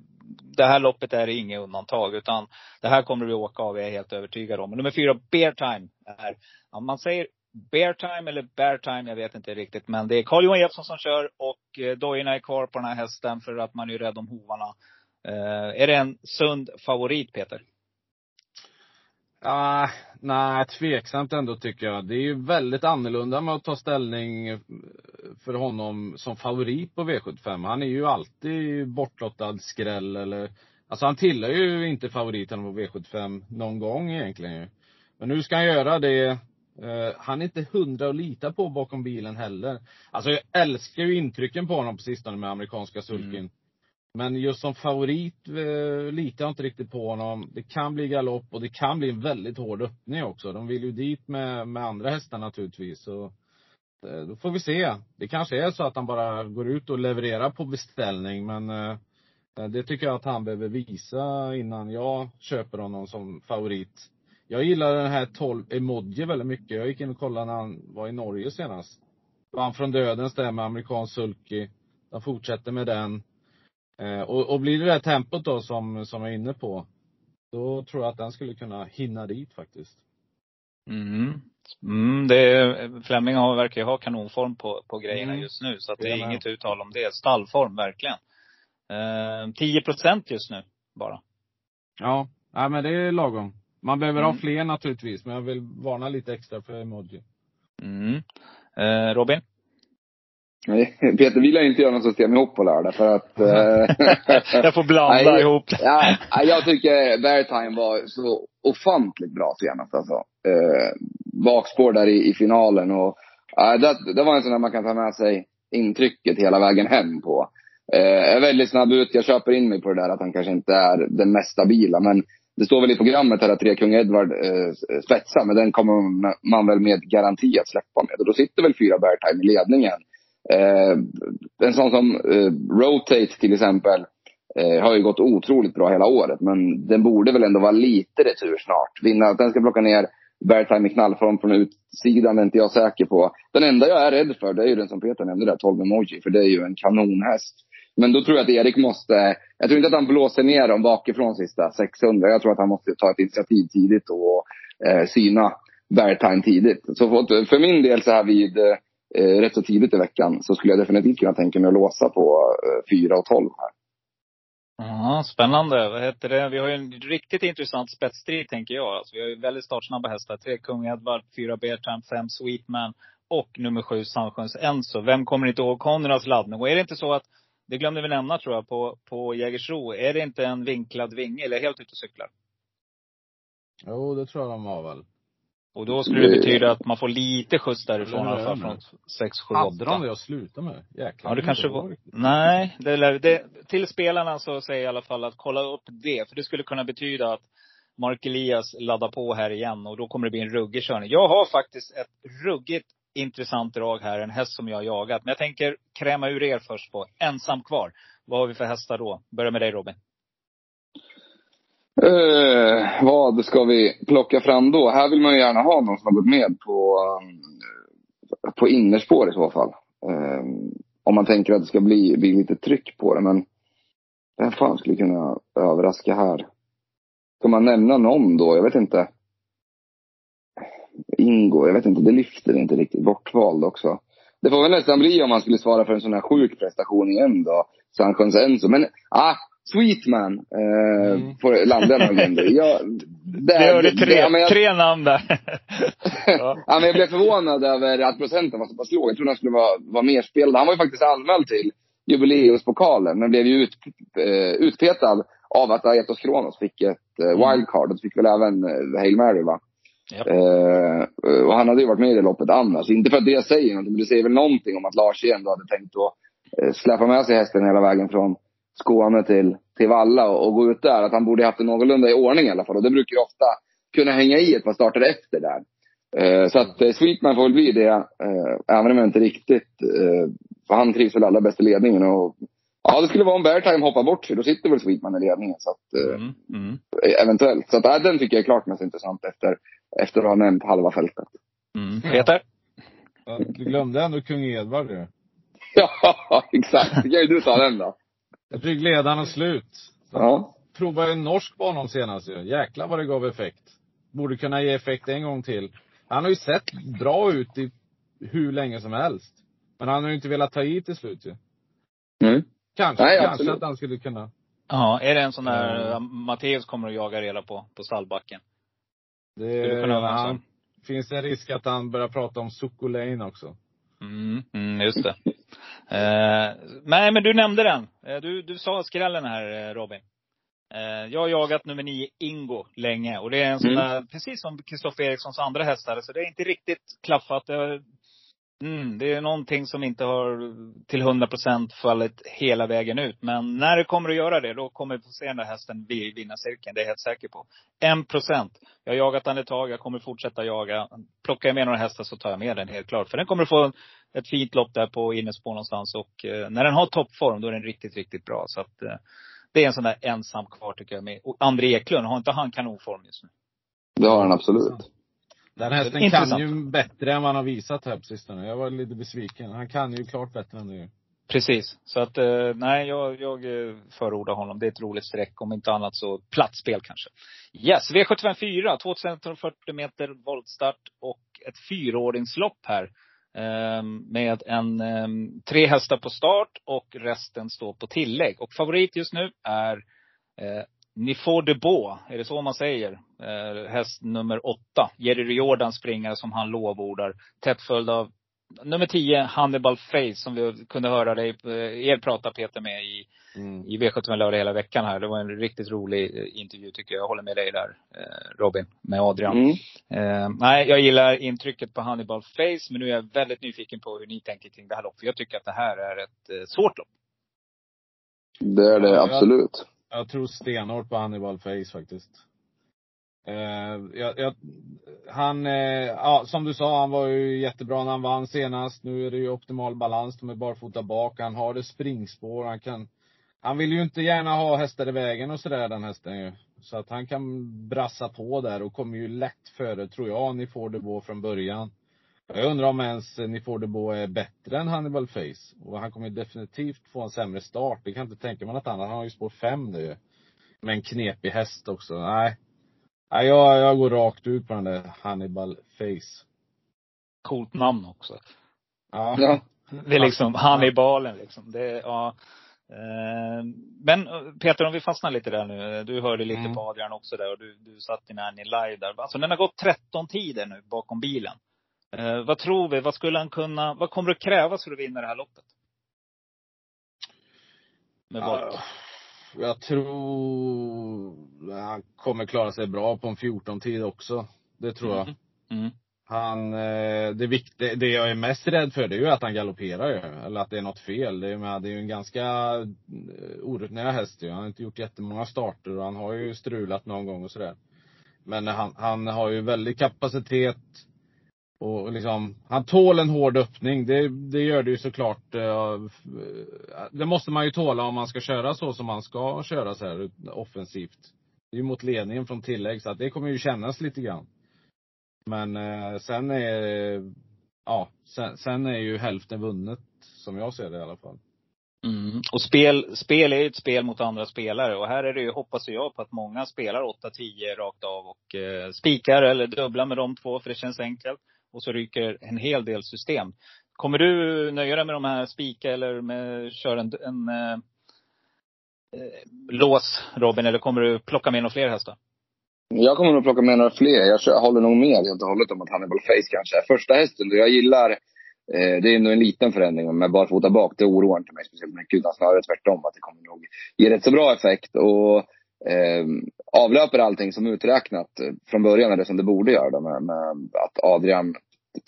det här loppet är inget undantag, utan det här kommer vi åka av, jag är helt övertygad om. Och nummer fyra, Bear Time, är, ja, man säger Bear Time eller Bear Time, jag vet inte riktigt. Men det är Carl-Johan Jeppsson som kör och eh, dojorna är kvar på den här hästen för att man är ju rädd om hovarna. Eh, är det en sund favorit, Peter? Ah, nej, tveksamt ändå tycker jag. Det är ju väldigt annorlunda med att ta ställning eh, för honom som favorit på V75. Han är ju alltid bortlottad skräll eller Alltså han tillhör ju inte favoriten på V75 någon gång egentligen ju. Men nu ska han göra det. Eh, han är inte hundra att lita på bakom bilen heller. Alltså jag älskar ju intrycken på honom på sistone med amerikanska sulkin. Mm. Men just som favorit eh, litar jag inte riktigt på honom. Det kan bli galopp och det kan bli en väldigt hård öppning också. De vill ju dit med, med andra hästar naturligtvis. Så, eh, då får vi se. Det kanske är så att han bara går ut och levererar på beställning men eh, det tycker jag att han behöver visa innan jag köper honom som favorit. Jag gillar den här 12 emoji väldigt mycket. Jag gick in och kollade när han var i Norge senast. Vann från dödens där med amerikansk sulky. De fortsätter med den. Eh, och, och blir det det här tempot då som, som jag är inne på. Då tror jag att den skulle kunna hinna dit faktiskt. Mm. Mm, det Fleming har, verkar ju ha kanonform på, på grejerna Mm. just nu. Så att det är med. inget uttal om det. Stallform, verkligen. Eh, 10 procent just nu, bara. Ja, nej men det är lagom. Man behöver ha Mm. fler naturligtvis, men jag vill varna lite extra för emoji. Mm. Eh, Robin? Nej, Peter vill jag inte göra något system ihop på lördag för att... eh, Jag får blanda Nej, ihop. Ja, ja, jag tycker Beartime var så ofantligt bra senast alltså. Eh, bakspår där i, i finalen och ja, det, det var en sån där man kan ta med sig intrycket hela vägen hem på. Eh, jag är väldigt snabb ut, jag köper in mig på det där att han kanske inte är den mest stabila. Men det står väl i programmet här att tre kung Edward eh, eh spetsar, men den kommer man väl med garanti att släppa med. Och då sitter väl fyra Beartime i ledningen. Eh, en sån som eh, Rotate till exempel eh, har ju gått otroligt bra hela året. Men den borde väl ändå vara lite retur snart. Vinna, att den ska plocka ner Beartime i knallform från utsidan är inte jag säker på. Den enda jag är rädd för det är ju den som Peter nämnde där, 12 emoji. För det är ju en kanonhäst. Men då tror jag att Erik måste, jag tror inte att han blåser ner dem bakifrån sista 600. Jag tror att han måste ta ett initiativ tidigt och eh, syna Beartime tidigt. Så för, för min del så här vid eh, rätt så tidigt i veckan så skulle jag definitivt kunna tänka mig att låsa på eh, 4 och 12 här. Ja, spännande. Vad heter det? Vi har ju en riktigt intressant spetsstrid tänker jag. Alltså, vi har ju väldigt startsnabba hästar. Tre Kung Edward, fyra Beartime, fem Sweetman och nummer sju Sandsjöns Enzo. Vem kommer inte ihåg Konrads laddning? Och är det inte så att, det glömde vi nämna tror jag, på, på Jägersro. Är det inte en vinklad vinge eller helt ute och cyklar? Jo, det tror jag de har väl. Och då skulle det betyda att man får lite skjuts därifrån i alla fall. Från 6, 7, Hade de 8. det att sluta med? Jäklar. Ja, det jag kanske var. Nej, det, lär- det, till spelarna så säger jag i alla fall att kolla upp det. För det skulle kunna betyda att Mark Elias laddar på här igen och då kommer det bli en ruggig körning. Jag har faktiskt ett ruggigt intressant drag här. En häst som jag har jagat. Men jag tänker kräma ur er först på ensam kvar. Vad har vi för hästar då? Börja med dig Robin. Eh, vad ska vi plocka fram då? Här vill man ju gärna ha någon som har gått med på, um, på innerspår i så fall. Eh, om man tänker att det ska bli, bli lite tryck på det. Men vem fan skulle kunna överraska här? Ska man nämna någon då? Jag vet inte. Ingo, jag vet inte. Det lyfter inte riktigt. Bortvald också. Det får väl nästan bli om man skulle svara för en sån här sjuk prestation igen då. Sanchons Enzo. Men, ah, Sweetman eh, Mm. får landa någon ändå. Jag, Det gör det tre, ja, jag, tre namn där. ja. men jag blev förvånad över att procenten var så pass låg. Jag trodde han skulle vara, vara mer spelad. Han var ju faktiskt anmäld till jubileumspokalen, men blev ju ut, eh, utpetad av att Aetos Kronos fick ett eh, wildcard. Och fick väl även eh, Hail Mary va? Ja. Eh, och han hade ju varit med i det loppet annars. Inte för att det säger någonting, men det säger väl någonting om att Lars ändå hade tänkt att eh, släppa med sig hästen hela vägen från Skåne till, till Valla och, och gå ut där. Att han borde haft det någorlunda i ordning i alla fall. Och det brukar ju ofta kunna hänga i ett par starter efter där. Eh, så att eh, Sweetman får väl bli det, eh, även om jag inte riktigt, eh, för han trivs väl allra bäst i ledningen. Och, ja, det skulle vara om Beartime hoppar bort sig, då sitter väl Sweetman i ledningen. Så att, eh, Mm, mm, eventuellt. Så att, den tycker jag är klart mest intressant efter, efter att ha nämnt halva fältet. mm. Peter? Ja, Du glömde ändå kung Edvard ju. Ja, exakt. Det kan ju du ta den då. Jag fick ledaren slut. Ja. Provade en norsk på honom senast ju. Jäklar vad det gav effekt. Borde kunna ge effekt en gång till. Han har ju sett bra ut i hur länge som helst. Men han har ju inte velat ta i till slut ju. Mm. Kanske, Nej, kanske absolut. att han skulle kunna. Ja, är det en sån där Mm. Matteus kommer att jaga reda på, på stallbacken? Det, kunna vara han, finns en risk att han börjar prata om Sukulane också. Mm, mm, just det. Eh, nej, men du nämnde den. Eh, du, du sa skrällen här, eh, Robin. Eh, jag har jagat nummer nio, Ingo, länge. Och det är en sån Mm. där, precis som Kristoffer Erikssons andra hästar, så det är inte riktigt klaffat. Det, har- mm, det är någonting som inte har till 100 procent fallit hela vägen ut. Men när det kommer att göra det, då kommer vi få se den där hästen vi- vinna cirkeln. Det är jag helt säker på. En procent. Jag har jagat den ett tag, jag kommer fortsätta jaga. Plockar jag med några hästar så tar jag med den helt klart. För den kommer att få ett fint lopp där på innerspår någonstans. Och eh, när den har toppform, då är den riktigt, riktigt bra. Så att eh, det är en sån där ensam kvar tycker jag. Med. Och André Eklund, har inte han kanonform just nu? Det har han absolut. Den hästen Intressant. kan ju bättre än vad han har visat här på sistone. Jag var lite besviken. Han kan ju klart bättre än det. Precis. Så att, eh, nej, jag, jag eh, förordar honom. Det är ett roligt streck. Om inte annat så platsspel kanske. Yes, V754, 2140 meter voltstart och ett fyraåringslopp här. Ehm, med en, tre hästar på start och resten står på tillägg. Och favorit just nu är eh, Nifor de Beau, är det så man säger? Eh, häst nummer åtta. Jerry Jordan springare som han lovordar. Tätt följd av nummer 10, Hannibal Face, som vi kunde höra dig, eh, er prata Peter med i, Mm. i V75 lördag hela veckan här. Det var en riktigt rolig eh, intervju tycker jag. Jag håller med dig där, eh, Robin, med Adrian. Mm. Eh, nej, jag gillar intrycket på Hannibal Face, men nu är jag väldigt nyfiken på hur ni tänker kring det här loppet. Jag tycker att det här är ett eh, svårt lopp. Det är det absolut. Jag tror stenhårt på Hannibal Face faktiskt. Eh, jag, jag, han, eh, ja som du sa, han var ju jättebra när han vann senast. Nu är det ju optimal balans. De är barfota bak. Han har det springspår. Han kan, han vill ju inte gärna ha hästar i vägen och sådär den hästen ju. Så att han kan brassa på där och kommer ju lätt före, tror jag, ni får det på från början. Jag undrar om ens ni får det på är bättre än Hannibal Face. Och han kommer ju definitivt få en sämre start. Det kan jag inte tänka mig något annat. Han har ju spår fem nu Med en knepig häst också. Nej. Nej, jag, jag går rakt ut på den där Hannibal Face. Coolt namn också. Ja. Ja. Det är liksom Hannibalen liksom. Det, är- ja. Eh, Men Peter, om vi fastnar lite där nu. Du hörde lite Mm. på Adrian också där och du, du satt i Nanny live där. Alltså den har gått 13 tider nu bakom bilen. Eh, vad tror vi? Vad skulle han kunna, vad kommer det krävas för att vinna det här loppet? Med. Ja, Jag tror han kommer klara sig bra på en 14-tid också. Det tror jag. Mm. Han, eh, det, viktiga, det jag är mest rädd för det är ju att han galopperar ju. Eller att det är något fel. Det är, med, det är ju en ganska eh, orutinerad häst ju. Han har inte gjort jättemånga starter och han har ju strulat någon gång och sådär. Men han, han har ju väldig kapacitet. Och liksom, han tål en hård öppning. Det, det gör det ju såklart. Eh, eh, det måste man ju tåla om man ska köra så som man ska köra så här offensivt. Det är ju mot ledningen från tillägg, så att det kommer ju kännas lite grann. Men eh, sen är, ja, sen, sen är ju hälften vunnet, som jag ser det i alla fall. Mm. Och spel, spel är ju ett spel mot andra spelare. Och här är det ju, hoppas jag på att många spelar 8-10 rakt av och eh, spikar eller dubblar med de två, för det känns enkelt. Och så ryker en hel del system. Kommer du nöja dig med de här spika eller med, köra en, en eh, lås, Robin? Eller kommer du plocka med några fler hästar? Jag kommer nog plocka med några fler. Jag kör, håller nog med helt och hållet om att Hannibal Face kanske är första hästen. Jag gillar, eh, det är nog en liten förändring med barfota bak. Det oroar inte mig speciellt mycket. Utan snarare tvärtom. Att det kommer nog ge rätt så bra effekt. Och eh, avlöper allting som uträknat eh, från början det som det borde göra. Då, med, med att Adrian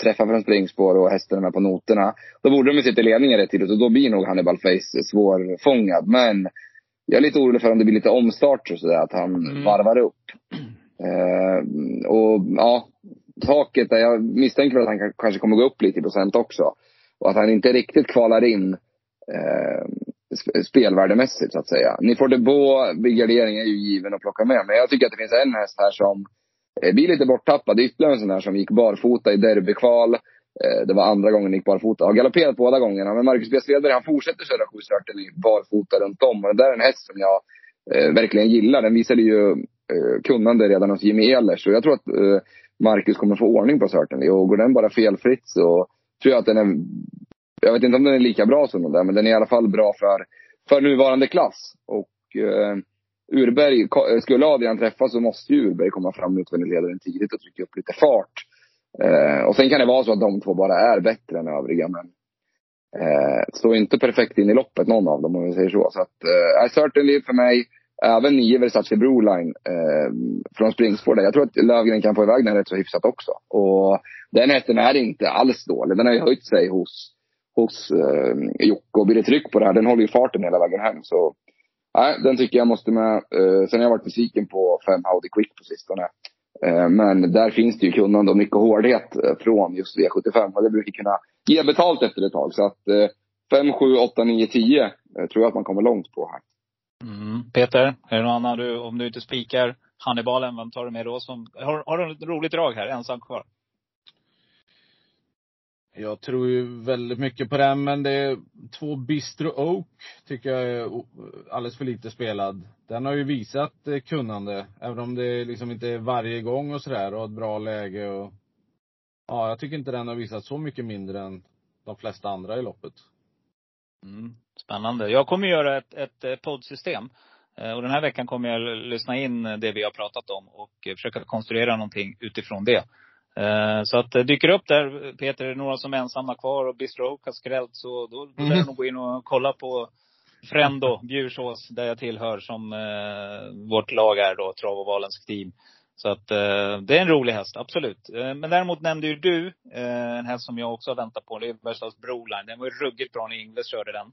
träffar från springspår och hästen är med på noterna. Då borde de ju sitta i ledningen rätt tidigt och då blir nog Hannibal Face svårfångad. Men jag är lite orolig för om det blir lite omstart och sådär. Att han Mm. varvar upp. Eh, och ja, taket där, jag misstänker att han kan- kanske kommer gå upp lite i procent också. Och att han inte riktigt kvalar in eh, spelvärdemässigt så att säga. Ni får det gardering är ju given att plocka med. Men jag tycker att det finns en häst här som eh, blir lite borttappad. Ytterligare en sån här som gick barfota i derbykval. Eh, det var andra gången han gick barfota. Har galopperat båda gångerna. Men Marcus B. Svedberg han fortsätter köra sju i barfota runt om. Och det där är en häst som jag eh, verkligen gillar. Den visade ju eh, kunnande redan hos Jimmy Ehlers. Så jag tror att eh, Marcus kommer få ordning på Certainly. Och går den bara felfritt så tror jag att den är, jag vet inte om den är lika bra som den där, men den är i alla fall bra för, för nuvarande klass. Och eh, Urberg, eh, skulle Adrian träffa så måste ju Urberg komma fram utvändigt ledaren tidigt och trycka upp lite fart. Eh, och sen kan det vara så att de två bara är bättre än övriga, men eh, står inte perfekt in i loppet någon av dem om vi säger så. Så att, eh, certainly för mig, även nio Versace Broline eh, från springspår där. Jag tror att Lövgren kan få iväg den rätt så hyfsat också. Och den hästen är inte alls dålig. Den har ju höjt sig hos, hos eh, Jocke och blir det tryck på det här, den håller ju farten hela vägen hem. Så nej, den tycker jag måste med. Eh, sen har jag varit besviken på fem Audi Quick på sistone. Eh, men där finns det ju kunnande och mycket hårdhet eh, från just V75 och det brukar kunna ge betalt efter ett tag. Så att eh, 5, 7, 8, 9, 10 eh, tror jag att man kommer långt på här. Mm. Peter, är det någon annan du, om du inte spikar Hannibalen, vem tar du med då? Som, har, har du ett roligt drag här, ensam kvar? Jag tror ju väldigt mycket på den, men det är två Bistro Oak tycker jag är alldeles för lite spelad. Den har ju visat eh, kunnande, även om det liksom inte är varje gång och sådär och ett bra läge och Ja, jag tycker inte den har visat så mycket mindre än de flesta andra i loppet. Mm. Spännande. Jag kommer göra ett, ett, eh, poddsystem. Eh, och den här veckan kommer jag lyssna in det vi har pratat om och försöka konstruera någonting utifrån det. Eh, Så att dyker upp där, Peter, är det några som är ensamma kvar och Bistro Oak har skrällt så då, då lär jag nog gå in och kolla på Frendo, Bjursås, där jag tillhör som eh, vårt lag är då, Trav och Valens team. Så att eh, det är en rolig häst, absolut. Eh, men däremot nämnde ju du eh, en häst som jag också har väntat på. Det är Bergslags Broline. Den var ju ruggigt bra när Ingves körde den.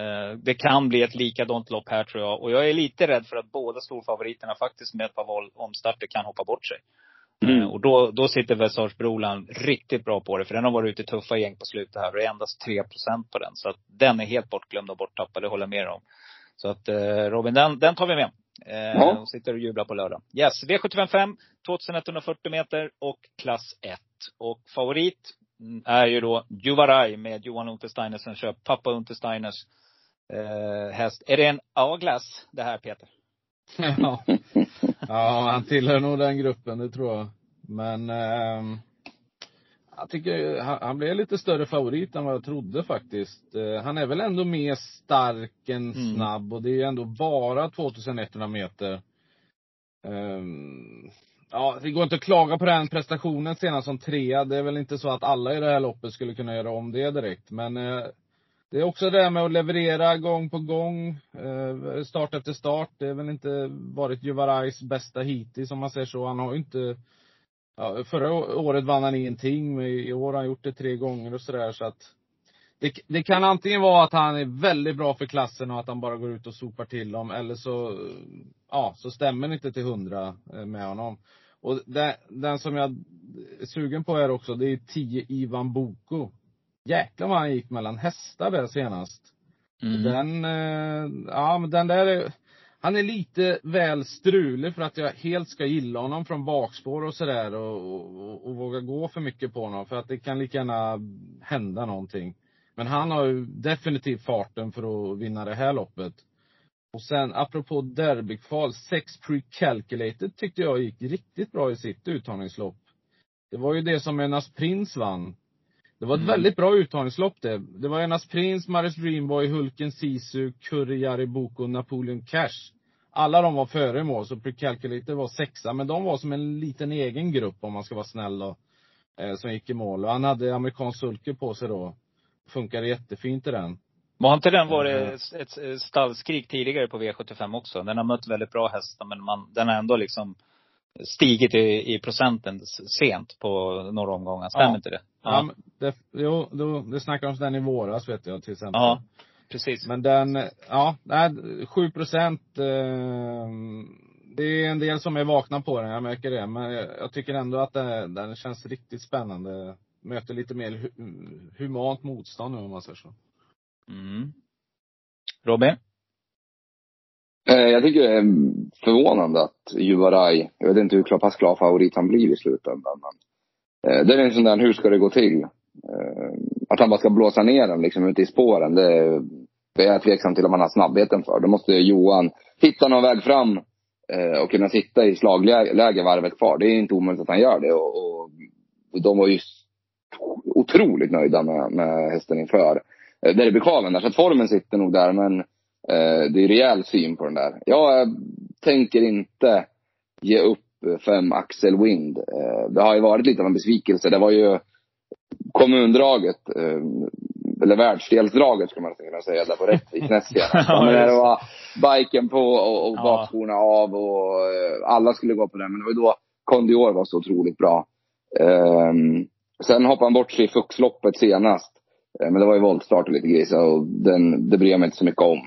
Eh, det kan bli ett likadant lopp här tror jag. Och jag är lite rädd för att båda storfavoriterna faktiskt med ett par val omstarter kan hoppa bort sig. Mm. Eh, och då, då sitter Versage Broline riktigt bra på det. För den har varit ute i tuffa gäng på slutet här. Och det är endast 3% på den. Så att den är helt bortglömd och borttappad. Det håller jag med om. Så att eh, Robin, den, den tar vi med. Eh, Ja. och sitter och jublar på lördag. Yes, V755, 2140 meter och klass 1. Och favorit mm, är ju då Juvaraj med Johan Untersteiner som kör pappa Untersteiners eh, häst. Är det en A-glass det här Peter? ja. Ja, han tillhör nog den gruppen, det tror jag. Men ehm, jag tycker han, han blev lite större favorit än vad jag trodde faktiskt. Eh, han är väl ändå mer stark än Mm. snabb och det är ju ändå bara 2100 meter. Ehm, ja, det går inte att klaga på den prestationen senast som trea. Det är väl inte så att alla i det här loppet skulle kunna göra om det direkt. Men eh, det är också det här med att leverera gång på gång, eh, start efter start. Det har väl inte varit Juvarais bästa hittills om man säger så. Han har ju inte, ja, förra året vann han ingenting, men i år har han gjort det tre gånger och sådär så att det, det kan antingen vara att han är väldigt bra för klassen och att han bara går ut och sopar till dem, eller så, ja, så stämmer det inte till hundra eh, med honom. Och den, den som jag är sugen på här också, det är 10 Ivan Boko. Jäklar vad han gick mellan hästar där senast. Mm. Den, eh, ja men den där är, han är lite väl strulig för att jag helt ska gilla honom från bakspår och sådär och, och, och våga gå för mycket på honom för att det kan lika gärna hända någonting. Men han har ju definitivt farten för att vinna det här loppet. Och sen apropå derbykval, 6 pre-calculated tyckte jag gick riktigt bra i sitt uttagningslopp. Det var ju det som Enas Prins vann. Det var ett Mm. väldigt bra uttagningslopp det. Det var Enas Prins, Maris Dreamboy, Hulken Sisu, Curry Jariboko och Napoleon Cash. Alla de var före mål, så Precalculator var sexa. Men de var som en liten egen grupp om man ska vara snäll då. Eh, som gick i mål. Och han hade amerikansk sulke på sig då. Funkade jättefint i den. Var inte den varit ett, ett stallskrik tidigare på V75 också? Den har mött väldigt bra hästar men man, den har ändå liksom stigit i, i procenten sent på några omgångar. Stämmer Ja. inte det? Ja, men det, jo, då, det snackade om den i våras vet jag till exempel. ja precis. Men den, ja, nej, 7 procent. Eh, det är en del som är vakna på den, jag märker det. Men jag, jag tycker ändå att det, den känns riktigt spännande. Möter lite mer hu, humant motstånd nu om man säger så. Mm. Robin? Eh, jag tycker det är förvånande att Juvaraj, jag vet inte hur pass klar favorit han blir i slutändan. Men, eh, det är en sån där, hur ska det gå till? Eh, att han bara ska blåsa ner den liksom ute i spåren, det, det är jag tveksam till om han har snabbheten för. Då måste Johan hitta någon väg fram och kunna sitta i slagläge varvet kvar. Det är inte omöjligt att han gör det. Och, och, och de var ju otroligt nöjda med, med hästen inför derbykvalen där. Så att formen sitter nog där. Men det är rejäl syn på den där. Jag eh, tänker inte ge upp eh, fem Axel Wind. Eh, det har ju varit lite av en besvikelse. Det var ju kommundraget, eh, eller världsdelsdraget skulle man kunna säga, där på Men när det var biken på och, och bakskorna av och eh, alla skulle gå på den. Men det var ju då Kondior var så otroligt bra. Ehm, sen hoppade han bort sig i Fuxloppet senast. Eh, Men det var ju voltstart och lite grisar och den, det bryr jag mig inte så mycket om.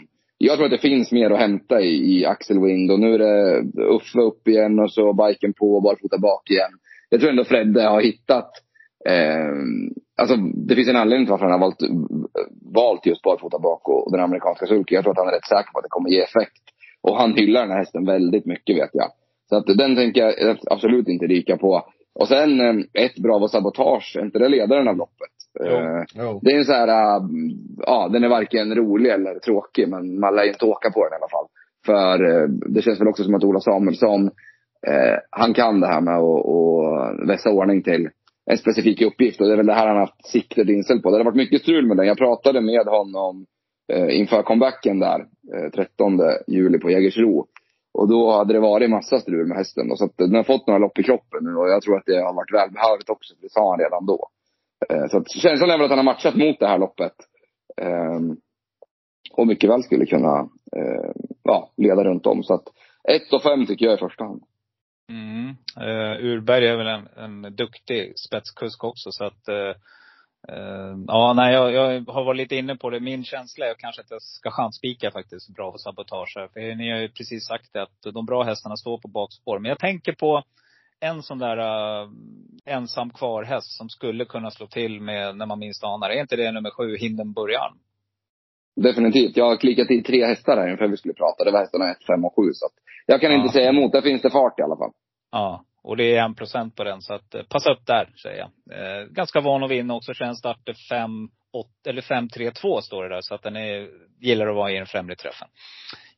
Jag tror att det finns mer att hämta i, i Axel Wind och nu är det Uffe upp igen och så biken på och barfota bak igen. Jag tror ändå Fredde har hittat Eh, alltså det finns en anledning till varför han har valt, valt just barfota bak och, och den amerikanska sulken. Jag tror att han är rätt säker på att det kommer ge effekt. Och han hyllar den här hästen väldigt mycket vet jag. Så att den tänker jag absolut inte rika på. Och sen eh, ett Bravo Sabotage, är inte det ledaren av loppet? Eh, Jo. det är en så här, äh, ja den är varken rolig eller tråkig men man lär inte åka på den i alla fall. För eh, det känns väl också som att Ola Samuelsson, eh, han kan det här med att vässa ordning till en specifik uppgift och det är väl det här han har haft siktet inställt på. Det har varit mycket strul med den. Jag pratade med honom eh, inför comebacken där, eh, 13 juli på Jägersro. Och då hade det varit massa strul med hästen. Då, så att den har fått några lopp i kroppen nu och jag tror att det har varit välbehövligt också. för Det sa han redan då. Eh, så att känslan är väl att han har matchat mot det här loppet. Ehm, och mycket väl skulle kunna eh, ja, leda runt om. Så att 1 och 5 tycker jag i första hand. Mm. Uh, Urberg är väl en, en duktig spetskusk också så att uh, uh, Ja, nej jag, jag har varit lite inne på det. Min känsla är kanske att jag ska chansspika faktiskt bra för sabotage här. För ni har ju precis sagt det, att de bra hästarna står på bakspår. Men jag tänker på en sån där uh, ensam kvar häst som skulle kunna slå till med när man minst anar. Är inte det nummer sju, Hindenburgarn? Definitivt. Jag har klickat i tre hästar här inför vi skulle prata. Det var hästarna 1, 5 och 7. Så att jag kan Ja. inte säga emot. Där finns det fart i alla fall. Ja, och det är en procent på den. Så att eh, passa upp där, säger jag. Eh, ganska van att vinna också. Känns starter 5, 8 eller 5, 3, 2 står det där. Så att den är, gillar att vara i den främre träffen.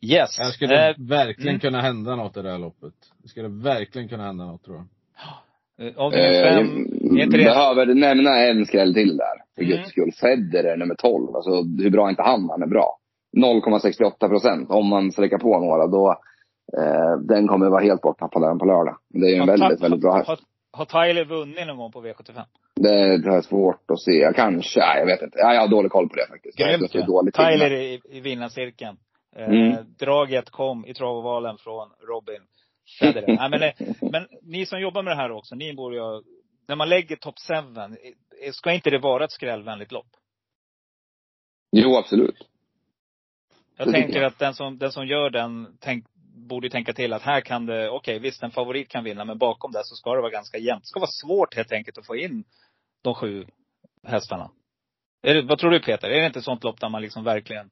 Yes. Det skulle Eh, verkligen mm. kunna hända något i det här loppet. Det skulle verkligen kunna hända något tror jag. eh, av Eh, de fem, är inte det, behöver nämna en skräll till där. För Mm. guds skull. Federer nummer 12. Alltså hur bra är inte han? Han är bra. 0,68 procent. Om man sträcker på några då. Eh, den kommer vara helt borttappad även på lördag. Det är ju en väldigt, väldigt bra häst. har, har Tyler vunnit någon gång på V75? Det det är svårt att se. Kanske. Nej, jag vet inte. Ja, jag har dålig koll på det faktiskt. Grymt ju. Tyler i, i vinnarcirkeln. Eh, Mm. Draget kom i travovalen från Robin Federer. Nej, men, eh, men ni som jobbar med det här också, ni borde ju, när man lägger top 7, eh, ska inte det vara ett skrällvänligt lopp? Jo, absolut. Jag Det tänker jag. att den som, den som gör den tänk, borde ju tänka till att här kan det, okej visst en favorit kan vinna, men bakom det så ska det vara ganska jämnt. Det ska vara svårt helt enkelt att få in de sju hästarna. Är det, vad tror du Peter? Är det inte ett sånt lopp där man liksom verkligen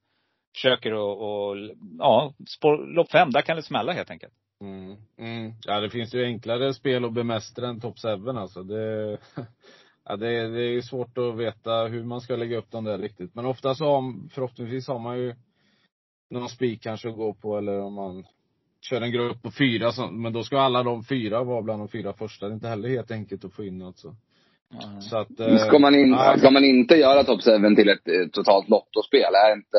försöker och, och ja, spår, lopp fem, där kan det smälla helt enkelt. Mm. Mm. Ja, det finns ju enklare spel att bemästra än Top 7 alltså. Det, ja, det, är- det är ju svårt att veta hur man ska lägga upp dem där riktigt. Men ofta så har, förhoppningsvis har man ju någon spik kanske att gå på eller om man kör en grupp på fyra, så, men då ska alla de fyra vara bland de fyra första. Det är inte heller helt enkelt att få in alltså. Så att, eh, Ska man, in, ja, ska man inte göra Top 7 till ett eh, totalt lottospel? Är inte,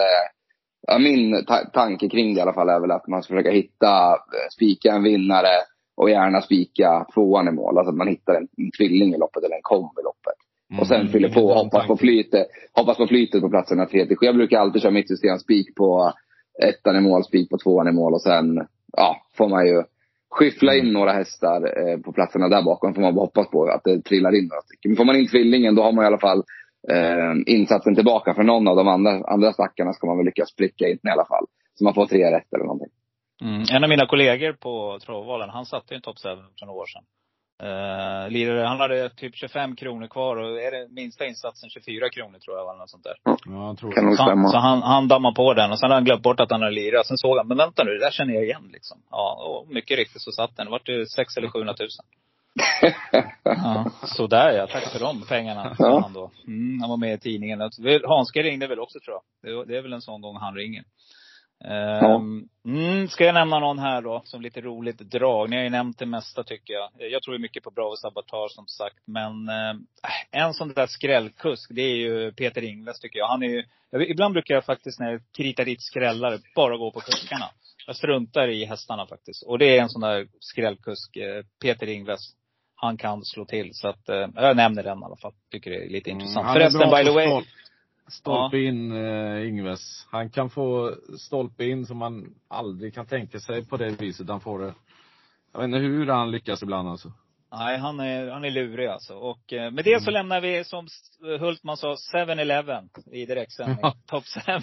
ja, min ta tanke kring det i alla fall är väl att man ska försöka hitta, eh, spika en vinnare och gärna spika tvåan i mål. Alltså att man hittar en, en tvilling i loppet eller en komb i loppet. Och sen Mm, fyller på och hoppas på flytet. Hoppas på flytet på platserna 3 till 7. Jag brukar alltid köra mitt system. Spik på ettan i mål, spik på tvåan i mål och sen ja, får man ju skyffla Mm. in några hästar eh, på platserna där bakom. Får man bara hoppas på att det trillar in några stycken. Men får man in tvillingen då har man i alla fall eh, insatsen tillbaka. För någon av de andra, andra stackarna ska man väl lyckas pricka in i alla fall. Så man får tre rätt eller någonting. Mm. En av mina kollegor på travvalen, han satte ju en top 7 för några år sedan. Uh, lirade, han hade typ 25 kronor kvar och är det minsta insatsen 24 kronor tror jag eller något sånt där. Ja, jag tror Kan det. nog Så, han, stämma. så han, han dammade på den och sen hade han glömt bort att han hade lirat. Sen såg han, men vänta nu, det där känner jag igen liksom. Ja, och mycket riktigt så satt den. Det vart ju 6 eller 700 000. Ja, sådär ja. Tack för de pengarna, Ja. han då. Mm, han var med i tidningen. Hans ringde väl också tror jag. Det, det är väl en sån gång han ringer. Ehm, Mm, ska jag nämna någon här då, som lite roligt drag. Ni har ju nämnt det mesta tycker jag. Jag tror ju mycket på Bravo Sabotage som sagt. Men eh, en sån där skrällkusk, det är ju Peter Ingves tycker jag. Han är ju, ibland brukar jag faktiskt när jag kritar dit skrällare, bara gå på kuskarna. Jag struntar i hästarna faktiskt. Och det är en sån där skrällkusk, eh, Peter Ingves. Han kan slå till. Så att, eh, jag nämner den i alla fall. Tycker det är lite intressant. Mm, är Förresten, by the way. stolp- Stolpe in eh, Ingves. Han kan få stolpe in som man aldrig kan tänka sig på det viset han får det. Jag vet inte hur han lyckas ibland alltså. Nej, han är, han är lurig alltså. Och eh, med det så lämnar vi, som Hultman sa, 7-Eleven i direktsändning. Ja. Top 7.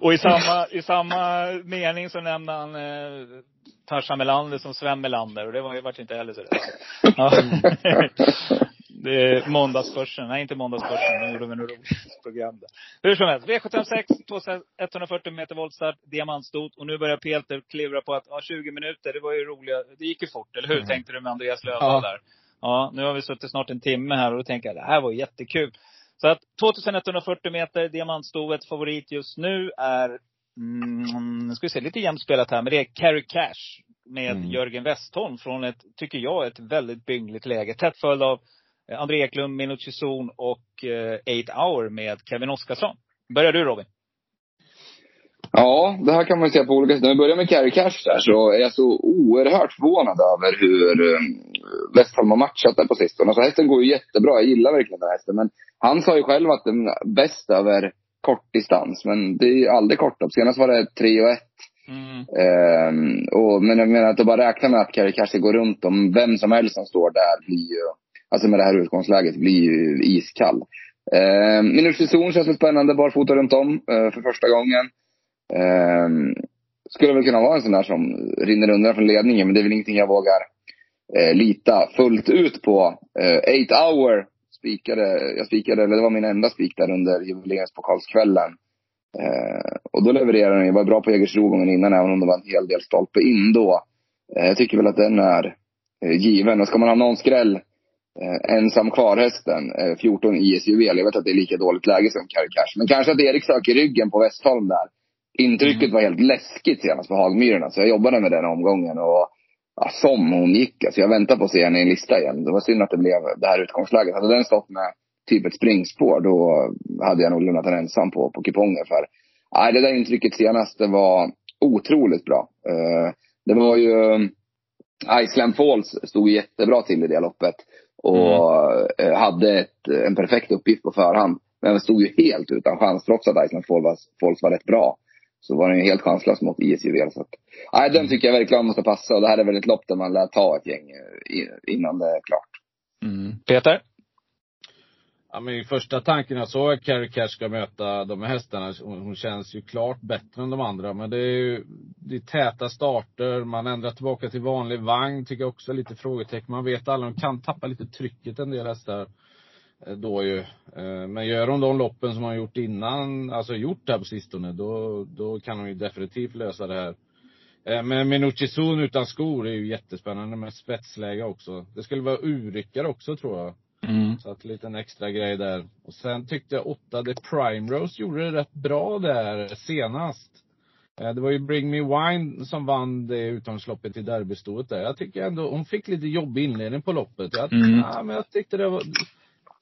Och i samma, i samma mening så nämnde han eh, Tarzan Melander som Sven Melander. Och det var ju vart inte heller så det. Ja. Det är måndagsbörsen. Nej, inte måndagsbörsen. Nu gjorde vi något roligt program där. Hur som helst. V76, 2140 meter voltstart, diamantstot. Och nu börjar Peter klivra på att, ja 20 minuter, det var ju roliga, det gick ju fort, eller hur? Tänkte du med Andreas Löfvall Ja. där. Ja, nu har vi suttit snart en timme här och då tänker jag, det här var jättekul. Så att 2140 meter, diamantstoet, favorit just nu är, mm, ska vi se, lite jämnt spelat här, men det är Carry Cash med Mm. Jörgen Westholm från ett, tycker jag, ett väldigt byngligt läge. Tätt följd av André Eklund, Minucci Zon och eh, 8 Hour med Kevin Oskarsson. Börjar du Robin? Ja, det här kan man säga på olika sätt. När vi börjar med Carry Cash där så är jag så oerhört förvånad över hur um, Westholm har matchat där på sistone. Alltså hästen går ju jättebra. Jag gillar verkligen den här hästen. Men han sa ju själv att den är bäst över kortdistans. Men det är ju aldrig kortlopp. Senast var det 3 och 1. Mm. Ehm, och, men jag menar att bara räkna med att Carey Cash ska gå runt om vem som helst som står där blir ju, alltså med det här utgångsläget, blir ju iskall. Eh, Minuts känns väl spännande, barfota runt om eh, för första gången. Eh, skulle väl kunna vara en sån där som rinner undan från ledningen, men det är väl ingenting jag vågar eh, lita fullt ut på. Eh, eight hour spikade, jag spikade, eller det var min enda spik där under jubileumspokalskvällen. Eh, och då levererade den. Jag var bra på Jägersro gången innan, även om det var en hel del stolpe in då. Eh, jag tycker väl att den är eh, given. Och ska man ha någon skräll, eh, ensam kvar hästen, eh, 14 IS Juvel. Jag vet att det är lika dåligt läge som Carry Cash. Men kanske att Erik söker ryggen på Westholm där. Intrycket var helt läskigt senast på Hagmyrorna. Så jag jobbade med den omgången. Och ja, som hon gick. Alltså jag väntar på att se henne i en lista igen. Det var synd att det blev det här utgångsläget. Hade den stått med typ ett springspår, då hade jag nog lämnat den ensam på, på kupongen. För nej, det där intrycket senast, det var otroligt bra. Eh, det var ju, Iceland Falls stod jättebra till i det loppet. Och eh, hade ett, en perfekt uppgift på förhand. Men stod ju helt utan chans trots att Iceland Falls var, rätt bra. Så var den ju helt chanslös mot ISJV. Så att, nej, den tycker jag verkligen måste passa. Och det här är väl ett lopp där man lär ta ett gäng eh, innan det är klart. Mm. Peter? Ja, min första tanken jag såg att Carrie Cash ska möta de här hästarna, hon, hon känns ju klart bättre än de andra. Men det är ju, det är täta starter, man ändrar tillbaka till vanlig vagn, tycker jag också är lite frågetecken. Man vet alla, de kan tappa lite trycket en del hästar. Eh, då ju. Eh, men gör de de loppen som hon har gjort innan, alltså gjort det här på sistone, då, då kan de ju definitivt lösa det här. Eh, men Minucci Zon utan skor är ju jättespännande med spetsläge också. Det skulle vara urryckare också tror jag. Mm. Så att en liten extra grej där. Och sen tyckte jag 8 The Primrose gjorde det rätt bra där senast. Eh, Det var ju Bring Me Wine som vann det utgångsloppet i derbystoet där. Jag tycker ändå, hon fick lite jobbig inledning på loppet. Jag, Mm. ja, men jag tyckte det var,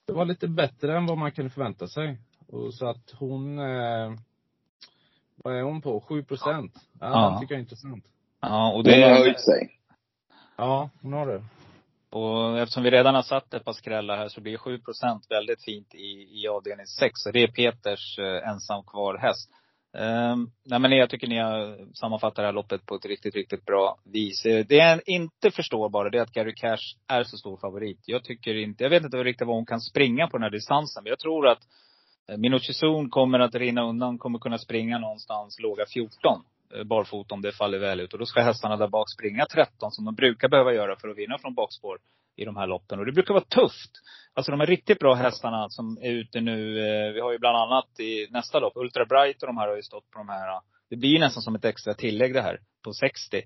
det var lite bättre än vad man kunde förvänta sig. Och så att hon, eh, vad är hon på? 7 procent. Ja, Ja. det tycker jag är intressant. Ja, och Den har det, höjt sig. Ja, hon har det och eftersom vi redan har satt ett par skrällar här så blir 7% väldigt fint i, i avdelning 6. Så det är Peters eh, ensam kvar häst. Um, nej men jag tycker ni har sammanfattat det här loppet på ett riktigt, riktigt bra vis. Eh, det jag inte förstår bara, det är att Gary Cash är så stor favorit. Jag tycker inte, jag vet inte riktigt vad hon kan springa på den här distansen. Men jag tror att eh, kommer att rinna undan, kommer kunna springa någonstans låga 14 Eh, barfota om det faller väl ut. Och då ska hästarna där bak springa 13 som de brukar behöva göra för att vinna från bakspår i de här loppen. Och det brukar vara tufft. Alltså de här riktigt bra hästarna som är ute nu. Eh, vi har ju bland annat i nästa lopp, Ultra Bright och de här har ju stått på de här. Eh, det blir nästan som ett extra tillägg det här, på 60.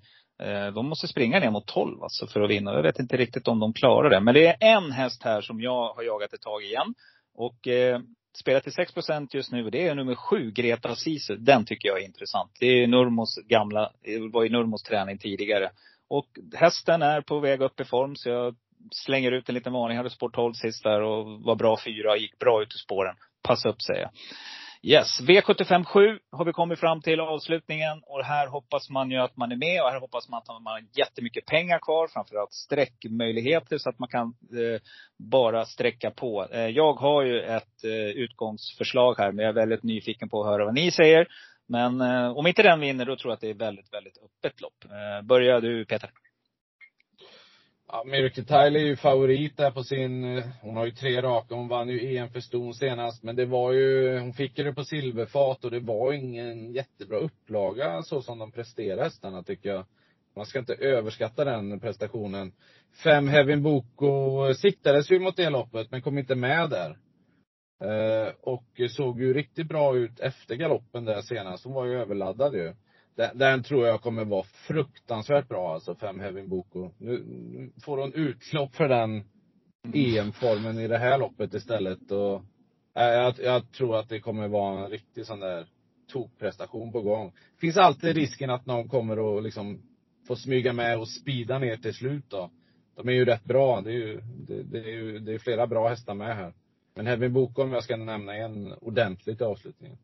De måste springa ner mot 12 alltså för att vinna. Jag vet inte riktigt om de klarar det. Men det är en häst här som jag har jagat ett tag igen. Och eh, spelar till 6% just nu och det är nummer sju, Greta Sisu. Den tycker jag är intressant. Det är Nurmos gamla, var ju Nurmos träning tidigare. Och hästen är på väg upp i form så jag slänger ut en liten varning. Hade spår 12 sist där och var bra fyra. Gick bra ut ur spåren. Passa upp säger jag. Yes, V75 har vi kommit fram till avslutningen. Och här hoppas man ju att man är med och här hoppas man att man har jättemycket pengar kvar. Framförallt sträckmöjligheter så att man kan eh, bara sträcka på. Eh, jag har ju ett eh, utgångsförslag här, men jag är väldigt nyfiken på att höra vad ni säger. Men eh, om inte den vinner, då tror jag att det är väldigt, väldigt öppet lopp. Eh, börjar du Peter? Ja, Miracle Tyler är ju favorit där på sin, eh, hon har ju tre raka, hon vann ju EM för ston senast. Men det var ju, hon fick ju det på silverfat och det var ingen jättebra upplaga så som de presterade hästarna tycker jag. Man ska inte överskatta den prestationen. Fem Heaven Boko siktades ju mot det loppet men kom inte med där. Eh, och såg ju riktigt bra ut efter galoppen där senast. Hon var ju överladdad ju. Den, den tror jag kommer vara fruktansvärt bra alltså, fem Heaven Boko. Nu, nu får hon utlopp för den EM-formen i det här loppet istället och äh, jag, jag tror att det kommer vara en riktig sån där tokprestation på gång. Finns alltid risken att någon kommer och liksom få smyga med och spida ner till slut då. De är ju rätt bra. Det är ju, det, det är ju, det är flera bra hästar med här. Men Heaven Boko, om jag ska nämna en ordentligt i avslutningen.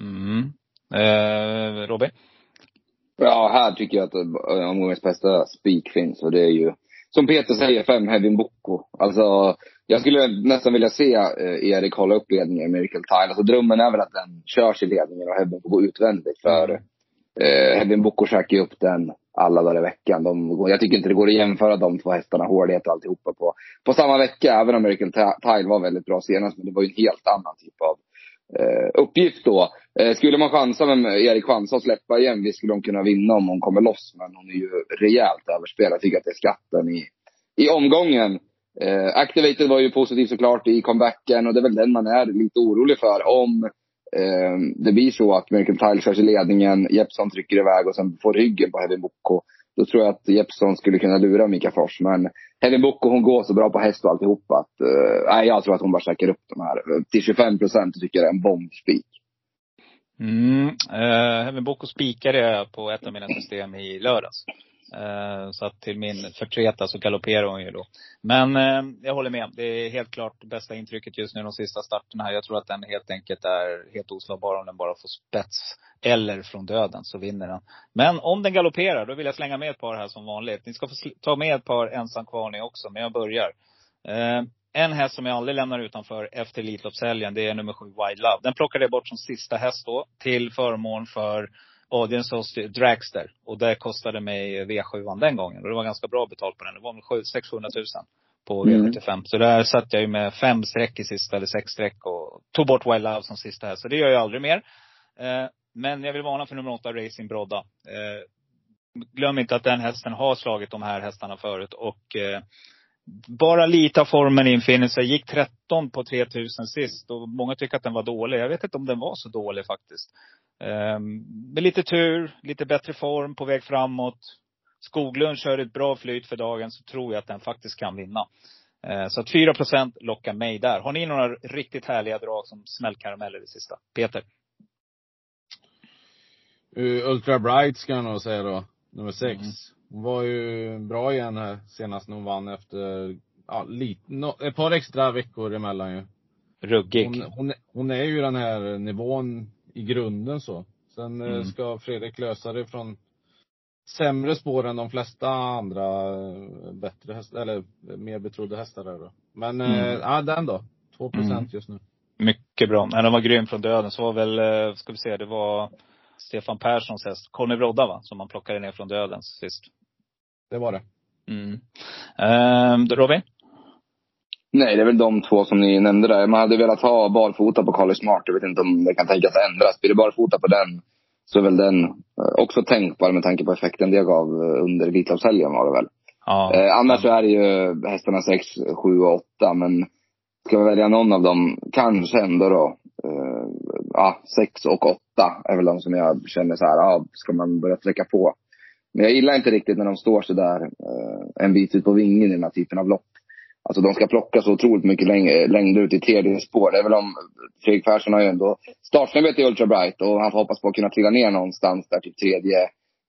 Mm. Eh, Robin? Ja, här tycker jag att eh, omgångens bästa spik finns och det är ju, som Peter säger, fem Heavy Boko. Alltså, jag skulle nästan vilja se eh, Erik hålla upp ledningen i Miracle Tile. Alltså drömmen är väl att den körs i ledningen och Heavy går utvändigt. För eh, Heavy Boko käkar ju upp den alla dagar i veckan. De, jag tycker inte det går att jämföra de två hästarna, hårdhet och alltihopa på, på samma vecka. Även om Miracle Tile var väldigt bra senast. Men det var ju en helt annan typ av Eh, uppgift då. Eh, skulle man chansa med Erik chansa och släppa igen, visst skulle de kunna vinna om hon kommer loss. Men hon är ju rejält överspelad. Jag tycker att det är skatten i, i omgången. Eh, Activated var ju positiv såklart i comebacken och det är väl den man är lite orolig för. Om eh, det blir så att Miracle Tile körs i ledningen, Jeppsson trycker iväg och sen får ryggen på Heavy Boko. Då tror jag att Jeppsson skulle kunna lura Mika Fors. Men Helen Boko hon går så bra på häst och alltihop att, eh, nej, jag tror att hon bara käkar upp de här. Eh, till 25 procent tycker jag det är en bombspik. Mm. Eh, Heaven Boko spikade jag på ett av mina system i lördags. Eh, så att till min förtreta så galopperar hon ju då. Men eh, jag håller med. Det är helt klart bästa intrycket just nu de sista starterna här. Jag tror att den helt enkelt är helt oslagbar om den bara får spets. Eller från döden så vinner den. Men om den galopperar, då vill jag slänga med ett par här som vanligt. Ni ska få ta med ett par ensam kvar ni också, men jag börjar. Eh, en häst som jag aldrig lämnar utanför efter Elitloppshelgen, det är nummer sju, Wild Love. Den plockade jag bort som sista häst då, till förmån för Audience Host Dragster. Och det kostade mig V7 den gången. Och det var ganska bra betalt på den. Det var 600 000 på V75. Mm. Så där satt jag ju med fem streck i sista, eller sex streck och tog bort Wild Love som sista häst. Så det gör jag aldrig mer. Eh, men jag vill varna för nummer åtta, Racing Brodda. Eh, glöm inte att den hästen har slagit de här hästarna förut. Och eh, bara lite av formen infinner sig. Gick 13 på 3000 sist och många tycker att den var dålig. Jag vet inte om den var så dålig faktiskt. Um, med lite tur, lite bättre form, på väg framåt. Skoglund kör ett bra flyt för dagen så tror jag att den faktiskt kan vinna. Uh, så att 4% lockar mig där. Har ni några riktigt härliga drag som smällkarameller i sista? Peter? Uh, Ultra Bright ska jag nog säga då. Nummer sex. Mm. Hon var ju bra igen här senast när hon vann efter, ja, lite, no, ett par extra veckor emellan ju. Ruggig. Hon, hon, hon, är ju den här nivån i grunden så. Sen eh, mm. ska Fredrik lösa det från sämre spår än de flesta andra eh, bättre hästar, eller mer betrodda hästar där då. Men, mm. eh, ja den då. 2 procent mm. just nu. Mycket bra. Men den var grym från döden. Så var väl, ska vi se, det var Stefan Perssons häst, Conny Brodda va? Som man plockade ner från döden sist. Det var det. Mm. Ehm, Robin? Nej, det är väl de två som ni nämnde där. Man hade velat ha barfota på Carly Smart. Jag vet inte om det kan tänkas ändras. Blir det barfota på den så är väl den eh, också tänkbar med tanke på effekten det gav eh, under Elitloppshelgen var det väl. Ja. Eh, annars så är det ju hästarna 6, 7 och 8. Men ska vi välja någon av dem, kanske ändå då. Eh, ja, 6 och 8 är väl de som jag känner så här, ja, ska man börja trycka på. Men jag gillar inte riktigt när de står så där eh, en bit ut på vingen i den här typen av lopp. Alltså de ska plocka så otroligt mycket läng längd ut i tredje spår. Det är väl om, Fredrik Persson har ju ändå startsnabbhet i Ultra Bright och han får hoppas på att kunna trilla ner någonstans där till tredje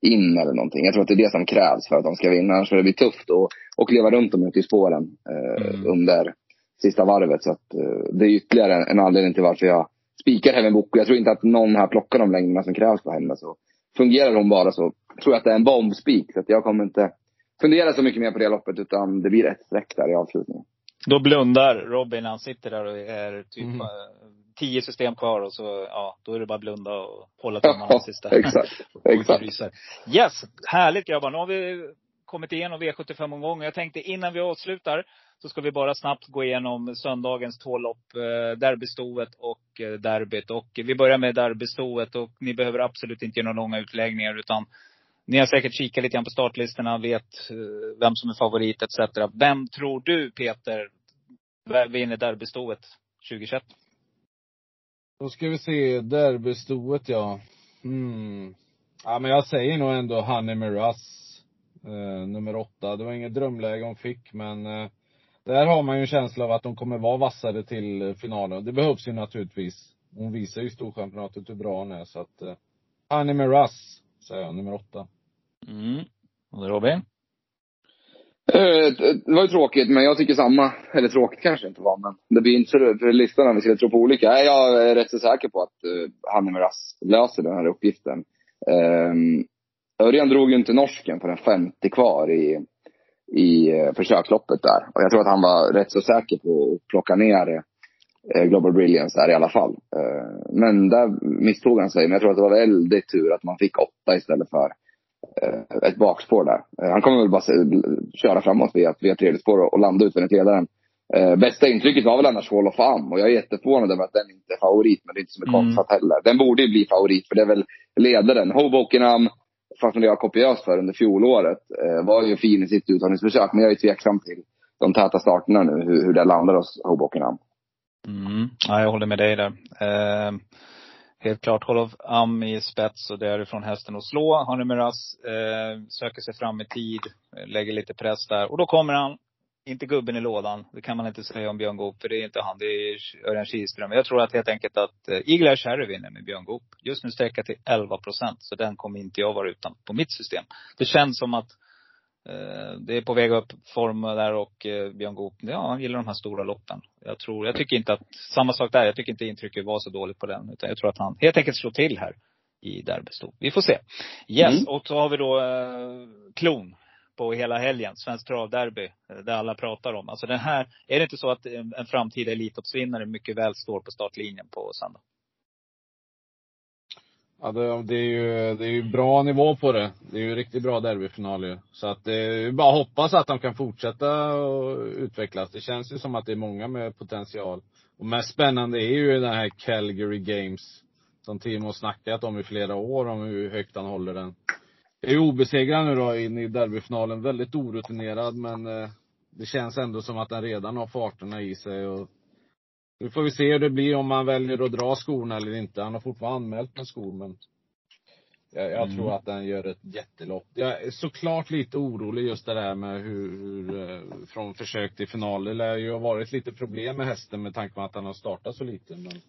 in eller någonting. Jag tror att det är det som krävs för att de ska vinna. Annars får det bli tufft att och leva runt dem ute i spåren eh, Mm. under sista varvet. Så att, eh, det är ytterligare en, en anledning till varför jag spikar Heaven Boko. Jag tror inte att någon här plockar de längderna som krävs på henne. Så fungerar hon bara så tror jag att det är en bombspik. Så att jag kommer inte fundera så mycket mer på det loppet utan det blir ett streck där i avslutningen. Då blundar Robin när han sitter där och är typ Mm. eh, tio system kvar och så, ja, då är det bara blunda och hålla tummarna Ja, sista. exakt. Exakt. Yes! Härligt grabbar. Nu har vi kommit igenom V75-omgången. Jag tänkte innan vi avslutar så ska vi bara snabbt gå igenom söndagens två lopp. Eh, derbystoet och eh, derbyt. Och vi börjar med derbystoet och ni behöver absolut inte göra några långa utläggningar utan ni har säkert kikat lite grann på startlistorna, vet eh, vem som är favorit etc. Vem tror du Peter vinner derbystoet 2021? Då ska vi se, derbystoet ja. Mm. Ja men jag säger nog ändå Honey Miraz. Eh, nummer åtta. Det var inget drömläge hon fick men eh, där har man ju en känsla av att de kommer vara vassare till eh, finalen. Det behövs ju naturligtvis. Hon visar ju i Storchampionatet hur bra hon är så att eh, Honey Miraz, säger jag, nummer åtta. Mm. Och Robin? Eh, Det var ju tråkigt, men jag tycker samma. Eller tråkigt kanske inte var, men det blir inte så för listan om vi skulle tro på olika. Nej, Jag är rätt så säker på att uh, Hanne Miraz löser den här uppgiften. Um, Örjan drog ju inte norsken på den 50 kvar i, i uh, försöksloppet där. Och jag tror att han var rätt så säker på att plocka ner uh, Global Brilliance där i alla fall. Uh, men där misstog han sig. Men jag tror att det var väldigt tur att man fick åtta istället för eh, ett bakspår där. Eh, han kommer väl bara köra framåt via, via tredje spår och, landa utvändigt ledaren. Eh, bästa intrycket var väl annars Wall of Am och jag är jätteförvånad över att den inte är favorit, men det är inte som är Mm. konstlat heller. Den borde ju bli favorit, för det är väl ledaren. Hobokenham, fast jag kopiöst för under fjolåret, eh, var ju fin i sitt uttagningsförsök, men jag är tveksam till de täta starterna nu, hur, hur det landar hos Hobokenham. Mm. Ja, jag håller med dig där. Eh, helt klart Hall Am i spets och därifrån hästen att slå. Honey Miraz eh, söker sig fram i tid, eh, lägger lite press där. Och då kommer han. Inte gubben i lådan. Det kan man inte säga om Björn Goop, för det är inte han. Det är Örjan Kihlström. Jag tror att helt enkelt att eh, Eagle Cherry vinner med Björn Goop. Just nu sträcker till 11 procent. Så den kommer inte jag vara utan på mitt system. Det känns som att Eh, Det är på väg upp form där och eh, Björn Goop, ja han gillar de här stora loppen. Jag tror, jag tycker inte att, samma sak där, jag tycker inte intrycket var så dåligt på den. Utan jag tror att han helt enkelt slår till här i derbysto. Vi får se. Yes, Mm. och så har vi då eh, klon på hela helgen, Svenskt travderby, eh, där alla pratar om. Alltså den här, är det inte så att eh, en, en framtida Elitloppsvinnare mycket väl står på startlinjen på söndag? Ja, det, det, är ju, det är ju bra nivå på det. Det är ju riktigt bra derbyfinal ju. Så att det är ju bara att hoppas att de kan fortsätta och utvecklas. Det känns ju som att det är många med potential. Och mest spännande är ju den här Calgary Games. Som Timo har snackat om i flera år, om hur högt han håller den. Är obesegrad nu då in i derbyfinalen. Väldigt orutinerad men eh, det känns ändå som att den redan har farterna i sig. Och nu får vi se hur det blir om man väljer att dra skorna eller inte. Han har fortfarande anmält med skor men jag, jag Mm. tror att den gör ett jättelopp. Jag är såklart lite orolig just det där med hur, hur eh, från försök till final. Det lär ju ha varit lite problem med hästen med tanke på att han har startat så lite. Men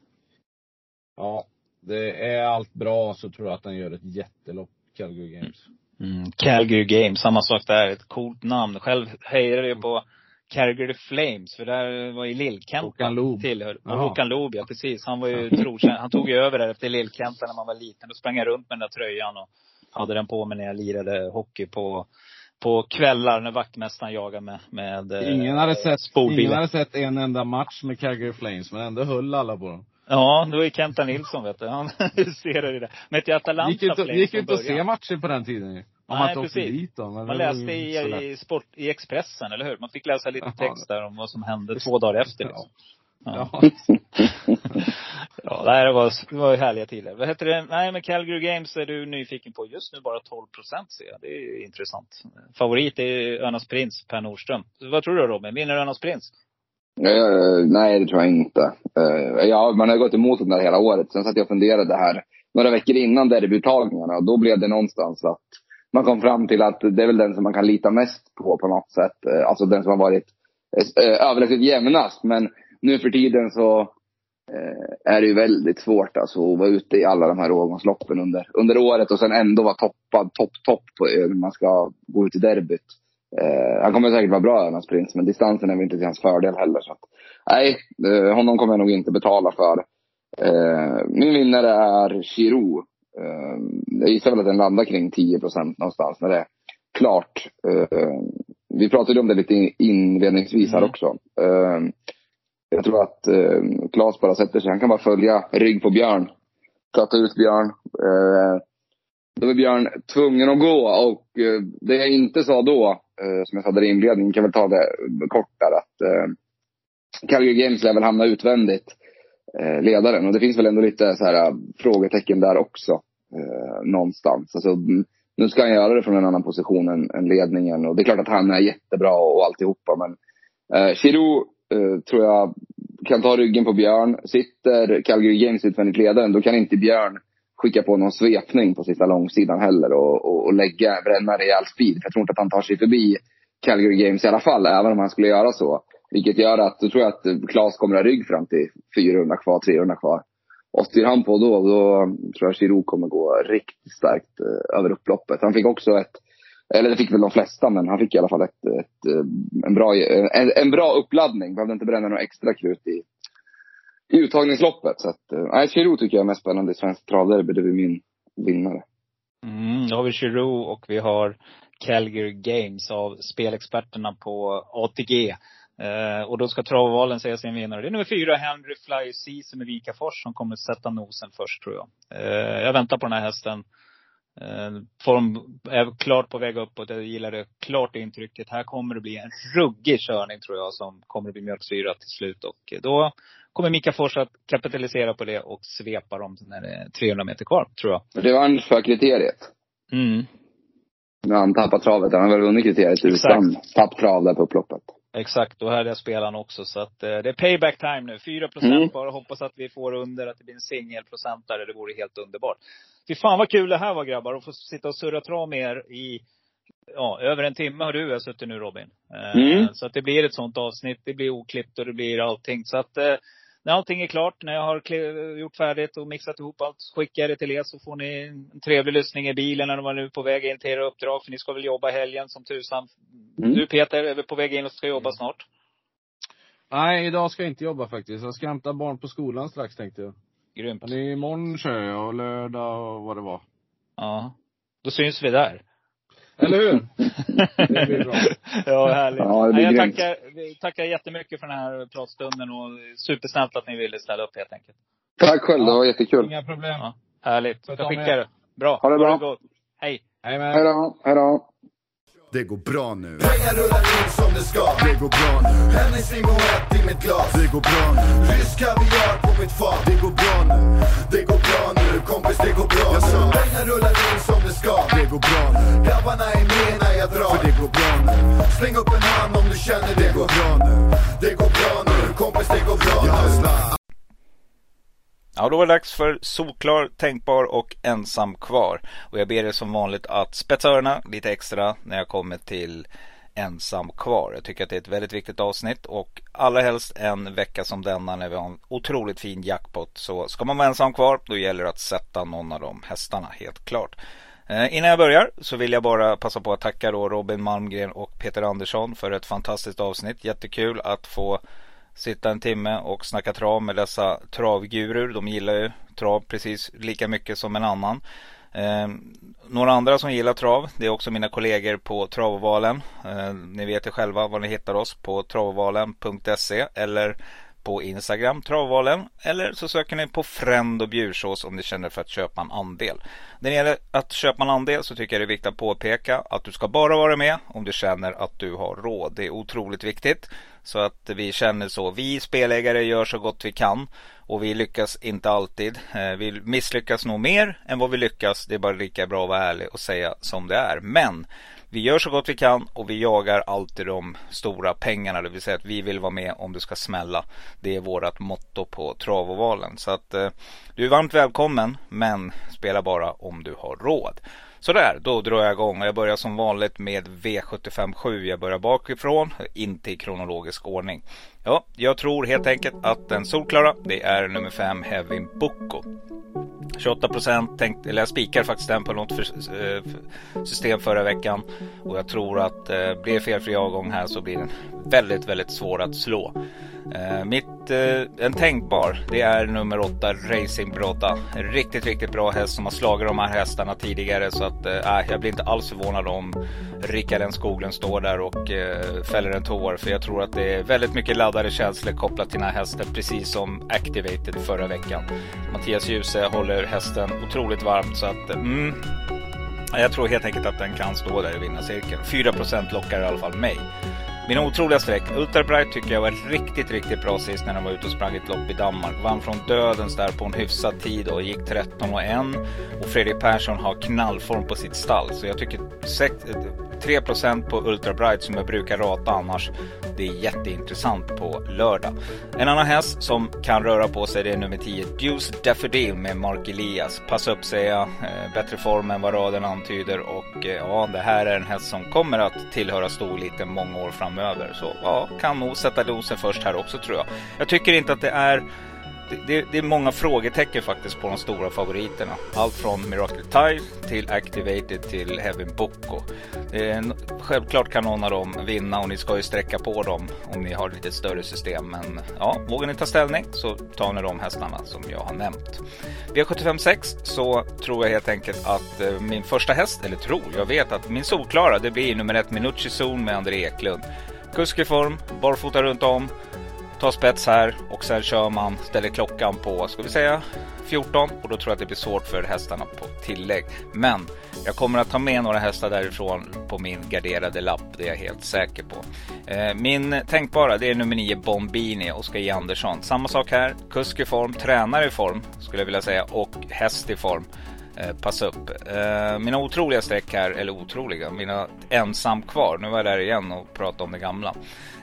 ja, det är allt bra så tror jag att den gör ett jättelopp, Calgary Games. Mm. Calgary Games, samma sak där. Ett coolt namn. Själv hejade jag på Calgary Flames, för där var ju Lill-Kenta Håkan Loob. Och. Håkan Loob, ja precis. Han var ju trotjänst. Han tog ju över där efter Lill-Kenta när man var liten. Då sprang jag runt med den där tröjan och hade den på mig när jag lirade hockey på, på kvällar när vaktmästaren jagade med, med eh, Ingen hade sett, ingen hade sett en enda match med Calgary Flames, men ändå höll alla på dem. Ja, det var ju Kenta Nilsson vet du. Han huserade det. Men till Atalanta gick inte, gick inte att se matcher på den tiden ju. Om Nej, man precis. dit då. Man läste i, i, sport, i Expressen, eller hur? Man fick läsa lite text där om vad som hände två dagar efter. Liksom. Ja. Ja. Ja, det var, det var ju härliga tider. Vad heter det? Nej, men Calgary Games är du nyfiken på. Just nu bara 12 procent ser jag. Det är intressant. Favorit är Önas Prins, Per Nordström. Vad tror du Robin? Vinner Önas Prins? Uh, nej, det tror jag inte. Uh, ja, man har gått emot den där hela året. Sen satt jag och funderade här några veckor innan derbyuttagningarna. Och då blev det någonstans att man kom fram till att det är väl den som man kan lita mest på på något sätt. Uh, alltså den som har varit eh, överlägset jämnast. Men nu för tiden så är det ju väldigt svårt alltså, att vara ute i alla de här årgångsloppen under, under året och sen ändå vara toppad, topp, topp på när man ska gå ut i derbyt. Eh, han kommer säkert vara bra Önas Prins, men distansen är väl inte till hans fördel heller. Så att, nej, eh, honom kommer jag nog inte betala för. Eh, min vinnare är Chiro. Eh, jag gissar väl att den landar kring 10 procent någonstans när det är klart. Eh, vi pratade om det lite inledningsvis här också. Eh, jag tror att eh, Claes bara sätter sig. Han kan bara följa rygg på Björn. Platta ut Björn. Då är Björn tvungen att gå och det jag inte sa då, Eh, som jag sa där i inledningen, kan väl ta det kort där att eh, Calgary Games lär väl hamna utvändigt, eh, ledaren. Och det finns väl ändå lite så här eh, frågetecken där också. Eh, någonstans. Alltså, mm, nu ska han göra det från en annan position än, än ledningen. Och det är klart att han är jättebra och alltihopa. Men eh, Chiro eh, tror jag kan ta ryggen på Björn. Sitter Calgary Games utvändigt ledaren, då kan inte Björn skicka på någon svepning på sista långsidan heller och, och, och lägga, bränna rejäl speed. För Jag tror inte att han tar sig förbi Calgary Games i alla fall, även om han skulle göra så. Vilket gör att, då tror jag att Klas kommer ha rygg fram till 400 kvar, 300 kvar. Och styr han på då, då tror jag Chiro kommer gå riktigt starkt eh, över upploppet. Han fick också ett, eller det fick väl de flesta, men han fick i alla fall ett, ett eh, en, bra, en, en bra uppladdning. Behövde inte bränna några extra krut i, i uttagningsloppet. Så att, eh, nej, Giroud tycker jag är mest spännande i Svensk travderby. Det blir min vinnare. Mm, då har vi Giroud och vi har Calgary Games av spelexperterna på ATG. Eh, och då ska travvalen säga sin vinnare. Det är nummer fyra, Henry Fly Season med Vikafors som kommer sätta nosen först tror jag. Eh, jag väntar på den här hästen. Eh, form är klart på väg uppåt. Jag gillar det klart intrycket. Här kommer det bli en ruggig körning tror jag som kommer att bli mjölksyra till slut. Och då kommer Mika Fors att kapitalisera på det och svepa dem när det är 300 meter kvar, tror jag. Revansch för kriteriet. Mm. När han tappar travet. Han har väl vunnit kriteriet utan tapptrav där på upploppet. Exakt, och här är spelaren också. Så att eh, det är payback time nu. 4 procent mm. bara. Hoppas att vi får under, att det blir en singelprocentare. Det vore helt underbart. Fy fan vad kul det här var grabbar. Att få sitta och surra trav med er i, ja, över en timme har du suttit nu Robin. Eh, mm. Så att det blir ett sånt avsnitt. Det blir oklippt och det blir allting. Så att eh, när allting är klart, när jag har gjort färdigt och mixat ihop allt, skickar jag det till er så får ni en trevlig lyssning i bilen när man är på väg in till era uppdrag. För ni ska väl jobba helgen som tusan. Mm. Du Peter, är vi på väg in och ska jobba snart? Nej, idag ska jag inte jobba faktiskt. Jag ska hämta barn på skolan strax tänkte jag. Grymt. Men imorgon kör jag och lördag och vad det var. Ja. Då syns vi där. Eller hur? det blir bra. ja, härligt. Ja, det blir jag tackar, tackar jättemycket för den här pratstunden och supersnällt att ni ville ställa upp helt enkelt. Tack själv, ja. det var jättekul. Inga problem. Ja, härligt. Jag skickar det. Bra. Ha det bra. Hej. Hej med. Hej då. Hej då. Det går bra nu. Pengar rullar in som det ska. Det går bra nu. Hennes limonett i mitt glas. Det går bra nu. Rysk kaviar på mitt fat. Det går bra nu. Det går bra nu. Kompis, det går bra nu. Pengar rullar in som det ska. Det går bra nu. Grabbarna är med när jag drar. För det går bra nu. Släng upp en hand om du känner det. Det går bra nu. Det går bra nu. Kompis, det går bra nu. Ja, då var det dags för solklar, tänkbar och ensam kvar. Och jag ber er som vanligt att spetsa öronen lite extra när jag kommer till ensam kvar. Jag tycker att det är ett väldigt viktigt avsnitt och allra helst en vecka som denna när vi har en otroligt fin jackpot. Så ska man vara ensam kvar då gäller det att sätta någon av de hästarna helt klart. Eh, innan jag börjar så vill jag bara passa på att tacka då Robin Malmgren och Peter Andersson för ett fantastiskt avsnitt. Jättekul att få sitta en timme och snacka trav med dessa travgurur. De gillar ju trav precis lika mycket som en annan. Eh, några andra som gillar trav, det är också mina kollegor på Travovalen. Eh, ni vet ju själva var ni hittar oss på travovalen.se eller på Instagram, Travvalen. Eller så söker ni på Frend och Bjursås om ni känner för att köpa en andel. När det gäller att köpa en andel så tycker jag det är viktigt att påpeka att du ska bara vara med om du känner att du har råd. Det är otroligt viktigt. Så att vi känner så. Vi spelägare gör så gott vi kan och vi lyckas inte alltid. Eh, vi misslyckas nog mer än vad vi lyckas. Det är bara lika bra att vara ärlig och säga som det är. Men vi gör så gott vi kan och vi jagar alltid de stora pengarna. Det vill säga att vi vill vara med om det ska smälla. Det är vårt motto på travovalen. Så att eh, du är varmt välkommen men spela bara om du har råd. Sådär, då drar jag igång och jag börjar som vanligt med V757. Jag börjar bakifrån, inte i kronologisk ordning. Ja, jag tror helt enkelt att den solklara, det är nummer 5 Heavy Boko. 28 procent, eller jag spikar faktiskt den på något för, eh, system förra veckan. Och jag tror att eh, blir det felfri avgång här så blir den väldigt, väldigt svår att slå. Eh, mitt, eh, en tänkbar, det är nummer 8 Racing Brodda. En riktigt, riktigt bra häst som har slagit de här hästarna tidigare. Så att, eh, äh, jag blir inte alls förvånad om Rickard N Skoglund står där och eh, fäller en tår. För jag tror att det är väldigt mycket laddade känslor kopplat till den här hästen. Precis som Activated förra veckan. Mattias Djuse håller hästen otroligt varmt. Så att, eh, mm, jag tror helt enkelt att den kan stå där i vinnarcirkeln. 4% lockar i alla fall mig. Mina otroliga streck. Ultrabright tycker jag var riktigt, riktigt bra sist när de var ute och sprang ett lopp i Danmark. Vann från dödens där på en hyfsad tid och gick 13 och 1. Och Fredrik Persson har knallform på sitt stall. Så jag tycker 3% på Ultra Bright som jag brukar rata annars. Det är jätteintressant på lördag. En annan häst som kan röra på sig det är nummer 10 Deuce Daffodil med Mark Elias. Passa upp säger jag. Eh, bättre form än vad raden antyder och eh, ja, det här är en häst som kommer att tillhöra storliten många år framöver. Så ja, kan nog sätta dosen först här också tror jag. Jag tycker inte att det är det, det, är många frågetecken faktiskt på de stora favoriterna. Allt från Miracle Tile till Activated till Heaven Boko. självklart kan någon av dem vinna och ni ska ju sträcka på dem om ni har lite större system. Men ja, vågar ni ta ställning så tar ni de hästarna som jag har nämnt. V756 så tror jag helt enkelt att eh, min första häst, eller tror, jag vet att min solklara det blir nummer ett Minucci Zon med André Eklund. Kuskiform, barfota runt om tar spets här och sen kör man, ställer klockan på, ska vi säga 14 och då tror jag att det blir svårt för hästarna på tillägg. Men jag kommer att ta med några hästar därifrån på min garderade lapp, det är jag helt säker på. Eh, min tänkbara det är nummer 9 Bombini, Oskar J Andersson. Samma sak här, kusk i form, tränare i form skulle jag vilja säga och häst i form. Eh, upp. Eh, mina otroliga streck här, eller otroliga, mina ensam kvar. Nu var jag där igen och pratade om det gamla.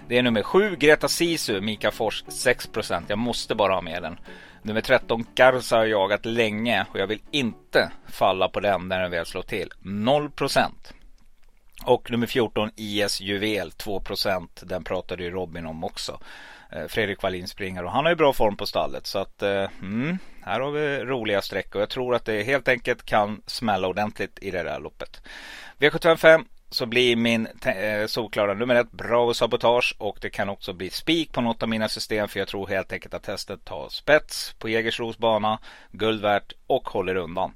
Det är nummer 7 Greta Sisu, Mika Fors 6%. Jag måste bara ha med den. Nummer 13 Garza har jagat länge och jag vill inte falla på den när den väl slår till. 0%. Och nummer 14 IS Juvel 2%. Den pratade ju Robin om också. Eh, Fredrik Wallin springer och han har ju bra form på stallet. Så att eh, mm, här har vi roliga streck och jag tror att det helt enkelt kan smälla ordentligt i det där loppet. V755 så blir min eh, solklara nummer ett Bravo Sabotage och det kan också bli spik på något av mina system för jag tror helt enkelt att testet tar spets på Jägersros bana, guld värt och håller undan.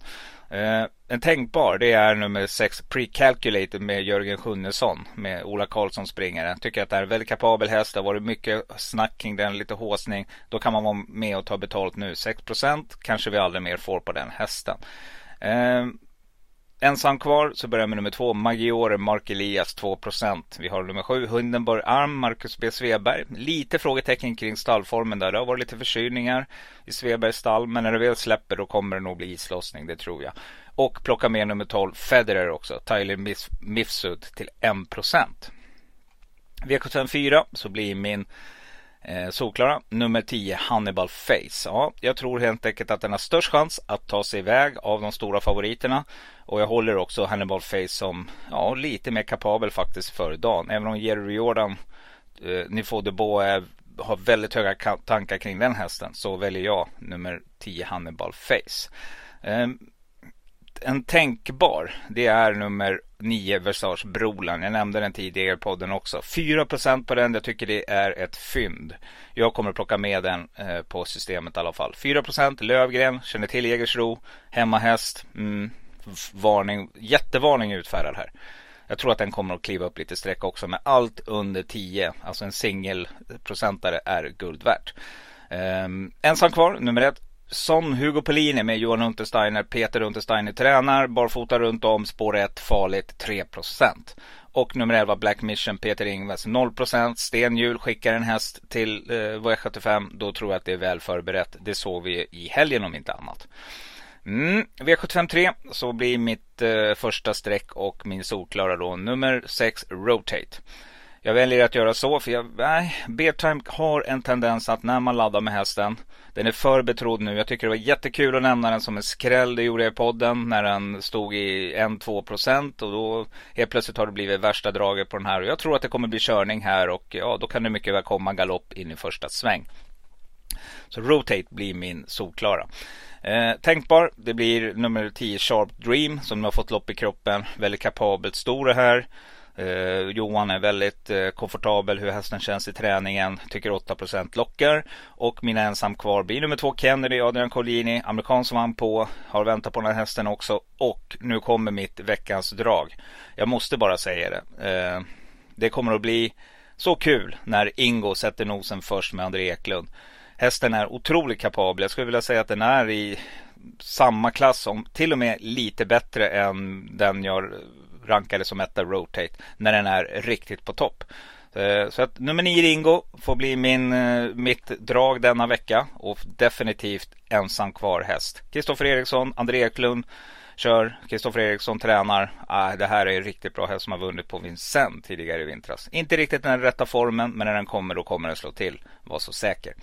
Eh, en tänkbar det är nummer 6 Precalculated med Jörgen Sjunnesson med Ola Karlsson springare. Tycker att det är en väldigt kapabel häst. Det har varit mycket snack kring den, lite håsning. Då kan man vara med och ta betalt nu. 6% kanske vi aldrig mer får på den hästen. Eh, Ensam kvar så börjar jag med nummer två, Maggiore Mark Elias 2%. Vi har nummer sju, Hundenborg Arm, Marcus B. Sveberg. Lite frågetecken kring stallformen där. Det har varit lite förkylningar i Svebergs stall. Men när det väl släpper då kommer det nog bli islossning, det tror jag. Och plocka med nummer 12, Federer också. Tyler Mifsud till 1%. V75 4 så blir min Eh, solklara. Nummer 10 Hannibal Face. Ja, jag tror helt enkelt att den har störst chans att ta sig iväg av de stora favoriterna. Och jag håller också Hannibal Face som ja, lite mer kapabel faktiskt för dagen. Även om Jerry Jordan, eh, Nifo de Bo är, har väldigt höga tankar kring den hästen så väljer jag nummer 10 Hannibal Face. Eh, en tänkbar, det är nummer 9 Versage Brolan. Jag nämnde den tidigare i podden också. 4% på den, jag tycker det är ett fynd. Jag kommer att plocka med den eh, på systemet i alla fall. 4% Lövgren, känner till Jägersro, hemmahäst. Mm, varning, jättevarning utfärdad här. Jag tror att den kommer att kliva upp lite streck också. med allt under 10, alltså en singelprocentare är guld värt. Um, ensam kvar, nummer ett. Som Hugo Pellini med Johan Untersteiner, Peter Untersteiner tränar, barfota runt om, spår 1, farligt 3%. Och nummer 11 Black Mission, Peter Ingves 0%. Stenhjul skickar en häst till eh, V75. Då tror jag att det är väl förberett. Det såg vi i helgen om inte annat. Mm, V753 så blir mitt eh, första streck och min solklara då nummer 6 Rotate. Jag väljer att göra så för jag, nej, Beartime har en tendens att när man laddar med hästen, den är för betrodd nu. Jag tycker det var jättekul att nämna den som en skräll. Det gjorde jag i podden när den stod i 1-2% och då helt plötsligt har det blivit värsta draget på den här. Och jag tror att det kommer bli körning här och ja, då kan det mycket väl komma galopp in i första sväng. Så Rotate blir min solklara. Eh, tänkbar, det blir nummer 10 Sharp Dream som har fått lopp i kroppen. Väldigt kapabelt stor det här. Eh, Johan är väldigt eh, komfortabel hur hästen känns i träningen. Tycker 8% lockar. Och mina ensam kvar blir nummer två Kennedy, Adrian Collini. Amerikan som vann på. Har väntat på den här hästen också. Och nu kommer mitt veckans drag. Jag måste bara säga det. Eh, det kommer att bli så kul när Ingo sätter nosen först med André Eklund. Hästen är otroligt kapabel. Jag skulle vilja säga att den är i samma klass, som till och med lite bättre än den jag rankade som etta Rotate. När den är riktigt på topp. Eh, så att nummer 9 Ringo får bli min, eh, mitt drag denna vecka. Och definitivt ensam kvar häst. Kristoffer Eriksson, André Eklund kör. Kristoffer Eriksson tränar. Ah, det här är en riktigt bra häst som har vunnit på Vincennes tidigare i vintras. Inte riktigt den rätta formen, men när den kommer då kommer den slå till. Var så säker.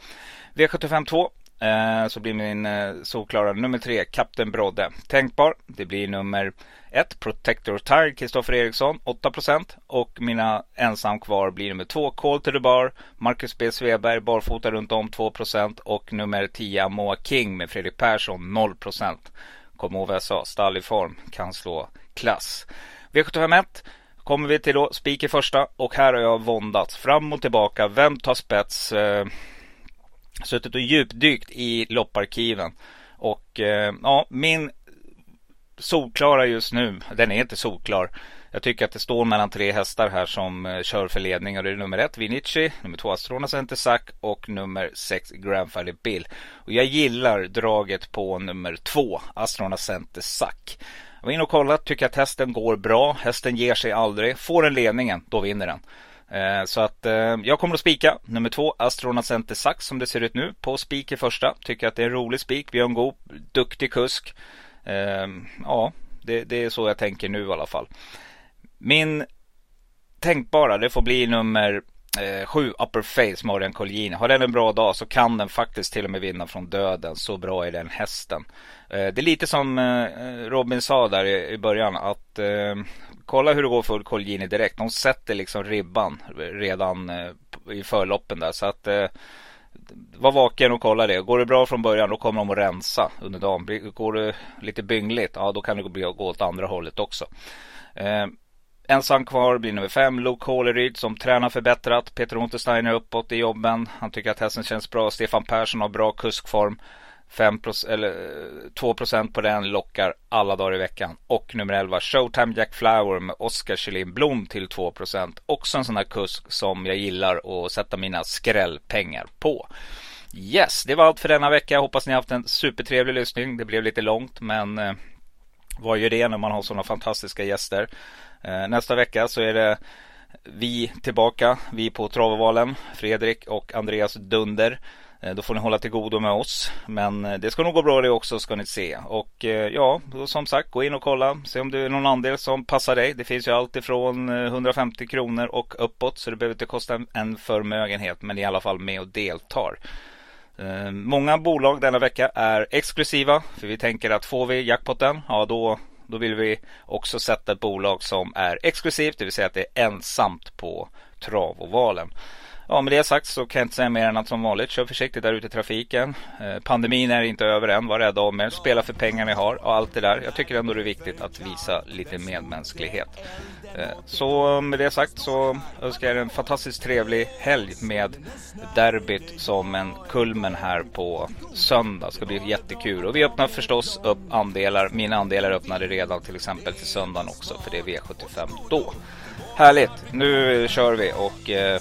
V75 2. Eh, så blir min eh, solklara nummer tre, Kapten Brodde. Tänkbar. Det blir nummer ett, Protector Tire, Kristoffer Eriksson, 8%. Och mina ensam kvar blir nummer två, Call to the Bar, Marcus B. Sveberg, barfota runt om 2%. Och nummer 10, Moa King med Fredrik Persson, 0%. Kom ihåg vad jag sa, stall i form kan slå klass. V751 kommer vi till då, spik i första och här har jag våndats fram och tillbaka. Vem tar spets? Eh, suttit och djupdykt i lopparkiven. Och eh, ja, min solklara just nu, den är inte solklar. Jag tycker att det står mellan tre hästar här som eh, kör för ledning. Och det är nummer ett Vinici, nummer två Astrona Center och nummer sex Grandfather Bill. Och jag gillar draget på nummer två Astrona Center Jag var inne och kollade, tycker att hästen går bra. Hästen ger sig aldrig. Får den ledningen, då vinner den. Eh, så att eh, jag kommer att spika nummer två Astronaut Center Sax som det ser ut nu på spik i första. Tycker att det är en rolig spik. Björn Goop, duktig kusk. Eh, ja, det, det, är så jag tänker nu i alla fall. Min tänkbara, det får bli nummer eh, sju Upper Face Marian Colgjini. Har den en bra dag så kan den faktiskt till och med vinna från döden. Så bra är den hästen. Eh, det är lite som eh, Robin sa där i, i början att eh, kolla hur det går för Colgjini direkt. De sätter liksom ribban redan eh, i förloppen där. Så att eh, var vaken och kolla det. Går det bra från början då kommer de att rensa under dagen. Går det lite byngligt, ja då kan det gå åt andra hållet också. Eh, ensam kvar blir nummer fem, Luke Håleryd som tränar förbättrat. Peter Untersteiner uppåt i jobben. Han tycker att hästen känns bra. Stefan Persson har bra kuskform. 5 eller eh, 2% på den lockar alla dagar i veckan. Och nummer 11 Showtime Jack Flower med Oskar Kjellin Blom till 2% Också en sån här kusk som jag gillar att sätta mina skrällpengar på. Yes, det var allt för denna vecka. Hoppas ni har haft en supertrevlig lyssning. Det blev lite långt men eh, vad gör det när man har sådana fantastiska gäster? Eh, nästa vecka så är det vi tillbaka. Vi på Travovalen. Fredrik och Andreas Dunder. Eh, då får ni hålla till godo med oss. Men eh, det ska nog gå bra det också ska ni se. Och eh, ja, som sagt gå in och kolla. Se om det är någon andel som passar dig. Det finns ju allt ifrån 150 kronor och uppåt. Så det behöver inte kosta en förmögenhet. Men i alla fall med och deltar. Många bolag denna vecka är exklusiva. För vi tänker att får vi jackpotten, ja då, då vill vi också sätta ett bolag som är exklusivt. Det vill säga att det är ensamt på travovalen. Ja, med det sagt så kan jag inte säga mer än att som vanligt, kör försiktigt där ute i trafiken. Eh, pandemin är inte över än, var rädda om er, spela för pengar ni har och allt det där. Jag tycker ändå det är viktigt att visa lite medmänsklighet. Eh, så med det sagt så önskar jag er en fantastiskt trevlig helg med derbyt som en kulmen här på söndag. Det ska bli jättekul. Och vi öppnar förstås upp andelar. Mina andelar öppnade redan till exempel till söndagen också för det är V75 då. Härligt, nu kör vi och eh,